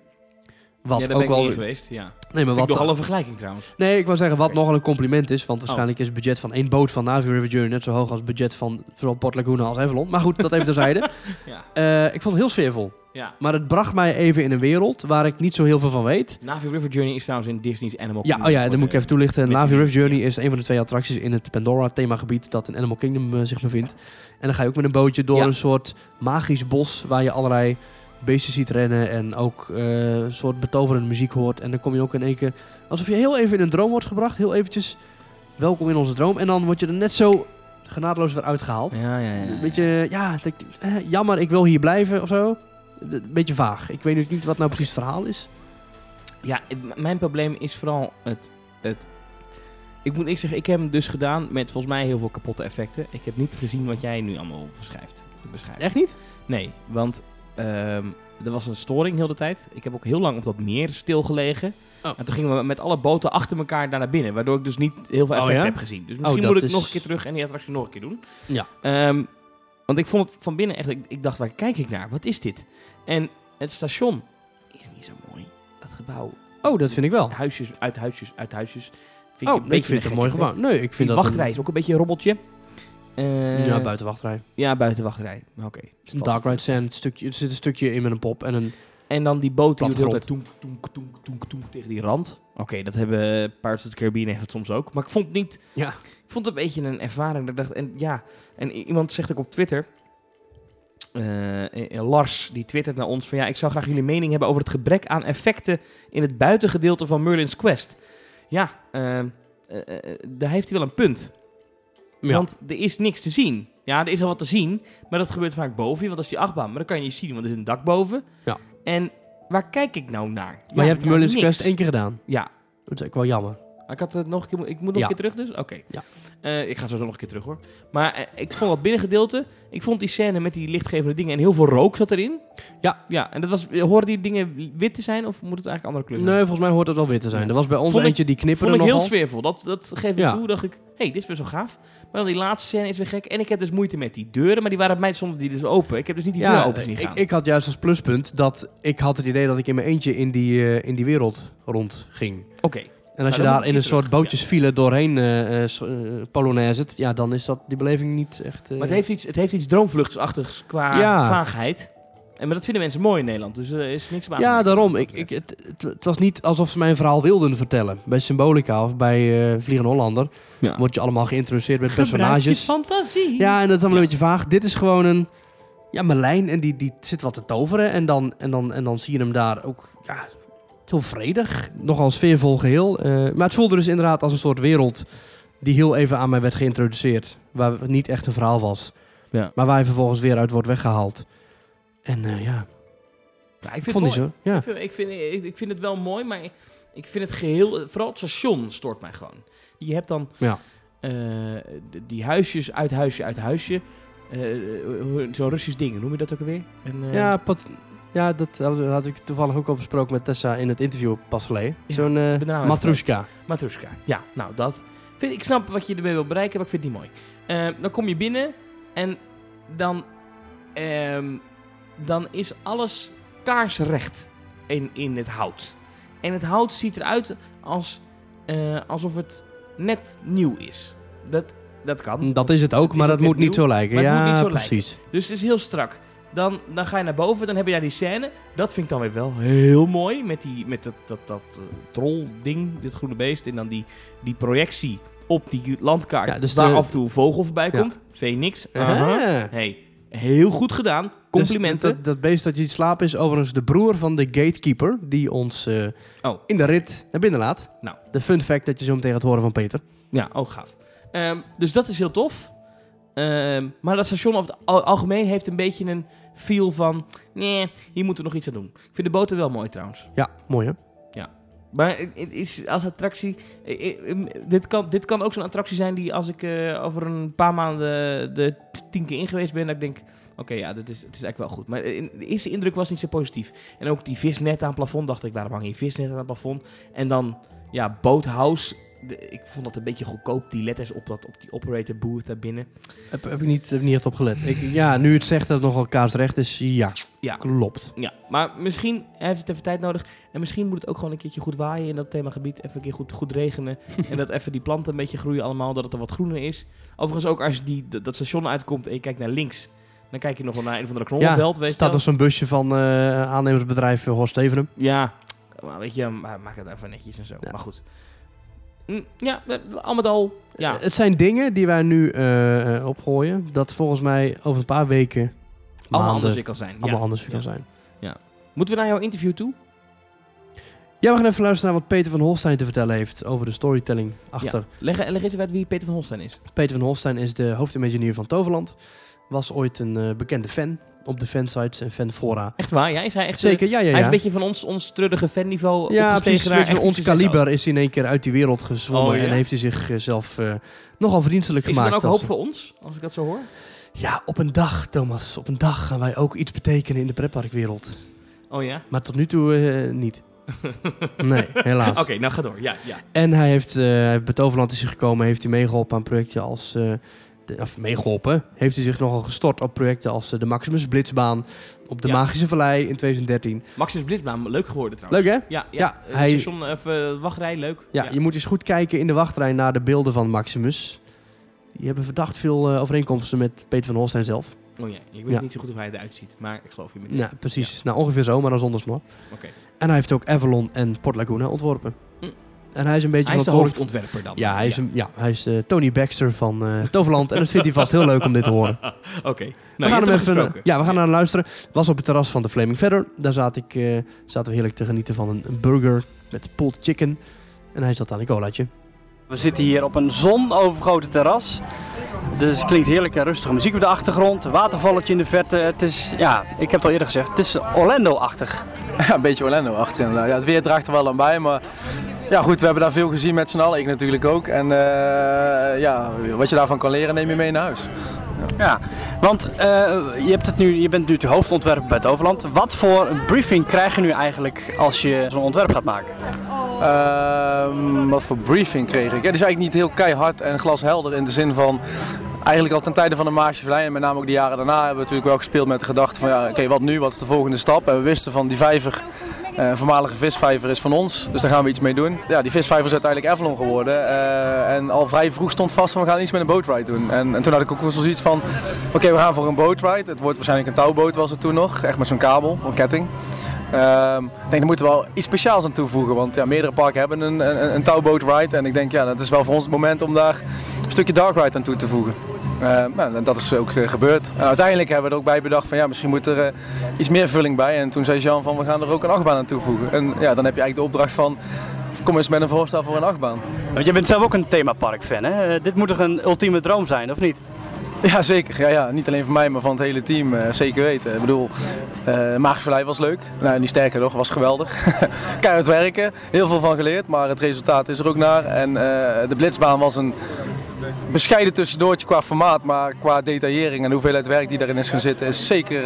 Wat ja, daar ook ben ik wel... niet geweest. Ja. Nee, maar Wat nogal een vergelijking trouwens. Nee, ik wou zeggen wat Oké. nogal een compliment is. Want waarschijnlijk is het budget van één boot van Navi River Journey net zo hoog als het budget van zowel Port Laguna als Avalon. Maar goed, dat even terzijde. Ja. Eh ik vond het heel sfeervol. Ja. Maar het bracht mij even in een wereld waar ik niet zo heel veel van weet. Navi River Journey is trouwens in Disney's Animal Ja, Kingdom. oh ja, dan moet ik even toelichten. Navi River Journey ja. is een van de twee attracties in het Pandora themagebied dat in Animal Kingdom eh, zich bevindt. En dan ga je ook met een bootje door Ja. een soort magisch bos waar je allerlei beestjes ziet rennen en ook eh, een soort betoverende muziek hoort. En dan kom je ook in één keer, alsof je heel even in een droom wordt gebracht, heel eventjes welkom in onze droom. En dan word je er net zo genadeloos weer uitgehaald. Ja, ja, ja. Een beetje, ja, dat- eh, jammer, ik wil hier blijven of zo. Een beetje vaag. Ik weet nu niet wat nou precies het verhaal is. Ja, het- mijn probleem is vooral het, het... Ik moet ik zeggen, ik heb hem dus gedaan met volgens mij heel veel kapotte effecten. Ik heb niet gezien wat jij nu allemaal beschrijft. beschrijft. Echt niet? Nee, want ehm, er was een storing heel de tijd. Ik heb ook heel lang op dat meer stilgelegen. Oh. En toen gingen we met alle boten achter elkaar daar naar binnen. Waardoor ik dus niet heel veel Oh, effect ja? heb gezien. Dus misschien dat moet ik is- nog een keer terug en die attractie nog een keer doen. Ja. Ehm, want ik vond het van binnen echt... Ik, ik dacht, waar kijk ik naar? Wat is dit? En het station is niet zo mooi. Dat gebouw Oh, dat vind ik wel. huisjes, uit huisjes, uit huisjes. Vind Oh, een ik beetje vind het een mooi gebouw. Nee, ik vind Die dat wachtrij een, is ook een beetje een robbeltje. Eh, ja, buiten wachtrij. Ja, buiten wachtrij. Oké. Een dark ride het stukje, er zit een stukje in met een pop en een... En dan die boot die doet Plattegrond. altijd toenk, toenk, toenk, toenk, toenk tegen die rand. Oké, dat hebben Pirates of the Caribbean heeft het soms ook. Maar ik vond het niet... Ja. Ik vond het een beetje een ervaring. Dat ik dacht, en ja, en iemand zegt ook op Twitter... eh, eh, Lars, die twittert naar ons van... Ja, ik zou graag jullie mening hebben over het gebrek aan effecten... in het buitengedeelte van Merlin's Quest. Ja, eh, daar heeft hij wel een punt. Ja. Want er is niks te zien. Ja, er is al wat te zien, maar dat gebeurt vaak boven je, want dat is die achtbaan. Maar dan kan je niet zien, want er is een dak boven. Ja. En waar kijk ik nou naar? Maar Ja, je hebt naar Merlin's. Quest één keer gedaan. Ja, Dat is ook wel jammer. Ik had het nog een keer, ik moet nog Ja. een keer terug dus? Oké. Ja. Eh, ik ga zo nog een keer terug hoor. Maar eh, ik vond dat binnengedeelte, ik vond die scène met die lichtgevende dingen en heel veel rook zat erin. Ja. Ja, en dat was, horen die dingen wit te zijn of moet het eigenlijk andere kleur zijn? Nee, volgens mij hoort het wel wit te zijn. Er was bij ons Vond ik- eentje die knipperde Vond ik heel nogal. sfeervol. Dat, dat geef ik Ja. toe. dacht ik, hé, hey, dit is best wel gaaf. Maar dan die laatste scène is weer gek. En ik heb dus moeite met die deuren. Maar die waren bij mij zonder die dus open. Ik heb dus niet die deur Ja, open zien ik, gaan. ik had juist als pluspunt dat ik had het idee dat ik in mijn eentje in die, eh, in die wereld rondging. Oké. En als je daar in een soort bootjesfile doorheen eh eh, eh, polonaise het, ja, dan is dat die beleving niet echt... eh, Maar het heeft iets, het heeft iets droomvluchtsachtigs qua Ja. vaagheid. En, maar dat vinden mensen mooi in Nederland. Dus er is niks aan. Ja, daarom. Ik, ik, het, het, het was niet alsof ze mijn verhaal wilden vertellen. Bij Symbolica of bij eh Vliegende Hollander ja. word je allemaal geïntroduceerd met Gebruik je personages. fantasie. Ja, en dat is allemaal Ja. een beetje vaag. Dit is gewoon een... Ja, Merlijn en die, die zit wat te toveren. En dan, en, dan, en dan zie je hem daar ook ja, heel vredig. Nogal sfeervol geheel. Eh, maar het voelde dus inderdaad als een soort wereld die heel even aan mij werd geïntroduceerd. Waar het niet echt een verhaal was. Ja. Maar waar je vervolgens weer uit wordt weggehaald. En eh, ja, Ja, ik vind vond het zo. Ja. Ik, vind, ik, vind, ik, ik vind het wel mooi, maar ik vind het geheel... Vooral het station stoort mij gewoon. Je hebt dan Ja. eh, die huisjes, uit huisje, uit huisje. Zo'n Russisch ding, noem je dat ook alweer? En, Ja, pat- ja, dat had- ik toevallig ook al besproken met Tessa in het interview pas geleden. Ja, Zo'n eh, matrushka. Matrushka. Ja, nou dat. Vind, ik snap wat je ermee wil bereiken, maar ik vind het niet mooi. Eh, dan kom je binnen en dan, ehm, dan is alles kaarsrecht in, in het hout. En het hout ziet eruit als, eh, alsof het net nieuw is. Dat, dat kan. Dat is het ook, maar dat moet niet zo lijken. maar het ja, moet niet zo lijken. precies. Dus het is heel strak. Dan, dan ga je naar boven, dan heb je daar die scène. Dat vind ik dan weer wel heel mooi. Met, die, met dat, dat, dat eh, troll-ding, dit groene beest. En dan die, die projectie op die landkaart. Ja, dus waar de- af en toe een vogel voorbij Ja. komt. Phoenix. aha. Ah. Hey, heel goed gedaan. Complimenten. Dus dat, dat beest dat je slapen is overigens de broer van de gatekeeper. Die ons eh, Oh. in de rit naar binnen laat. Nou. De fun fact dat je zo meteen gaat horen van Peter. Ja, ook gaaf. Ehm, dus dat is heel tof. Ehm, maar dat station over het al- algemeen heeft een beetje een feel van... Nee, hier moeten we nog iets aan doen. Ik vind de boten wel mooi trouwens. Ja, mooi hè? Maar het is als attractie. Dit kan, dit kan ook zo'n attractie zijn die als ik eh, over een paar maanden de tien keer in geweest ben, dat ik denk. Oké, ja, dit is, het is eigenlijk wel goed. Maar in- de eerste indruk was niet zo positief. En ook die visnet aan het plafond, dacht ik, waarom hang je visnet aan het plafond? En dan, ja, Boathouse. De- ik vond dat een beetje goedkoop, die letters op, dat, op die operator booth daar binnen. Heb, heb ik niet, heb niet echt op gelet. Ik, ja, nu het zegt dat het nogal kaarsrecht is, ja, Ja. klopt. Ja, maar misschien heeft het even tijd nodig. En misschien moet het ook gewoon een keertje goed waaien in dat themagebied. Even een keer goed, goed regenen. en dat even die planten een beetje groeien allemaal, dat het er wat groener is. Overigens ook als je die, dat dat station uitkomt en je kijkt naar links. Dan kijk je nog wel naar een van de knollenveld, ja, weet je staat er zo'n busje van eh aannemersbedrijf eh, Horst Stevenum. Ja, maar weet je, ma- maak het even netjes en zo. Ja. Maar goed. Mm, Ja, eh, al met al, ja. Het zijn dingen die wij nu eh, eh, opgooien. Dat volgens mij over een paar weken, allemaal anders weer kan zijn. allemaal ja. anders weer kan Ja. zijn. Moeten we naar jouw interview toe? Ja, we gaan even luisteren naar wat Peter van Holstein te vertellen heeft over de storytelling achter. Leg, leg eens even uit wie Peter van Holstein is. Peter van Holstein is de hoofdimagineer van Toverland. Was ooit een eh, bekende fan op de fansites en fanfora. Echt waar? Ja, is hij echt... Zeker, ja, ja, Hij is ja. een beetje van ons, ons truddige fanniveau ja, precies. ons kaliber is in één keer uit die wereld gezwommen. Oh, ja? En heeft hij zichzelf eh nogal vriendelijk Is er gemaakt. dan ook hoop voor ons, als ik dat zo hoor? Ja, op een dag, Thomas. Op een dag gaan wij ook iets betekenen in de pretparkwereld. Oh ja? Maar tot nu toe eh, niet. Nee, helaas. Oké, nou ga door. Ja, ja. En hij heeft eh, bij Toverland is hij gekomen, heeft hij meegeholpen aan projecten als... eh, of meegeholpen, heeft hij zich nogal gestort op projecten als eh, de Maximus Blitzbaan, op de Ja. Magische Vallei in 2013. Maximus Blitzbaan, leuk geworden trouwens. Leuk hè? Ja, ja. Ja, Eh, hij- Station, even wachtrij, leuk. Ja, je moet eens goed kijken in de wachtrij naar de beelden van Maximus. Die hebben verdacht veel overeenkomsten met Peter van Holstein zelf. Oh ja, ik weet niet zo goed hoe hij eruit ziet, maar ik geloof je meteen. Ja, precies. Nou, ongeveer zo, maar dan zonder snor. Oké. En hij heeft ook Avalon en Port Laguna ontworpen. En hij is een beetje Hij is de hoofdontwerper dan. Ja, hij is, Een, ja, hij is de Tony Baxter van eh, Toverland. en dat vindt hij vast heel leuk om dit te horen. Oké. we Nou, gaan je hem even, gesproken. ja, we gaan naar luisteren. Was op het terras van de Flaming Feather. Daar zat ik, eh, zaten we heerlijk te genieten van een, een burger met pulled chicken. En hij zat aan een colaatje. We zitten hier op een zonovergoten terras. Dus het klinkt heerlijk en rustige muziek op de achtergrond. Een watervalletje in de verte. Het is, ja, ik heb het al eerder gezegd, het is Orlando-achtig. Ja, een beetje Orlando achter inderdaad. Ja, het weer draagt er wel aan bij, maar ja goed, we hebben daar veel gezien met z'n allen. Ik natuurlijk ook. En eh, ja, wat je daarvan kan leren neem je mee naar huis. Ja, want eh, je, hebt het nu, je bent nu de hoofdontwerper bij Toverland. Wat voor een briefing krijg je nu eigenlijk als je zo'n ontwerp gaat maken? Ehm, wat voor briefing kreeg ik? Ja, die is eigenlijk niet heel keihard en glashelder in de zin van... Eigenlijk al ten tijde van de Maasje Vallei en met name ook de jaren daarna hebben we natuurlijk wel gespeeld met de gedachte van ja, oké, wat nu, wat is de volgende stap? En we wisten van die vijver, een voormalige visvijver is van ons, dus daar gaan we iets mee doen. Ja, die visvijver is uiteindelijk Avalon geworden eh, en al vrij vroeg stond vast van we gaan iets met een boatride doen. En, en toen had ik ook wel zoiets van, oké, we gaan voor een boatride. Het wordt waarschijnlijk een touwboot was het toen nog, echt met zo'n kabel, een ketting. Ehm, ik denk, daar moeten we wel iets speciaals aan toevoegen, want ja, meerdere parken hebben een, een, een touwbootride. En ik denk, ja, dat is wel voor ons het moment om daar een stukje dark ride aan toe te voegen. Uh, nou, dat is ook gebeurd. En uiteindelijk hebben we er ook bij bedacht van ja, misschien moet er iets meer vulling bij. En toen zei Jean van we gaan er ook een achtbaan aan toevoegen. En ja, dan heb je eigenlijk de opdracht van kom eens met een voorstel voor een achtbaan. Want je bent zelf ook een themapark-fan, hè? dit moet toch een ultieme droom zijn, of niet? Ja, zeker. Ja, ja. Niet alleen voor mij, maar van het hele team. Uh, zeker weten. Ik bedoel, uh, Maagse was leuk. Nou, niet sterker nog, was geweldig. Keihard werken, heel veel van geleerd, maar het resultaat is er ook naar. En uh, de Blitzbaan was een bescheiden tussendoortje qua formaat, maar qua detaillering en hoeveelheid werk die daarin is gaan zitten, is zeker,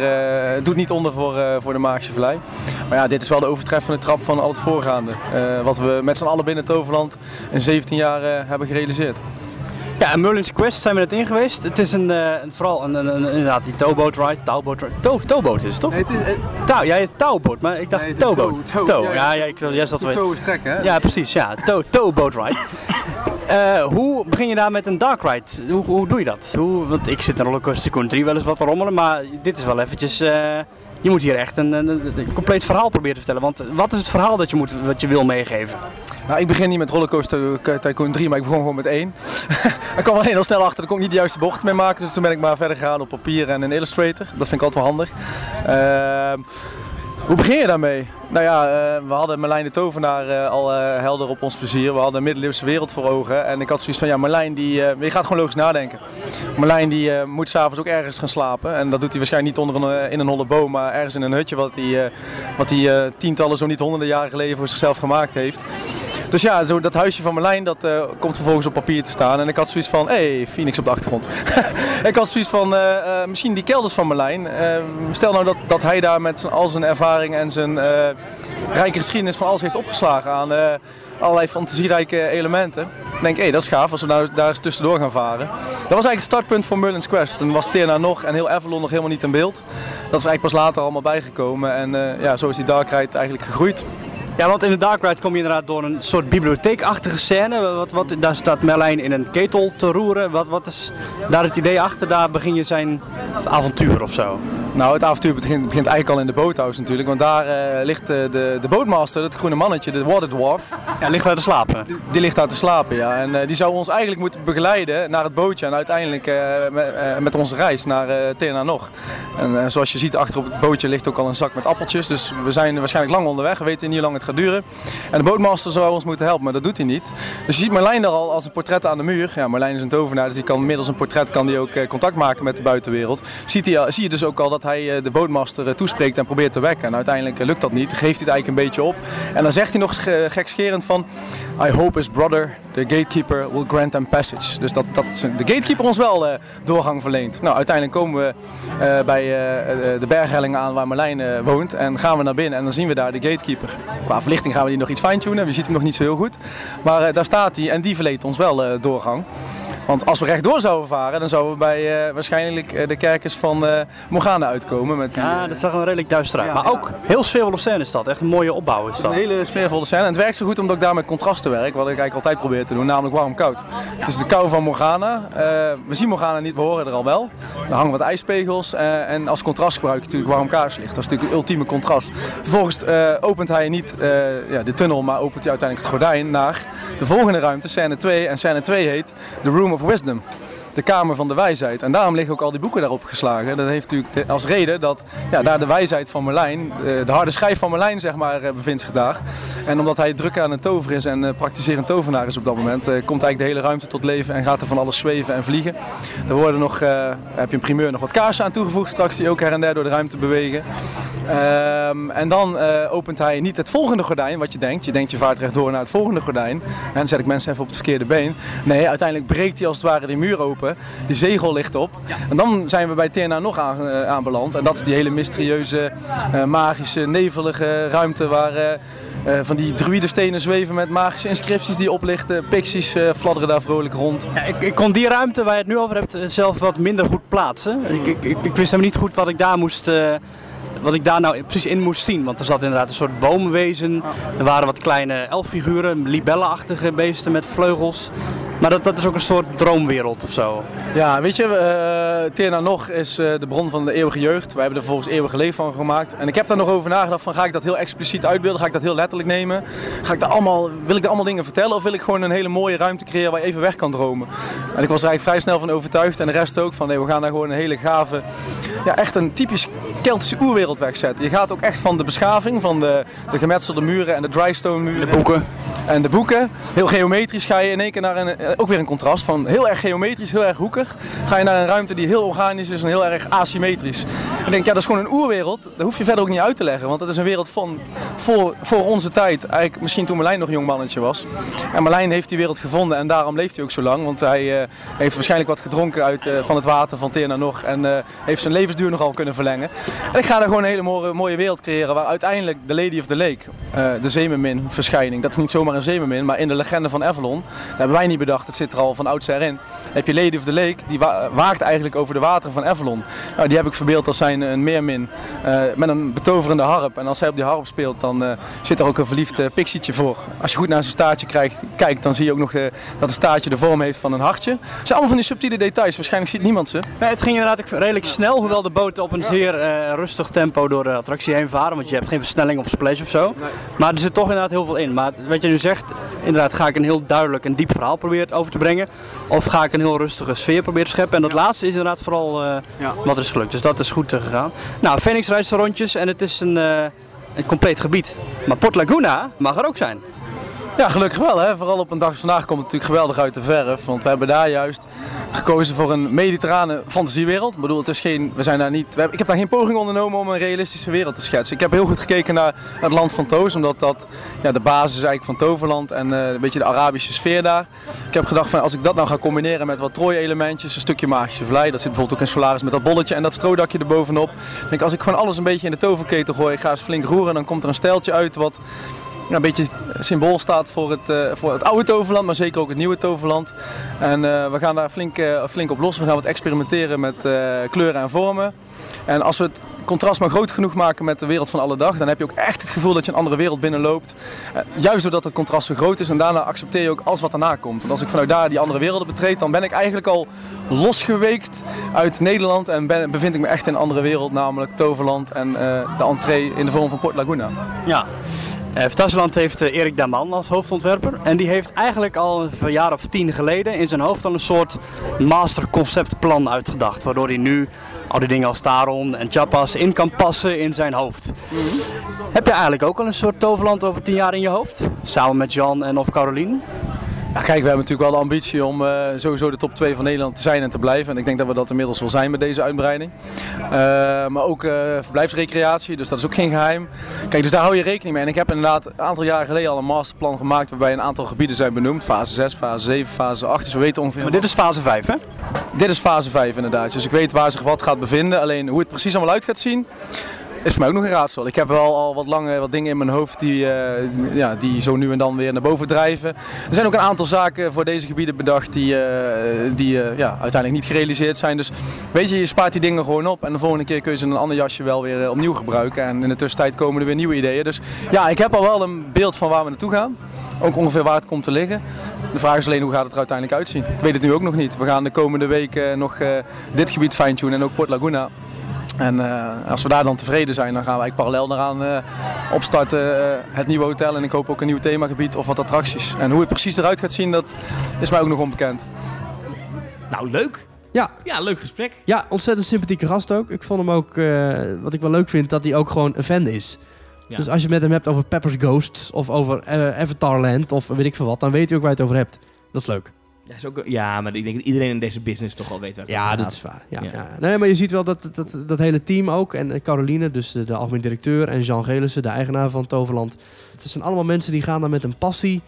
uh, doet niet onder voor, uh, voor de Maagse Vallei. Maar ja, dit is wel de overtreffende trap van al het voorgaande. Uh, wat we met z'n allen binnen Toverland in 17 jaar hebben gerealiseerd. Ja, Merlin's Quest zijn we net in geweest. Het is een, vooral een, een, een, inderdaad die towboat ride, touwboot ride. Tow, towboat is het toch? Nee, het is, uh, touw, jij towboat, maar ik dacht nee, towboat. Tow, tow, tow. Ja, ja, ik, jij zat weer. Tow is trekken, hè? Ja, precies, ja. Tow, towboat ride. uh, hoe begin je daar met een dark ride? Hoe, hoe doe je dat? Hoe, want ik zit in Rollercoaster Tycoon 3 wel eens wat te rommelen, maar dit is wel eventjes... je moet hier echt een, een, compleet verhaal proberen te vertellen. Want wat is het verhaal dat je, moet, wat je wil meegeven? Nou, ik begin niet met Rollercoaster Tycoon 3, maar ik begon gewoon met 1. ik kwam alleen al snel achter, dat kon ik niet de juiste bocht mee maken. Dus toen ben ik maar verder gegaan op papier en een Illustrator. Dat vind ik altijd wel handig. Uh, hoe begin je daarmee? Nou ja, uh, we hadden Marlijn de Tovenaar uh, al uh, helder op ons vizier. We hadden een middeleeuwse wereld voor ogen. En ik had zoiets van, ja, Marlijn die, je gaat gewoon logisch nadenken. Marlijn die moet s'avonds ook ergens gaan slapen. En dat doet hij waarschijnlijk niet onder een, in een holle boom, maar ergens in een hutje wat hij, wat hij tientallen, zo niet honderden jaren geleden voor zichzelf gemaakt heeft. Dus ja, zo dat huisje van Marlijn, dat uh, komt vervolgens op papier te staan. En ik had zoiets van, hé, hey, Phoenix op de achtergrond. ik had zoiets van, uh, uh, misschien die kelders van Marlijn. stel nou dat, dat hij daar met al zijn ervaring en zijn rijke geschiedenis van alles heeft opgeslagen aan allerlei fantasierijke elementen. Ik denk, hé, hey, dat is gaaf als we nou daar eens tussendoor gaan varen. Dat was eigenlijk het startpunt voor Merlin's Quest. Toen was Terna nog en heel Avalon nog helemaal niet in beeld. Dat is eigenlijk pas later allemaal bijgekomen. En ja, zo is die Dark Ride eigenlijk gegroeid. Ja, want in de Dark Ride kom je inderdaad door een soort bibliotheekachtige scène. Wat, wat, daar staat Merlijn in een ketel te roeren. Wat, wat is daar het idee achter? Daar begin je zijn avontuur of zo. Nou, het avontuur begint, begint eigenlijk al in de boothouse natuurlijk. Want daar uh, ligt de, de, de bootmaster, het groene mannetje, de Water Dwarf. Ja, ligt daar te slapen. Die, die ligt daar te slapen, ja. En uh, die zou ons eigenlijk moeten begeleiden naar het bootje. En uiteindelijk met, met, onze reis naar uh, Tena nog. En zoals je ziet, achter op het bootje ligt ook al een zak met appeltjes. Dus we zijn waarschijnlijk lang onderweg. We weten niet hoe lang het gaat duren. En de bootmaster zou ons moeten helpen, maar dat doet hij niet. Dus je ziet Marlijn daar al als een portret aan de muur. Ja, Marlijn is een tovenaar, dus die kan middels een portret kan die ook contact maken met de buitenwereld. Ziet hij, zie je dus ook al dat hij de bootmaster eh, toespreekt en probeert te wekken. En uiteindelijk eh, lukt dat niet, geeft hij het eigenlijk een beetje op. En dan zegt hij nog gekscherend van... I hope his brother, the gatekeeper, will grant them passage. Dus dat, dat de gatekeeper ons wel doorgang verleent. Nou, uiteindelijk komen we bij de berghelling aan waar Marlijn woont. En gaan we naar binnen en dan zien we daar de gatekeeper. Qua verlichting gaan we die nog iets fine-tunen. Je ziet hem nog niet zo heel goed. Maar daar staat hij en die verleent ons wel doorgang. Want als we rechtdoor zouden varen, dan zouden we bij uh, waarschijnlijk uh, de kerkers van uh, Morgana uitkomen. Met die, ja, dat zag er redelijk duister uit. Ja, maar ook heel sfeervolle scène is dat. Echt een mooie opbouw is dat. Een hele sfeervolle scène. En het werkt zo goed omdat ik daar met contrasten werk. Wat ik eigenlijk altijd probeer te doen, namelijk warm-koud. Het is de kou van Morgana. we zien Morgana niet, we horen er al wel. Er hangen wat ijspegels. en als contrast gebruik je natuurlijk warm kaarslicht. Dat is natuurlijk het ultieme contrast. Vervolgens opent hij niet ja, de tunnel, maar opent hij uiteindelijk het gordijn naar de volgende ruimte, scène 2. En scène 2 heet The Room of Wisdom de Kamer van de Wijsheid. En daarom liggen ook al die boeken daarop geslagen. Dat heeft natuurlijk als reden dat ja, daar de wijsheid van Merlijn, de, harde schijf van Merlijn zeg maar, eh, bevindt zich daar. En omdat hij druk aan het toveren is en uh, praktiserend tovenaar is op dat moment, komt eigenlijk de hele ruimte tot leven en gaat er van alles zweven en vliegen. Er worden nog, heb je een primeur, nog wat kaarsen aan toegevoegd straks die ook her en der door de ruimte bewegen. Um, en dan opent hij niet het volgende gordijn, wat je denkt. Je denkt je vaart rechtdoor naar het volgende gordijn. En dan zet ik mensen even op het verkeerde been. Nee, uiteindelijk breekt hij als het ware die muur open die zegel ligt op. En dan zijn we bij TNA nog aan, uh, aanbeland. En dat is die hele mysterieuze, uh, magische, nevelige ruimte waar... Uh, van die druïdenstenen zweven met magische inscripties die oplichten. Pixies fladderen daar vrolijk rond. Ja, ik, ik, kon die ruimte waar je het nu over hebt zelf wat minder goed plaatsen. Ik, ik, ik wist helemaal niet goed wat ik daar moest wat ik daar nou precies in moest zien. Want er zat inderdaad een soort boomwezen. Er waren wat kleine elffiguren, libellenachtige beesten met vleugels. Maar dat, dat is ook een soort droomwereld of zo. Ja, weet je, eh Tena Nog is eh, de bron van de eeuwige jeugd. Wij hebben er volgens eeuwige leven van gemaakt. En ik heb daar nog over nagedacht van ga ik dat heel expliciet uitbeelden? Ga ik dat heel letterlijk nemen? Ga ik daar allemaal, wil ik daar allemaal dingen vertellen? Of wil ik gewoon een hele mooie ruimte creëren waar je even weg kan dromen? En ik was er eigenlijk vrij snel van overtuigd en de rest ook van nee, we gaan daar gewoon een hele gave, ja echt een typisch Keltische oerwereld wegzetten. Je gaat ook echt van de beschaving, van de, de gemetselde muren en de drystone muren. De boeken. En de boeken, heel geometrisch ga je in één keer naar een, eh, ook weer een contrast van heel erg geometrisch, heel erg hoekig. Ga je naar een ruimte die heel organisch is en heel erg asymmetrisch. Ik denk, ja, dat is gewoon een oerwereld. Dat hoef je verder ook niet uit te leggen, want dat is een wereld van voor, voor onze tijd. Eigenlijk misschien toen Marlijn nog een jong mannetje was. En Marlijn heeft die wereld gevonden en daarom leeft hij ook zo lang, want hij eh, heeft waarschijnlijk wat gedronken uit, eh, van het water van Terna nog en heeft zijn levensduur nogal kunnen verlengen. En ik ga daar gewoon een hele mooie, mooie wereld creëren waar uiteindelijk de Lady of the Lake, eh, de zeemermin verschijning, dat is niet zomaar een zeemermin, maar in de legende van Avalon, dat hebben wij niet bedacht, het zit er al van oudsher in, heb je Lady of the Lake, die wa- waakt eigenlijk over de wateren van Avalon. Nou, die heb ik verbeeld als zijn een meermin eh, met een betoverende harp. En als hij op die harp speelt, dan eh, zit er ook een verliefd pixietje voor. Als je goed naar zijn staartje krijgt, kijkt, dan zie je ook nog eh, dat het staartje de vorm heeft van een hartje. Het zijn allemaal van die subtiele details, waarschijnlijk ziet niemand ze. Nee, het ging inderdaad redelijk snel, hoewel de boten op een zeer eh, rustig tempo door de attractie heen varen. Want je hebt geen versnelling of splash of zo. Maar er zit toch inderdaad heel veel in. Maar wat je nu zegt, inderdaad ga ik een heel duidelijk en diep verhaal proberen over te brengen. Of ga ik een heel rustige sfeer proberen te scheppen. En dat laatste is inderdaad vooral eh, wat er is gelukt. Dus dat is goed eh, gegaan. Nou, Phoenix rijdt rondjes en het is een, eh, een compleet gebied. Maar Port Laguna mag er ook zijn. Ja, gelukkig wel. Hè? Vooral op een dag als vandaag komt het natuurlijk geweldig uit de verf. Want we hebben daar juist gekozen voor een mediterrane fantasiewereld. Ik bedoel, het is geen, we zijn daar niet, we hebben, ik heb daar geen poging ondernomen om een realistische wereld te schetsen. Ik heb heel goed gekeken naar het land van Toos, omdat dat ja, de basis is eigenlijk van Toverland en eh, een beetje de Arabische sfeer daar. Ik heb gedacht van als ik dat nou ga combineren met wat Troje-elementjes, een stukje magische vlei, dat zit bijvoorbeeld ook in Solaris met dat bolletje en dat stroodakje erbovenop. Ik denk als ik gewoon alles een beetje in de toverketel gooi, ga eens flink roeren, dan komt er een stijltje uit wat een beetje symbool staat voor het, eh, voor het oude Toverland, maar zeker ook het nieuwe Toverland. En eh, we gaan daar flink, eh, flink op los. We gaan wat experimenteren met kleuren en vormen. En als we het contrast maar groot genoeg maken met de wereld van alle dag, dan heb je ook echt het gevoel dat je een andere wereld binnenloopt. Juist doordat het contrast zo groot is en daarna accepteer je ook alles wat daarna komt. Want als ik vanuit daar die andere werelden betreed, dan ben ik eigenlijk al losgeweekt uit Nederland en bevind ik me echt in een andere wereld, namelijk Toverland en de entree in de vorm van Port Laguna. Ja. Uh, Fantasieland heeft eh, Erik Daman als hoofdontwerper. En die heeft eigenlijk al een jaar of tien geleden in zijn hoofd al een soort masterconceptplan uitgedacht. Waardoor hij nu al die dingen als Taron en Chapas in kan passen in zijn hoofd. Heb je eigenlijk ook al een soort toverland over tien jaar in je hoofd? Samen met Jan en of Caroline? Ja, kijk, we hebben natuurlijk wel de ambitie om eh, sowieso de top 2 van Nederland te zijn en te blijven. En ik denk dat we dat inmiddels wel zijn met deze uitbreiding. Uh, maar ook uh, verblijfsrecreatie, dus dat is ook geen geheim. Kijk, dus daar hou je rekening mee. En ik heb inderdaad een aantal jaar geleden al een masterplan gemaakt waarbij een aantal gebieden zijn benoemd. Fase 6, fase 7, fase 8. Dus we weten ongeveer... Maar dit is fase 5, hè? Dit is fase 5 inderdaad. Dus ik weet waar zich wat gaat bevinden. Alleen hoe het precies allemaal uit gaat zien is voor mij ook nog een raadsel. Ik heb wel al wat lange wat dingen in mijn hoofd die, uh, ja, die zo nu en dan weer naar boven drijven. Er zijn ook een aantal zaken voor deze gebieden bedacht die, uh, die uh, ja, uiteindelijk niet gerealiseerd zijn. Dus weet je, je spaart die dingen gewoon op en de volgende keer kun je ze in een ander jasje wel weer opnieuw gebruiken. En in de tussentijd komen er weer nieuwe ideeën. Dus ja, ik heb al wel een beeld van waar we naartoe gaan. Ook ongeveer waar het komt te liggen. De vraag is alleen hoe gaat het er uiteindelijk uitzien. Ik weet het nu ook nog niet. We gaan de komende weken nog dit gebied fine-tunen en ook Port Laguna. En uh, als we daar dan tevreden zijn, dan gaan wij parallel daaraan uh, opstarten uh, het nieuwe hotel. En ik hoop ook een nieuw themagebied of wat attracties. En hoe het precies eruit gaat zien, dat is mij ook nog onbekend. Nou, leuk. Ja. Ja, leuk gesprek. Ja, ontzettend sympathieke gast ook. Ik vond hem ook, wat ik wel leuk vind, dat hij ook gewoon een fan is. Ja. Dus als je met hem hebt over Pepper's Ghosts of over Avatarland of weet ik veel wat, dan weet hij ook waar je het over hebt. Dat is leuk. Ja, is ook, ja, maar ik denk dat iedereen in deze business toch al weet waar het Ja, dat is waar. Ja, ja. ja, Nee, maar je ziet wel dat, dat, dat hele team ook, en Caroline, dus de, de algemeen directeur, en Jean Gelissen, de eigenaar van Toverland. Het zijn allemaal mensen die gaan daar met een passie.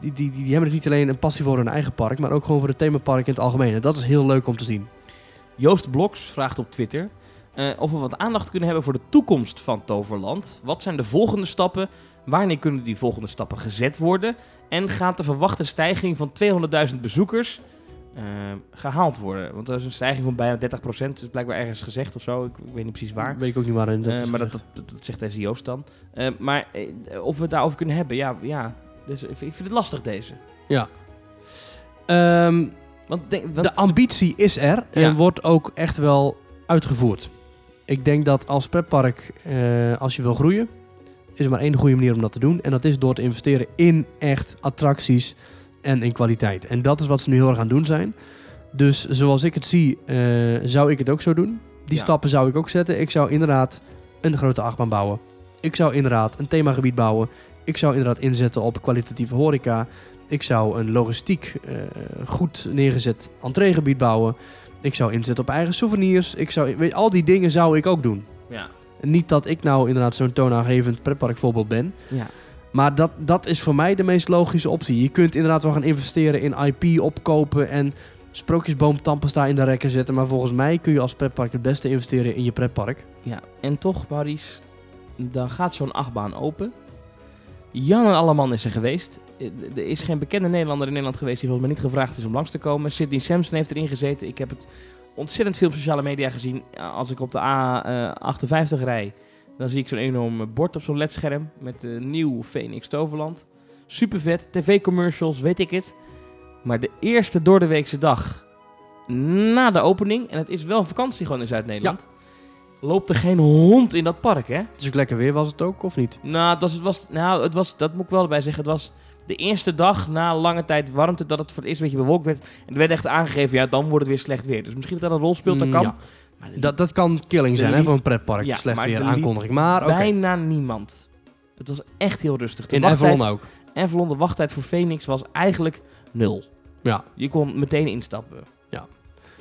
Die, die, die, die hebben niet alleen een passie voor hun eigen park, maar ook gewoon voor het themapark in het algemeen. En dat is heel leuk om te zien. Joost Bloks vraagt op Twitter uh, of we wat aandacht kunnen hebben voor de toekomst van Toverland. Wat zijn de volgende stappen? Wanneer kunnen die volgende stappen gezet worden? En gaat de verwachte stijging van 200.000 bezoekers uh, gehaald worden? Want dat is een stijging van bijna 30%. Dat is blijkbaar ergens gezegd of zo. Ik, ik weet niet precies waar. Weet ik ook niet waar. In dat uh, maar dat, dat, dat, zegt deze Joost dan. Uh, maar of we het daarover kunnen hebben, ja, ja dus ik vind het lastig deze. Ja. Ehm, Want, denk, want de ambitie is er en Ja. wordt ook echt wel uitgevoerd. Ik denk dat als pretpark, eh, als je wil groeien, is er maar één goede manier om dat te doen. En dat is door te investeren in echt attracties en in kwaliteit. En dat is wat ze nu heel erg aan het doen zijn. Dus zoals ik het zie, eh, zou ik het ook zo doen. Die Ja. stappen zou ik ook zetten. Ik zou inderdaad een grote achtbaan bouwen. Ik zou inderdaad een themagebied bouwen. Ik zou inderdaad inzetten op kwalitatieve horeca. Ik zou een logistiek eh, goed neergezet entreegebied bouwen. Ik zou inzetten op eigen souvenirs. Ik zou, weet, al die dingen zou ik ook doen. ja, niet dat ik nou inderdaad zo'n toonaangevend pretpark voorbeeld ben. ja. Maar dat, dat is voor mij de meest logische optie. Je kunt inderdaad wel gaan investeren in IP opkopen en sprookjesboom tandpasta in de rekken zetten. Maar volgens mij kun je als pretpark het beste investeren in je pretpark. Ja, en toch, Maurice, dan gaat zo'n achtbaan open. Jan en Alleman is er geweest. Eh, Er is geen bekende Nederlander in Nederland geweest die volgens mij niet gevraagd is om langs te komen. Sydney Sampson heeft erin gezeten. Ik heb het ontzettend veel op sociale media gezien. Ja, Als ik op de A58 rij, dan zie ik zo'n enorm bord op zo'n ledscherm met uh, nieuw Phoenix Toverland. Super vet, tv-commercials, weet ik het. Maar de eerste doordeweekse dag na de opening, en het is wel vakantie gewoon in Zuid-Nederland, loopt er geen hond in dat park, hè? Ook lekker weer was het ook, of niet? Nou, het was, het was, nou het was, dat moet ik wel erbij zeggen. Het was de eerste dag na lange tijd warmte dat het voor het eerst een beetje bewolkt werd. En er werd echt aangegeven, ja, dan wordt het weer slecht weer. Dus misschien dat dat een rol speelt, dat Mm, kan. ja. Dat, dat kan killing zijn hè, voor een pretpark. Ja, Slecht weer er aankondiging. Maar oké. bijna niemand. Het was echt heel rustig. De In Avalon ook. Avalon, de wachttijd voor Phoenix was eigenlijk nul. Ja. Je kon meteen instappen. Ja.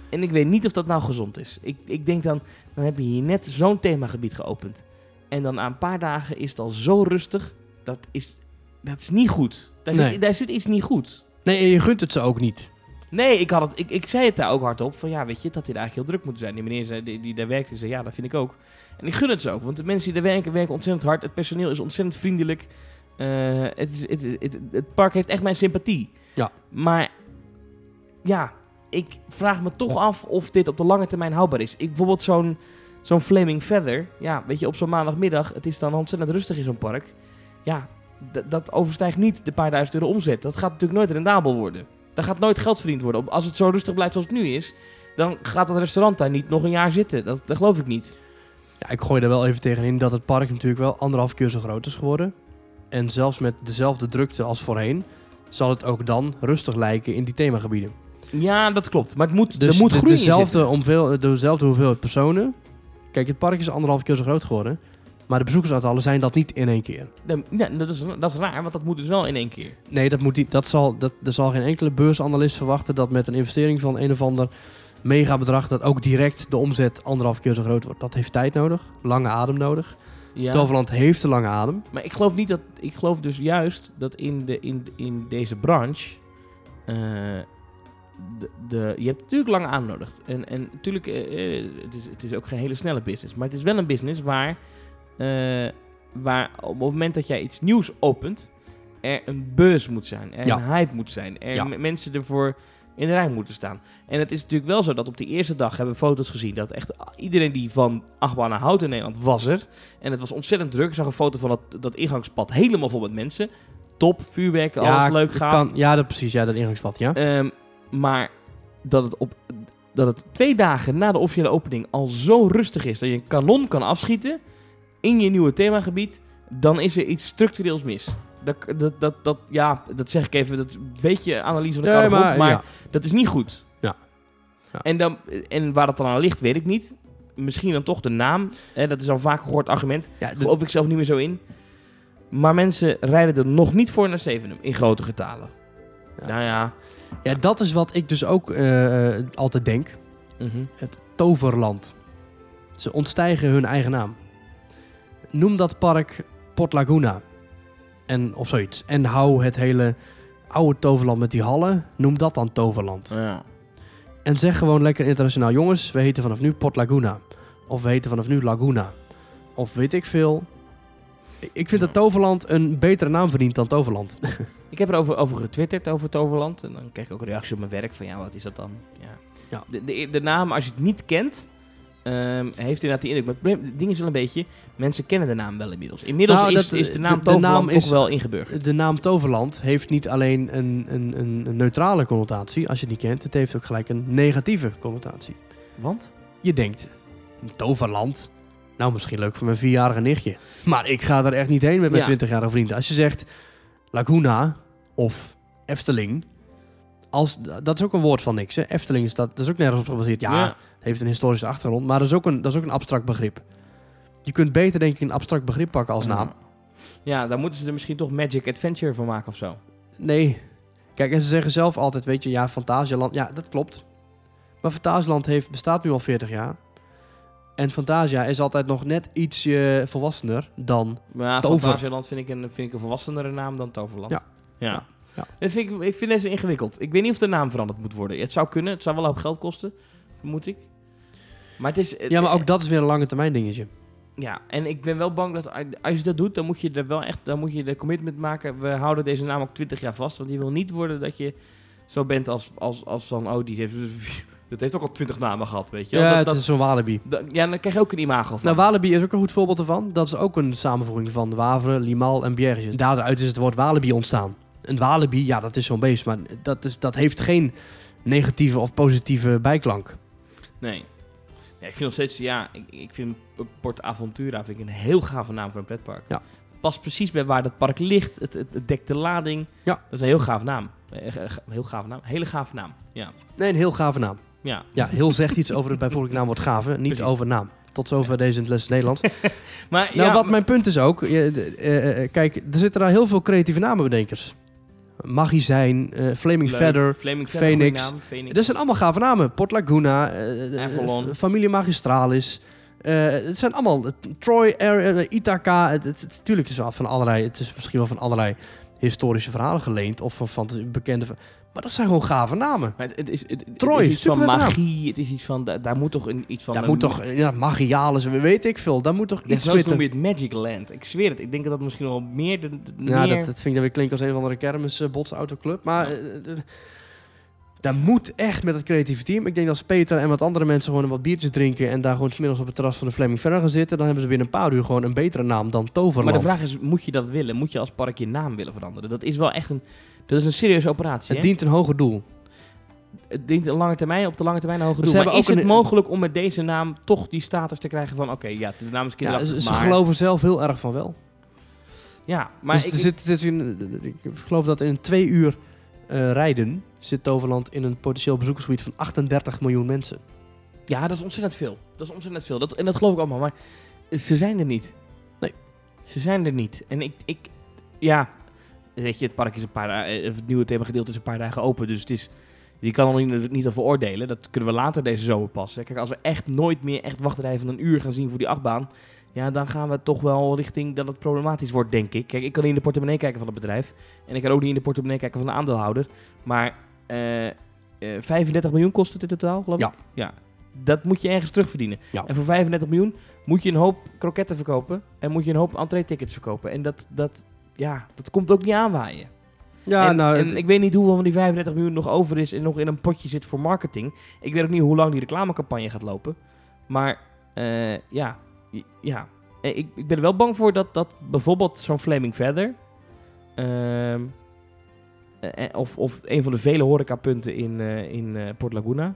En ik weet niet of dat nou gezond is. Ik, ik denk dan, dan heb je hier net zo'n themagebied geopend. En dan na een paar dagen is het al zo rustig. Dat is, dat is niet goed. Daar, Nee. zit, daar zit iets niet goed. Nee, en je gunt het ze ook niet. Nee, ik, had het, ik, ik zei het daar ook hardop. Van ja, weet je, dat hij daar eigenlijk heel druk moet zijn. Die meneer zei, die, die daar werkt, die zei ja, dat vind ik ook. En ik gun het ze ook. Want de mensen die daar werken, werken ontzettend hard. Het personeel is ontzettend vriendelijk. Eh, het, is, het, het, het park heeft echt mijn sympathie. Ja. Maar ja, ik vraag me toch af of dit op de lange termijn houdbaar is. Ik, bijvoorbeeld zo'n zo'n Flaming Feather. Ja, weet je, op zo'n maandagmiddag. Het is dan ontzettend rustig in zo'n park. Ja, dat overstijgt niet de paar duizend euro omzet. Dat gaat natuurlijk nooit rendabel worden. Daar gaat nooit geld verdiend worden. Als het zo rustig blijft zoals het nu is, dan gaat dat restaurant daar niet nog een jaar zitten. Dat, dat geloof ik niet. Ja, ik gooi er wel even tegenin dat het park natuurlijk wel anderhalf keer zo groot is geworden. En zelfs met dezelfde drukte als voorheen, zal het ook dan rustig lijken in die themagebieden. Ja, dat klopt. Maar het moet, Dus er moet de- dezelfde, omveel, dezelfde hoeveelheid personen. Kijk, het park is anderhalf keer zo groot geworden. Maar de bezoekersaantallen zijn dat niet in één keer. De- ja, dat, is, dat is raar, want dat moet dus wel in één keer. Nee, dat moet niet, dat zal, dat, er zal geen enkele beursanalist verwachten dat met een investering van een of ander megabedrag dat ook direct de omzet anderhalf keer zo groot wordt. Dat heeft tijd nodig, lange adem nodig. Ja. Toverland heeft een lange adem. Maar ik geloof niet dat. Ik geloof dus juist dat in, de, in, in deze branche. eh, de, de, je hebt natuurlijk lang aan nodig. En, en natuurlijk, eh, eh, het, is, het is ook geen hele snelle business. Maar het is wel een business waar, waar op het moment dat jij iets nieuws opent, er een buzz moet zijn. Er Ja. een hype moet zijn. Er Ja. mensen ervoor in de rij moeten staan. En het is natuurlijk wel zo dat op die eerste dag hebben we foto's gezien dat echt iedereen die van achtbanen houdt in Nederland was er. En het was ontzettend druk. Ik zag een foto van dat, dat ingangspad helemaal vol met mensen. Top, vuurwerk, alles leuk, gaaf. Kan, ja, dat, precies. Ja, dat ingangspad, ja. Ehm, maar dat het, op, dat het twee dagen na de officiële opening al zo rustig is dat je een kanon kan afschieten in je nieuwe themagebied, dan is er iets structureels mis. Dat, dat, dat, dat, ja, dat zeg ik even, dat is een beetje analyse van de Nee, maar ja. dat is niet goed. Ja. Ja. En, dan, en waar dat dan aan ligt, weet ik niet. Misschien dan toch de naam. Hè, dat is al vaak gehoord argument. Ja, geloof ik zelf niet meer zo in. Maar mensen rijden er nog niet voor naar Zevenum in grote getalen. Ja. Nou ja. ja, dat is wat ik dus ook eh, eh, altijd denk. mhm. Het toverland. Ze ontstijgen hun eigen naam. Noem dat park Port Laguna. En, of zoiets. En hou het hele oude toverland met die hallen. Noem dat dan toverland. Ja. En zeg gewoon lekker internationaal. Jongens, we heten vanaf nu Port Laguna. Of we heten vanaf nu Laguna. Of weet ik veel. Ik- vind dat Toverland een betere naam verdient dan Toverland. Ik heb erover over getwitterd, over Toverland. En dan kreeg ik ook een reactie op mijn werk van, ja, wat is dat dan? Ja. Ja. De, de, de naam, als je het niet kent, ehm, heeft inderdaad die indruk. Maar het, ding is wel een beetje, mensen kennen de naam wel inmiddels. Inmiddels Nou, is, dat- is de naam de- de Toverland naam toch is- wel ingeburgerd. De naam Toverland heeft niet alleen een, een, een, een neutrale connotatie, als je niet kent. Het heeft ook gelijk een negatieve connotatie. Want? Je denkt, Toverland? Nou, misschien leuk voor mijn vierjarige nichtje. Maar ik ga er echt niet heen met mijn Ja. twintigjarige vrienden. Als je zegt Laguna of Efteling, als, dat is ook een woord van niks. Hè? Efteling is dat, dat is ook nergens op gebaseerd. Ja, Ja. Het heeft een historische achtergrond, maar dat is, ook een, dat is ook een abstract begrip. Je kunt beter denk ik een abstract begrip pakken als naam. Ja, dan moeten ze er misschien toch Magic Adventure van maken of zo. Nee. Kijk, en ze zeggen zelf altijd, weet je, ja, Fantasialand. Ja, dat klopt. Maar Fantasialand heeft, bestaat nu al 40 jaar. En Fantasia is altijd nog net ietsje volwassener dan... Ja, Tover. Fantasialand vind ik, een, vind ik een volwassenere naam dan Toverland. Ja. Ja. Ja. Ja. Dat vind ik, ik vind deze ingewikkeld. Ik weet niet of de naam veranderd moet worden. Het zou kunnen. Het zou wel een hoop geld kosten, vermoed ik. Maar het is... het- Ja, maar ook dat is weer een lange termijn dingetje. Ja, en ik ben wel bang dat als je dat doet, dan moet je er wel echt, dan moet je de commitment maken. We houden deze naam ook 20 jaar vast, want je wil niet worden dat je zo bent als, als, als van, oh, die heeft, dat heeft ook al 20 namen gehad, weet je. Ja, dat, het is zo'n Walibi. dat- ja, dan krijg je ook een imago van. Nou, Walibi is ook een goed voorbeeld ervan. Dat is ook een samenvoeging van Wavre, Limal en Bjergjes. Daaruit is het woord Walibi ontstaan. Een Walibi, ja, dat is zo'n beest, maar dat, is, dat heeft geen negatieve of positieve bijklank. Nee. Ja, ik vind nog steeds, ja, ik, ik vind Port Aventura vind ik een heel gave naam voor een pretpark. Ja. Past precies bij waar dat park ligt. Het, het, het dekt de lading. Ja. Dat is een heel gaaf naam. Eh, eh, Een heel gave naam. Hele gave naam. Ja. Nee, een heel gave naam. Ja. Ja, heel zegt iets over het bijvoorbeeld naamwoord gave, niet Precies. over naam. Tot zover deze les Nederlands. Maar nou, ja, wat maar- mijn punt is ook, je, eh, eh, kijk, er zitten daar heel veel creatieve namenbedenkers. Flaming Leuk. Feather. Flaming Feather, Phoenix. goeie naam. Phoenix. Dat zijn allemaal gave namen. Port Laguna, eh, eh, Familie Magistralis. Het zijn allemaal Troy, Air, Ithaca. Het, het, het- tuurlijk is het van allerlei. Het is misschien wel van allerlei historische verhalen geleend of van, van bekende. Maar dat zijn gewoon gave namen. Maar het, is, het, het Troy, is iets van magie. Het is iets van, daar, daar moet toch een, iets van... Daar moet toch, ja, magialis, weet ik veel. Daar moet toch iets noem je het Magic Land. Ik zweer het. Ik denk dat dat misschien wel meer... De, de- Ja, meer dat, dat vind ik dan weer klinken als een of andere kermis uh, botsautoclub. Maar eh, eh, daar moet echt met het creatieve team. Ik denk dat als Peter en wat andere mensen gewoon wat biertjes drinken... en daar gewoon smiddags op het terras van de Fleming Verder gaan zitten... dan hebben ze binnen een paar uur gewoon een betere naam dan Toverland. maar de vraag is, moet je dat willen? Moet je als park je naam willen veranderen? Dat is wel echt een... Dat is een serieuze operatie. het hè? dient een hoger doel. het dient een lange termijn, op de lange termijn een hoger Ze doel. Maar hebben is het een- mogelijk om met deze naam toch die status te krijgen van... Oké, ja, de naam is Ja, kinderachtig, ze, ze maar... geloven zelf heel erg van wel. Ja, maar dus ik, er zit, in, ik geloof dat in twee uur eh, rijden... zit Toverland in een potentieel bezoekersgebied van 38 miljoen mensen. Ja, dat is ontzettend veel. Dat is ontzettend veel. Dat, en dat geloof ik allemaal. Maar ze zijn er niet. Nee. Ze zijn er niet. En ik, ik ja, weet je, het park is een paar dagen, het nieuwe themagedeelte is een paar dagen open. Dus het is, je kan er niet, niet over oordelen. Dat kunnen we later deze zomer passen. Kijk, als we echt nooit meer echt wachtrijen van een uur gaan zien voor die achtbaan. Ja, dan gaan we toch wel richting dat het problematisch wordt, denk ik. Kijk, ik kan niet in de portemonnee kijken van het bedrijf. En ik kan ook niet in de portemonnee kijken van de aandeelhouder. Maar eh, eh, 35 miljoen kost het in totaal, geloof ik? Ja. Dat moet je ergens terugverdienen. Ja. En voor 35 miljoen moet je een hoop kroketten verkopen. En moet je een hoop entree-tickets verkopen. En dat, dat, ja, dat komt ook niet aanwaaien. Ja, en, nou, en ik weet niet hoeveel van die 35 miljoen nog over is en nog in een potje zit voor marketing. Ik weet ook niet hoe lang die reclamecampagne gaat lopen. Maar eh, ja, ja. Eh, Ik, ik ben er wel bang voor dat, dat bijvoorbeeld zo'n Flaming Feather... ehm, eh, eh, of, of een van de vele horecapunten in, in Port Laguna...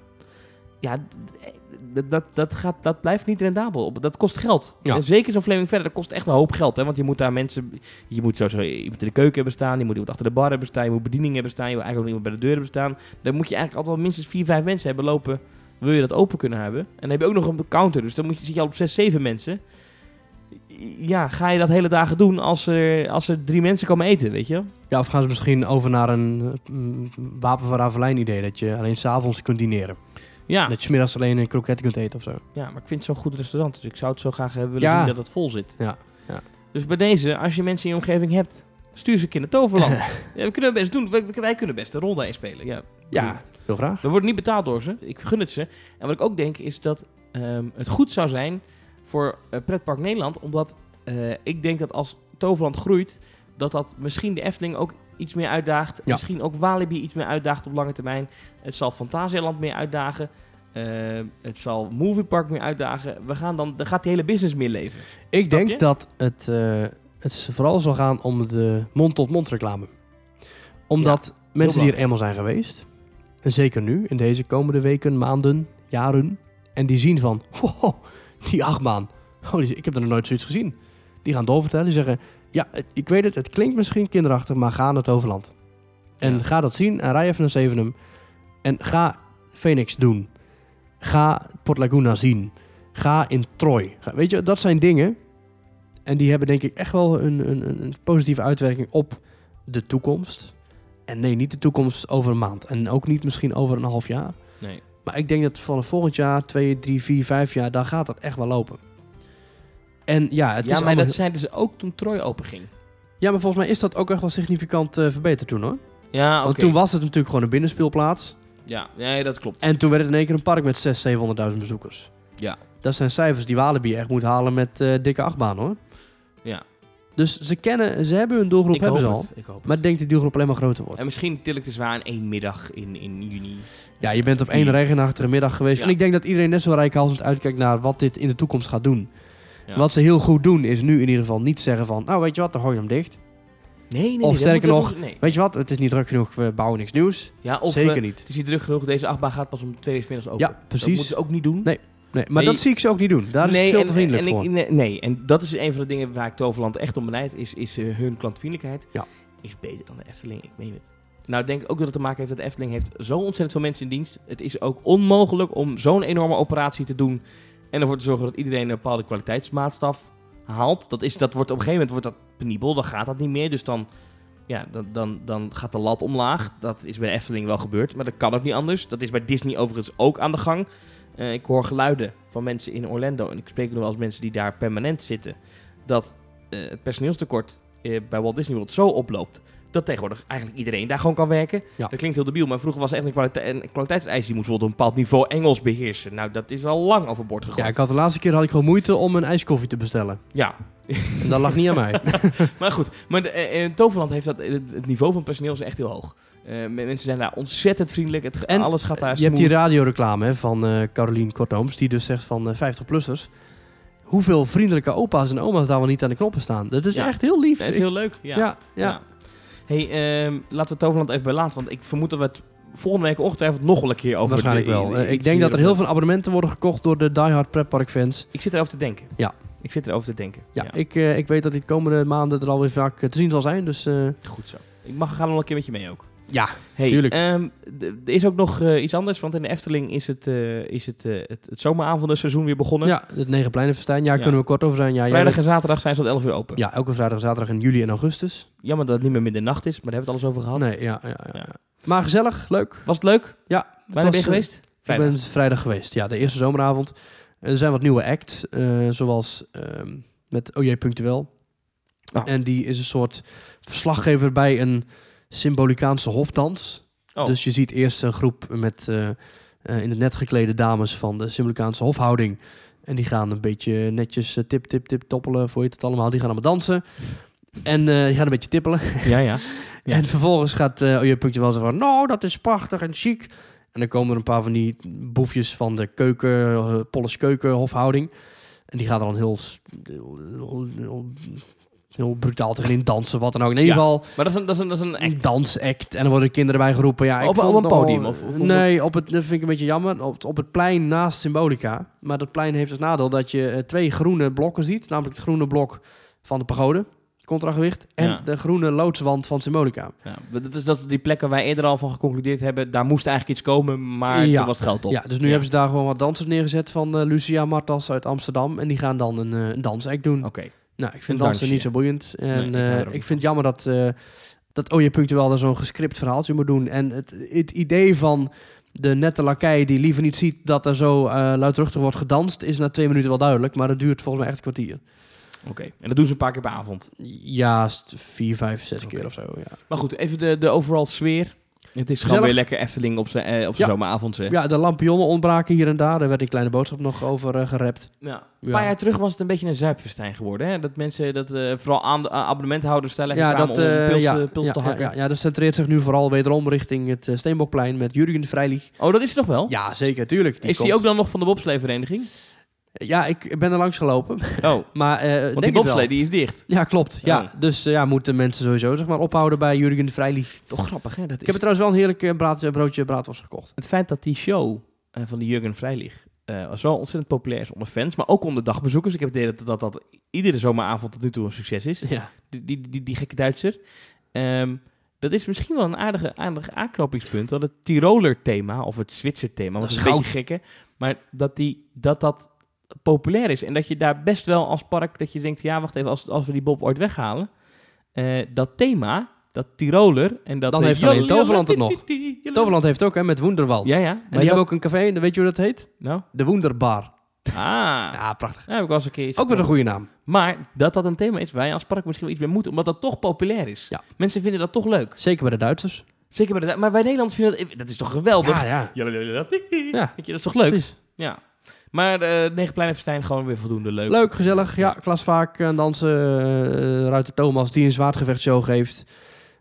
Ja, dat, dat, gaat, dat blijft niet rendabel. Dat kost geld. Ja. En zeker zo'n Flaming Feather, dat kost echt een hoop geld. Hè? Want je moet daar mensen... Je moet sowieso iemand in de keuken hebben staan. Je moet iemand achter de bar hebben staan. Je moet bediening hebben staan. Je moet eigenlijk ook iemand bij de deur hebben staan. Dan moet je eigenlijk altijd wel minstens 4, 5 mensen hebben lopen. Wil je dat open kunnen hebben. En dan heb je ook nog een counter. Dus dan moet je, zit je al op 6, 7 mensen. Ja, ga je dat hele dagen doen als er, als er drie mensen komen eten, weet je? ja, of gaan ze misschien over naar een eh, mm, wapen van Ravelijn idee... dat je alleen s'avonds kunt dineren. Ja, Dat je 's middags alleen een kroket kunt eten of zo. ja, maar ik vind het zo'n goed restaurant. Dus ik zou het zo graag hebben willen Ja. zien dat het vol zit. Ja, ja. Dus bij deze, als je mensen in je omgeving hebt, stuur ze een keer naar Toverland. ja, we kunnen het best doen. Wij, wij kunnen best een rol daarin spelen. Ja, Ja, heel graag. We worden niet betaald door ze. Ik gun het ze. En wat ik ook denk is dat ehm, het goed zou zijn voor eh, Pretpark Nederland. Omdat eh, ik denk dat als Toverland groeit, dat dat misschien de Efteling ook iets meer uitdaagt. Ja. Misschien ook Walibi iets meer uitdaagt op lange termijn. Het zal Fantasialand meer uitdagen. Eh, het zal Moviepark meer uitdagen. We gaan dan, dan gaat die hele business meer leven. Ik Snap denk je? dat het, het vooral zal gaan om de mond-tot-mond reclame. Omdat mensen die er eenmaal zijn geweest, zeker nu, in deze komende weken, maanden, jaren, en die zien van, wow, die achtbaan, shit, ik heb er nog nooit zoiets gezien. Die gaan doorvertellen, die zeggen, ja, ik weet het, het klinkt misschien kinderachtig, maar ga naar het overland. En Ja. ga dat zien en rij even naar Zevenum. En ga Phoenix doen. Ga Port Laguna zien. Ga in Troy. Weet je, dat zijn dingen. En die hebben denk ik echt wel een, een- een positieve uitwerking op de toekomst. En nee, niet de toekomst over een maand. En ook niet misschien over een half jaar. Nee. Maar ik denk dat vanaf volgend jaar, twee, drie, vier, vijf jaar, dan gaat dat echt wel lopen. En ja, het ja, is maar allemaal- dat zeiden ze ook toen Troy open ging. ja, maar volgens mij is dat ook echt wel significant eh, verbeterd toen hoor. Ja, oké. Want toen was het natuurlijk gewoon een binnenspeelplaats. Ja, nee, dat klopt. En toen werd het in één keer een park met 600.000, 700.000 bezoekers. Ja. Dat zijn cijfers die Walibi echt moet halen met eh, dikke achtbaan hoor. Ja. Dus ze kennen, ze hebben hun doelgroep ik hoop hebben ze al. het. Ik hoop. Maar ik denk dat die doelgroep alleen maar groter wordt. En misschien til ik te zwaar in één middag in, in juni. Ja, je bent op één regenachtige middag geweest. Ja. En ik denk dat iedereen net zo rijkhalsend uitkijkt naar wat dit in de toekomst gaat doen. Ja. Wat ze heel goed doen is nu in ieder geval niet zeggen van... Nou, weet je wat, dan gooi je hem dicht. Nee, nee. Of dat sterker dat nog, nee. Weet je wat, het is niet druk genoeg, we bouwen niks nieuws. Ja, of Zeker niet. het is niet druk genoeg. Deze achtbaan gaat pas om twee uur middags open. Ja, Dat precies. moeten ze ook niet doen. Nee, Nee, maar Nee. dat zie ik ze ook niet doen. Daar is het veel en, te vriendelijk en, voor. ik- nee, nee, en dat is een van de dingen waar ik Toverland echt om benijd, is, is eh, hun klantvriendelijkheid. Ja. Is beter dan de Efteling, ik meen het. Nou, ik denk ook dat het te maken heeft dat de Efteling heeft zo ontzettend veel mensen in dienst. Het is ook onmogelijk om zo'n enorme operatie te doen en ervoor te zorgen dat iedereen een bepaalde kwaliteitsmaatstaf haalt. Dat, is, dat wordt op een gegeven moment wordt dat penibel, dan gaat dat niet meer. Dus dan, ja, dan, dan, dan gaat de lat omlaag. Dat is bij de Efteling wel gebeurd, maar dat kan ook niet anders. Dat is bij Disney overigens ook aan de gang. Eh, ik hoor geluiden van mensen in Orlando en ik spreek wel eens mensen die daar permanent zitten, dat eh, het personeelstekort eh, bij Walt Disney World zo oploopt dat tegenwoordig eigenlijk iedereen daar gewoon kan werken. Ja. Dat klinkt heel debiel, maar vroeger was echt een, kwalite een kwaliteitseis. Die moest wel op een bepaald niveau Engels beheersen. Nou, dat is al lang overboord gegooid. Ja, ik had de laatste keer had ik gewoon moeite om een ijskoffie te bestellen. Ja, En dat lag niet aan mij. maar goed. Maar de, eh, eh, Toverland heeft dat, het niveau van personeel is echt heel hoog. Eh, me- mensen zijn daar ontzettend vriendelijk. Het, En alles gaat daar Je hebt die radioreclame hè, van eh Carolien Kortooms, die dus zegt van eh 50-plussers. Hoeveel vriendelijke opa's en oma's daar wel niet aan de knoppen staan. Dat is Ja. echt heel lief. Dat is heel leuk. Ja. ja, ja. Hey, ehm, laten we Toverland even bij laten. Want ik vermoed dat we het volgende week ongetwijfeld nog wel een keer over... waarschijnlijk de- wel. Eh, ik denk dat er heel veel abonnementen worden gekocht door de diehard pretpark fans. Ik zit erover te denken. Ja. Ik zit erover te denken. Ja, Ik, eh, ik weet dat die de komende maanden er alweer vaak eh, te zien zal zijn. Dus Goed zo. Ik mag gaan nog een keer met je mee ook. Ja, Hey, Tuurlijk. ehm, er is ook nog eh, iets anders, want in de Efteling is het, eh, is het, eh, het, het zomeravondenseizoen weer begonnen. ja, het Negenpleinenfestijn. Ja, Ja. kunnen we kort over zijn. Ja, Vrijdag en zaterdag zijn ze tot 11 uur open. ja, elke vrijdag en zaterdag in juli en augustus. Jammer dat het niet meer middernacht is, maar daar hebben we het alles over gehad. Nee, ja, ja, ja. Maar gezellig, leuk. Was het leuk? Ja, Wanneer ben je geweest? Ik ben vrijdag geweest, ja, de eerste zomeravond. Er zijn wat nieuwe acts, zoals ehm, met OJ Punctueel. Oh. En die is een soort verslaggever bij een symbolicaanse hofdans. Oh. Dus je ziet eerst een groep met eh, eh, in het net geklede dames van de symbolicaanse hofhouding. En die gaan een beetje netjes eh, tip, tip, tip, toppelen, voor je het allemaal. Die gaan allemaal dansen. En die gaan een beetje tippelen. Ja, ja. Ja. En vervolgens gaat uh, OJ Punctueel zo van... Nou, dat is prachtig en chic. En dan komen er een paar van die boefjes van de keuken, uh, Polish keukenhofhouding. En die gaan dan heel, s- heel, heel, heel, heel brutaal tegenin dansen, wat dan ook. In ieder Ja. geval Maar dat is een, dat is een, dat is een act. dansact. En dan worden kinderen bij geroepen. Ja, ik Op- op een podium of- of nee, op het, dat vind ik een beetje jammer. Op, het- op het plein naast Symbolica. Maar dat plein heeft als nadeel dat je eh, twee groene blokken ziet. Namelijk het groene blok van de pagode, contragewicht. En Ja. de groene loodswand van Symbolica. Ja, dat is dat die plekken waar wij eerder al van geconcludeerd hebben, daar moest eigenlijk iets komen, maar Ja. toen was geld op. Ja, dus nu hebben ze daar gewoon wat dansers neergezet van eh, Lucia Martas uit Amsterdam. En die gaan dan een, een dansact doen. Oké. Nou, ik vind dansen dansje. niet zo boeiend. En Nee, ik eh, er ik vind jammer dat, eh dat OJ Punctueel daar zo'n gescript verhaaltje moet doen. En het, het idee van de nette lakij die liever niet ziet dat er zo eh luidruchtig wordt gedanst, is na twee minuten wel duidelijk. Maar het duurt volgens mij echt een kwartier. Oké. En dat doen ze een paar keer per avond. Ja, vier, vijf, zes keer of zo. Ja. Maar goed, even de, de overall sfeer. Het is gewoon weer lekker Efteling op zijn eh, op zijn Ja. zomeravond. zeg. Ja, de lampionnen ontbraken hier en daar. Daar werd een kleine boodschap nog over eh, gerept. Ja. Een paar jaar terug was het een beetje een zuipfestijn geworden. Hè? Dat mensen, dat, eh, vooral aan, abonnementhouders, daar lekker Ja, kwamen dat, om pils, ja, te- pils ja, te ja, hakken. ja, ja, dat centreert zich nu vooral wederom richting het Steenbokplein met Jurgen Vrijlich. Oh, dat is er nog wel? Ja, zeker, tuurlijk. is komt. die ook dan nog van de bobsleevereniging? Ja, ik ben er langs gelopen. Oh, Maar eh want die bobslee die is dicht. Ja, klopt. Ja. Oh. Dus eh, ja, moeten mensen sowieso zeg maar, ophouden bij Jurgen Vrijlich. Toch grappig, hè? Dat Ik is heb er trouwens wel een heerlijk eh, braad, broodje braadworst gekocht. het feit dat die show van die Jurgen Vrijlich eh was wel ontzettend populair is onder fans, maar ook onder dagbezoekers. Ik heb het idee dat, dat dat iedere zomeravond tot nu toe een succes is. Ja. Die, die, die, die gekke Duitser. Ehm, dat is misschien wel een aardige, aardig aanknopingspunt. Dat het Tiroler thema, of het Zwitser thema, Dat is een beetje gekke. Maar dat, die, dat dat populair is. En dat je daar best wel als park, dat je denkt, ja wacht even, als, als we die Bob ooit weghalen. eh, dat thema, dat Tiroler en dat... Dan eh, heeft alleen Toverland het nog. Toverland heeft ook, hè, met Woenderwald. Ja, ja. En die hebben ook een café, en weet je hoe dat heet? Nou, De Woenderbar. ah. Ja, prachtig. Heb ik wel eens een keer iets Ook weer een goede naam. Maar dat dat een thema is waar je als park misschien wel iets mee moet, omdat dat toch populair is. Ja. Mensen vinden dat toch leuk. Zeker bij de Duitsers. Zeker bij de, maar bij Nederlanders vinden dat, dat is toch geweldig. Ja, ja. Ja, dat is toch leuk? Precies. Ja. Maar uh, Negenplein en Verstijn gewoon weer voldoende leuk. Leuk, gezellig. Ja, Klas Vaak aan dansen. eh, Ruiter Thomas die een zwaardgevechtshow geeft.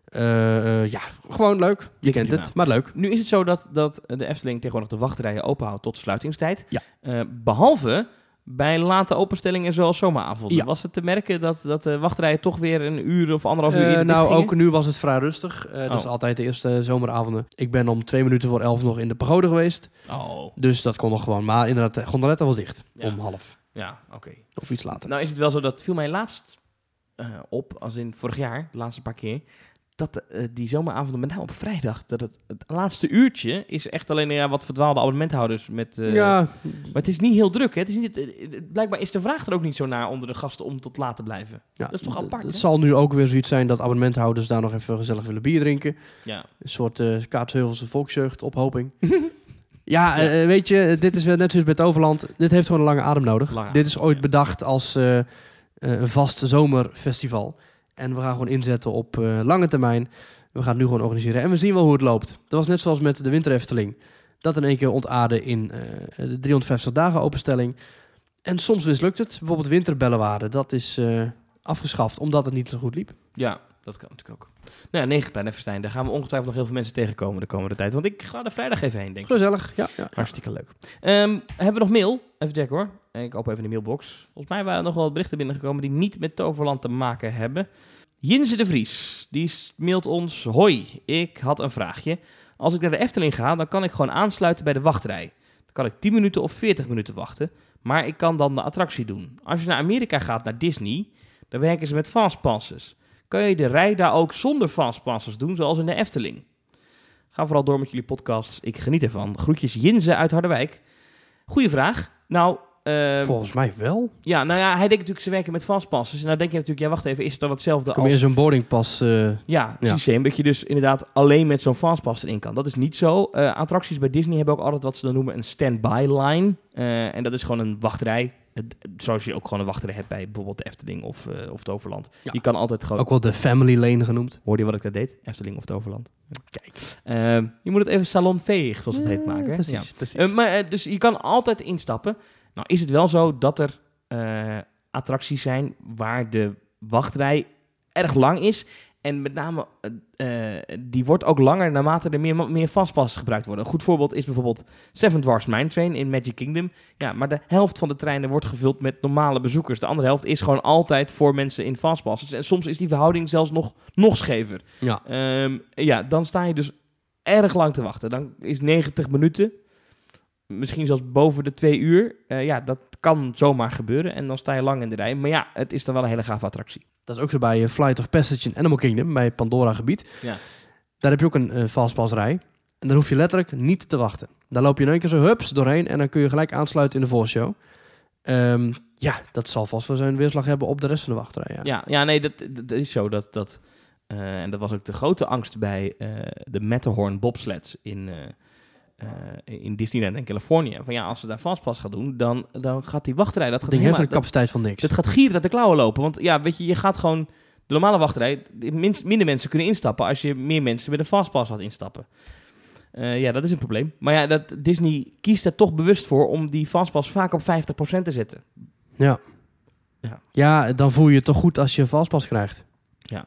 Eh, eh, ja, gewoon leuk. Je kent het, maar leuk. Nu is het zo dat, dat de Efteling tegenwoordig de wachtrijen openhoudt tot sluitingstijd. Ja. Eh, behalve bij late openstellingen zoals zomeravonden. Ja. Was het te merken dat, dat de wachtrijen toch weer een uur of anderhalf uur Eh, eerder nou, ook nu was het vrij rustig. Eh, Dat is Oh. altijd de eerste zomeravonden. Ik ben om twee minuten voor elf nog in de pagode geweest. Oh, Dus dat kon nog gewoon. Maar inderdaad, de gondoletta was dicht. Ja. Om half. ja, oké. Of iets later. Nou is het wel zo, dat viel mij laatst eh, op, als in vorig jaar, de laatste paar keer, dat eh, die zomeravonden, met name op vrijdag, dat het, het laatste uurtje is echt alleen ja, wat verdwaalde abonnementhouders met... eh, ja, Maar het is niet heel druk, hè? Het is niet, blijkbaar is de vraag er ook niet zo naar onder de gasten om tot laat te blijven. ja, dat is toch apart, Het zal nu ook weer zoiets zijn dat abonnementhouders daar nog even gezellig willen bier drinken. Ja. Een soort eh Kaatsheuvelsen volksjeugd ophoping. ja, weet je, dit is weer net zoals bij het Overland. Dit heeft gewoon een lange adem nodig. Lange dit is ooit bedacht als een vast zomerfestival. En we gaan gewoon inzetten op eh, lange termijn. We gaan het nu gewoon organiseren. En we zien wel hoe het loopt. Dat was net zoals met de Winter Efteling. Dat in één keer ontaarde in eh, de 350 dagen openstelling. En soms mislukt het. Bijvoorbeeld winterbellenwaarde. Dat is eh, afgeschaft omdat het niet zo goed liep. ja, dat kan natuurlijk ook. Nou ja, Negenplein en Verstijn, daar gaan we ongetwijfeld nog heel veel mensen tegenkomen de komende tijd. Want ik ga er vrijdag even heen, denk ik. Gezellig, ja. ja. Hartstikke leuk. Ehm, hebben we nog mail? Even checken hoor. Ik open even de mailbox. Volgens mij waren er nog wel berichten binnengekomen die niet met Toverland te maken hebben. Jinze de Vries, die mailt ons... Hoi, ik had een vraagje. Als ik naar de Efteling ga, dan kan ik gewoon aansluiten bij de wachtrij. Dan kan ik 10 minuten of 40 minuten wachten. Maar ik kan dan de attractie doen. Als je naar Amerika gaat, naar Disney, dan werken ze met fastpasses. Kan je de rij daar ook zonder fastpasses doen, zoals in de Efteling? Ga vooral door met jullie podcasts. Ik geniet ervan. Groetjes Jinze uit Harderwijk. Goeie vraag. Nou, eh, Volgens mij wel. ja, nou ja, hij denkt natuurlijk ze werken met fastpasses. En nou denk je natuurlijk, ja, wacht even, is het dan hetzelfde Kom je als... zo'n boardingpas... eh Ja, systeem. Dat je dus inderdaad alleen met zo'n fastpass erin kan. Dat is niet zo. Eh, attracties bij Disney hebben ook altijd wat ze dan noemen een standby line. Eh, en dat is gewoon een wachtrij. Zoals je ook gewoon een wachtrij hebt bij bijvoorbeeld de Efteling of, eh, of Toverland. Ja. Je kan altijd gewoon... ook wel de family lane genoemd. Hoorde je wat ik daar deed? Efteling of Toverland. Kijk. Eh, je moet het even salonveeg, zoals het heet, maken. hè? Precies, Ja. precies. Eh, maar, eh, dus je kan altijd instappen. Nou is het wel zo dat er attracties zijn waar de wachtrij erg lang is. En met name, eh, die wordt ook langer naarmate er meer, meer fastpassen gebruikt worden. Een goed voorbeeld is bijvoorbeeld Seven Dwarfs Mine Train in Magic Kingdom. Ja, maar de helft van de treinen wordt gevuld met normale bezoekers. De andere helft is gewoon altijd voor mensen in fastpasses. En soms is die verhouding zelfs nog, nog schever. ja. Ehm, ja, dan sta je dus erg lang te wachten. Dan is 90 minuten, misschien zelfs boven de twee uur. Eh, ja, dat kan zomaar gebeuren. En dan sta je lang in de rij. Maar ja, het is dan wel een hele gave attractie. Dat is ook zo bij eh, Flight of Passage in Animal Kingdom, bij Pandora gebied. Ja. Daar heb je ook een eh fastpassrij. En dan hoef je letterlijk niet te wachten. Daar loop je in één keer zo hups doorheen en dan kun je gelijk aansluiten in de voorshow. Ehm, ja, dat zal vast wel zijn weerslag hebben op de rest van de wachtrij. Ja. Ja, ja nee, dat, dat is zo. Dat, dat, eh, en dat was ook de grote angst bij de Matterhorn bobsleds in, in Disneyland en Californië. Van ja, als ze daar fastpass gaan doen, dan, dan gaat die wachtrij... Dat Dat gaat ding heeft helemaal- een capaciteit van niks. Het gaat gieren uit de klauwen lopen. Want ja, weet je, je gaat gewoon De normale wachtrij, minst, minder mensen kunnen instappen als je meer mensen met een fastpass laat instappen. Eh, ja, dat is een probleem. Maar ja, dat, Disney kiest er toch bewust voor om die fastpass vaak op 50% te zetten. Ja. Ja. ja, dan voel je je toch goed als je een vastpas krijgt. Ja.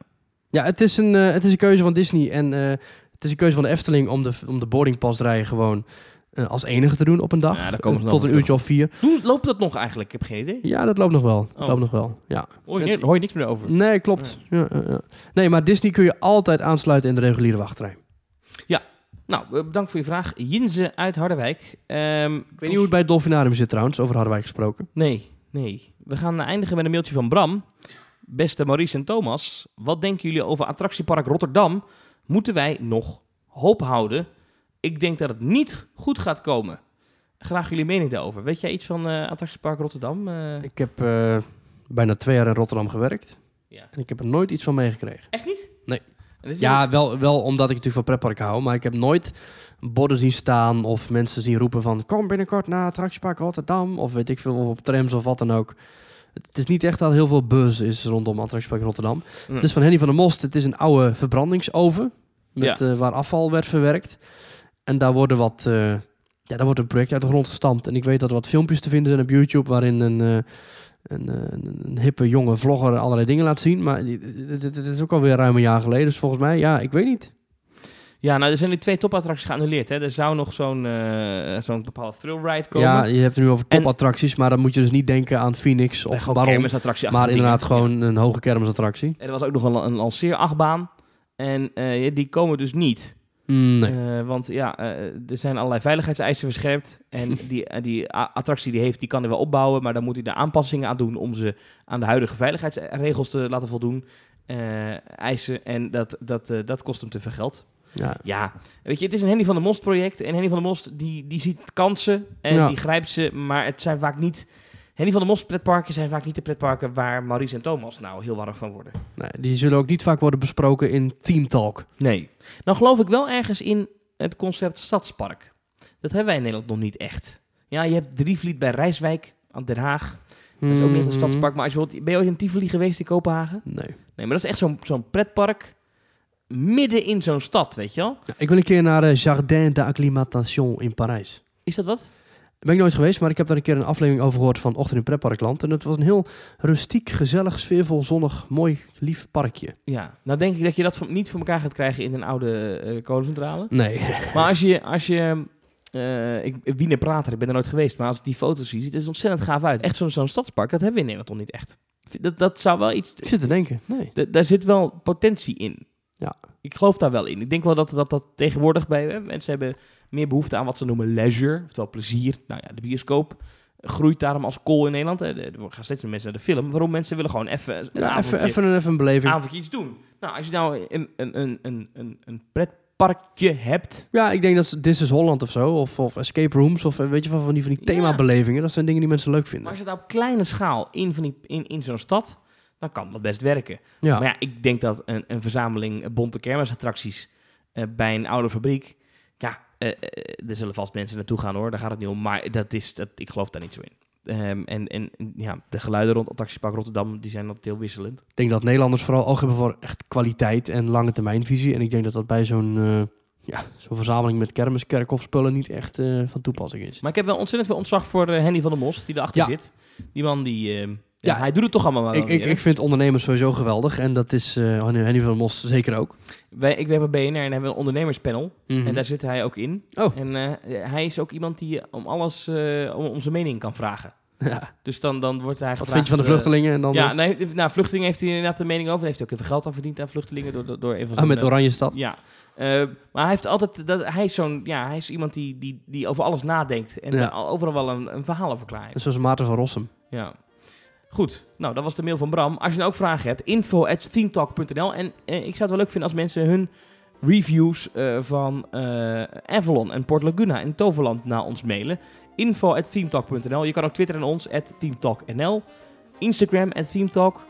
Ja, het is een, eh, het is een keuze van Disney en eh, het is een keuze van de Efteling om de, om de boardingpasrij gewoon eh, als enige te doen op een dag. Ja, Eh, tot een uurtje of vier. Hoe loopt dat nog eigenlijk? Ik heb geen idee. Ja, dat loopt nog wel. Dat Oh. loopt nog wel. Ja. Hoor je, hoor je niks meer over. Nee, klopt. Ja, ja, ja. Nee, maar Disney kun je altijd aansluiten in de reguliere wachtrij. Nou, eh, bedankt voor je vraag. Jinze uit Harderwijk. Ehm, Ik weet niet hoe het bij het Dolfinarium zit trouwens, over Harderwijk gesproken. Nee, nee. We gaan eindigen met een mailtje van Bram. Beste Maurice en Thomas, wat denken jullie over attractiepark Rotterdam? Moeten wij nog hoop houden? Ik denk dat het niet goed gaat komen. Graag jullie mening daarover. Weet jij iets van eh, attractiepark Rotterdam? Eh, Ik heb eh, bijna twee jaar in Rotterdam gewerkt. Ja. En ik heb er nooit iets van meegekregen. Echt niet? Nee. Ja, wel, wel omdat ik natuurlijk van pretpark hou. Maar ik heb nooit borden zien staan of mensen zien roepen van... kom binnenkort naar attractiepark Rotterdam. Of weet ik veel, of op trams of wat dan ook. Het is niet echt dat heel veel buzz is rondom attractiepark Rotterdam. Het is van Henny van der Most. Het is een oude verbrandingsoven. Met, Ja. eh, waar afval werd verwerkt. En daar worden wat... eh, ja, daar wordt een project uit de grond gestampt. En ik weet dat er wat filmpjes te vinden zijn op YouTube... waarin een... eh, een, een, een hippe jonge vlogger allerlei dingen laat zien. Maar het is ook alweer ruim een jaar geleden. Dus volgens mij, ja, ik weet niet. Ja, nou, er zijn nu twee topattracties geannuleerd. Hè. Er zou nog zo'n eh zo'n bepaalde thrill ride komen. Ja, je hebt het nu over En- topattracties, maar dan moet je dus niet denken aan Phoenix of Baron. kermisattractie. Maar inderdaad gewoon een hoge kermisattractie. En er was ook nog een, een lanceerachtbaan. En eh, die komen dus niet. Mm, nee. Eh, want ja, er zijn allerlei veiligheidseisen verscherpt. En die, die attractie die heeft, die kan hij wel opbouwen. Maar dan moet hij er aanpassingen aan doen om ze aan de huidige veiligheidsregels te laten voldoen. eisen. En dat, dat, dat kost hem te veel geld. Ja. Ja, weet je, het is een Henny van der Most project. En Henny van der Most die, die ziet kansen en Ja. die grijpt ze. Maar het zijn vaak niet... Henny van der Most pretparken zijn vaak niet de pretparken waar Maurice en Thomas nou heel warm van worden. Nee, die zullen ook niet vaak worden besproken in Team Talk. Nee. Nou geloof ik wel ergens in het concept stadspark. Dat hebben wij in Nederland nog niet echt. Ja, je hebt Drievliet bij Rijswijk aan Den Haag. Dat is ook niet een Mhm. stadspark. Maar als je ben je ooit in Tivoli geweest in Kopenhagen? Nee. Nee, maar dat is echt zo'n zo'n pretpark midden in zo'n stad, weet je wel? Ja, ik wil een keer naar eh, Jardin d'Acclimatation in Parijs. Is dat wat? Ben ik nooit geweest, maar ik heb daar een keer een aflevering over gehoord van Ochtend in Pretparkland. En het was een heel rustiek, gezellig, sfeervol, zonnig, mooi, lief parkje. Ja. Nou denk ik dat je dat niet voor elkaar gaat krijgen in een oude eh kolencentrale. Nee. Maar als je, als je eh, ik, Wiener Prater, ik ben er nooit geweest, maar als ik die foto's zie, ziet het er ontzettend gaaf uit. Echt zo'n zo'n stadspark, dat hebben we in Nederland nog niet echt. Dat, dat zou wel iets, ik zit te denken. Nee. daar zit wel potentie in. Ja. Ik geloof daar wel in. Ik denk wel dat dat, dat tegenwoordig bij hè, mensen hebben meer behoefte aan wat ze noemen leisure, oftewel plezier. Nou ja, de bioscoop groeit daarom als kool in Nederland. Hè. Er gaan steeds meer mensen naar de film. Waarom mensen willen gewoon even een Ja, even, even, een, even een beleving. avondje iets doen. Nou, als je nou een, een, een, een, een, een pretparkje hebt. Ja, ik denk dat This is Holland of zo, of, of Escape Rooms, of eh, weet je van, van die, van die Ja. themabelevingen. Dat zijn dingen die mensen leuk Maar vinden. als je dat op kleine schaal in, van die, in, in zo'n stad, dan kan dat best werken. Ja, Maar ja, ik denk dat een, een verzameling bonte kermisattracties eh, bij een oude fabriek. Ja, eh, eh, er zullen vast mensen naartoe gaan hoor, daar gaat het niet om. Maar dat is, dat, ik geloof daar niet zo in. Ehm, en, en ja, de geluiden rond Attractiepark Rotterdam die zijn altijd heel wisselend. ik denk dat Nederlanders vooral oog hebben voor echt kwaliteit en lange termijnvisie. En ik denk dat dat bij zo'n ja, zo'n verzameling met kermis, kerkhofspullen niet echt van toepassing is. Maar ik heb wel ontzettend veel ontzag voor Henny van der Most, die erachter Ja. zit. Die man die... ja, hij doet het toch allemaal wel Ik, ik, vind ondernemers sowieso geweldig en dat is Henny van Mos zeker ook. Wij, ik werk bij BNR en hebben we een ondernemerspanel. Mhm. En daar zit hij ook in. Oh. En eh, hij is ook iemand die om alles, eh, om, om zijn mening kan vragen. ja. Dus dan, dan wordt hij Wat vind je van de vluchtelingen? En dan ja, nee, nou, vluchtelingen heeft hij inderdaad een mening over. Hij heeft ook even geld aan verdiend aan vluchtelingen door, door, van ah, met Oranje Stad. Ja. Maar hij heeft altijd... Dat, hij, is zo'n, ja, hij is iemand die, die, die over alles nadenkt. En Ja. overal wel een, een verhaal over klaar heeft. Zoals Maarten van Rossum. Ja. Goed, nou dat was de mail van Bram. Als je nou ook vragen hebt, info at. En eh, ik zou het wel leuk vinden als mensen hun reviews eh, van eh, Avalon en Port Laguna en Toverland naar ons mailen. Info at. Je kan ook twitteren aan ons, at themetalknl. Instagram, at themetalk.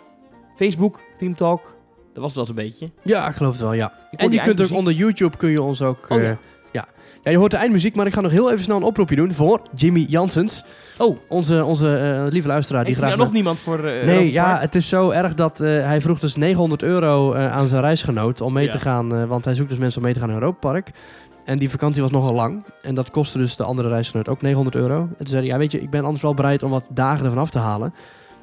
Facebook, themetalk. Dat was het wel eens een beetje. Ja, ik geloof het wel, ja. En je kunt ook onder YouTube kun je ons ook Oh, ja. Ja, je hoort de eindmuziek, maar ik ga nog heel even snel een oproepje doen voor Jimmy Janssens. Oh, Onze, onze eh, lieve luisteraar. Die heeft er graag nou nog niemand voor eh, Nee, ja, het is zo erg dat eh, hij vroeg dus 900 euro aan zijn reisgenoot om mee Ja. te gaan. want hij zoekt dus mensen om mee te gaan naar Europa Park. En die vakantie was nogal lang. En dat kostte dus de andere reisgenoot ook 900 euro. En toen zei hij, ja weet je, ik ben anders wel bereid om wat dagen ervan af te halen.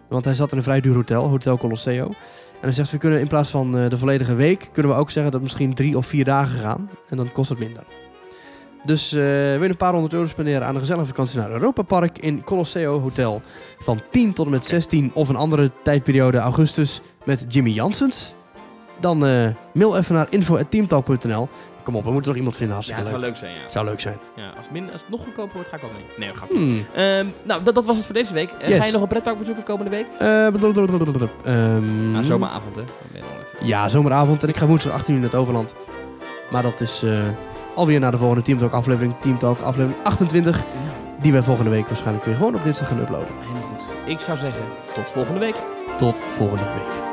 Want hij zat in een vrij duur hotel, Hotel Colosseo. En hij zegt, we kunnen in plaats van de volledige week, kunnen we ook zeggen dat misschien drie of vier dagen gaan. En dan kost het minder. Dus eh wil je een paar honderd euro spenderen aan een gezellige vakantie naar Europa Park in Colosseo Hotel. Van 10 tot en met 16 of een andere tijdperiode augustus met Jimmy Janssens. Dan eh, mail even naar info.teamtalk.nl. Kom op, we moeten toch iemand vinden, Ja, hartstikke het zou leuk. zijn, ja. Zou leuk zijn. ja als, het min, als het nog goedkoper wordt, ga ik ook mee. Nee, grapje. Hmm. Ehm, nou, dat, dat was het voor deze week. Eh, Yes. Ga je nog een pretpark bezoeken komende week? Eh. Ehm, Na zomeravond, hè? Nog Ja, zomeravond. En ik ga woensdag 18 uur naar het Overland. Maar dat is eh, alweer naar de volgende Teamtalk aflevering. Teamtalk aflevering 28. Die wij volgende week waarschijnlijk weer gewoon op dinsdag gaan uploaden. Helemaal goed. Ik zou zeggen, tot volgende week. Tot volgende week.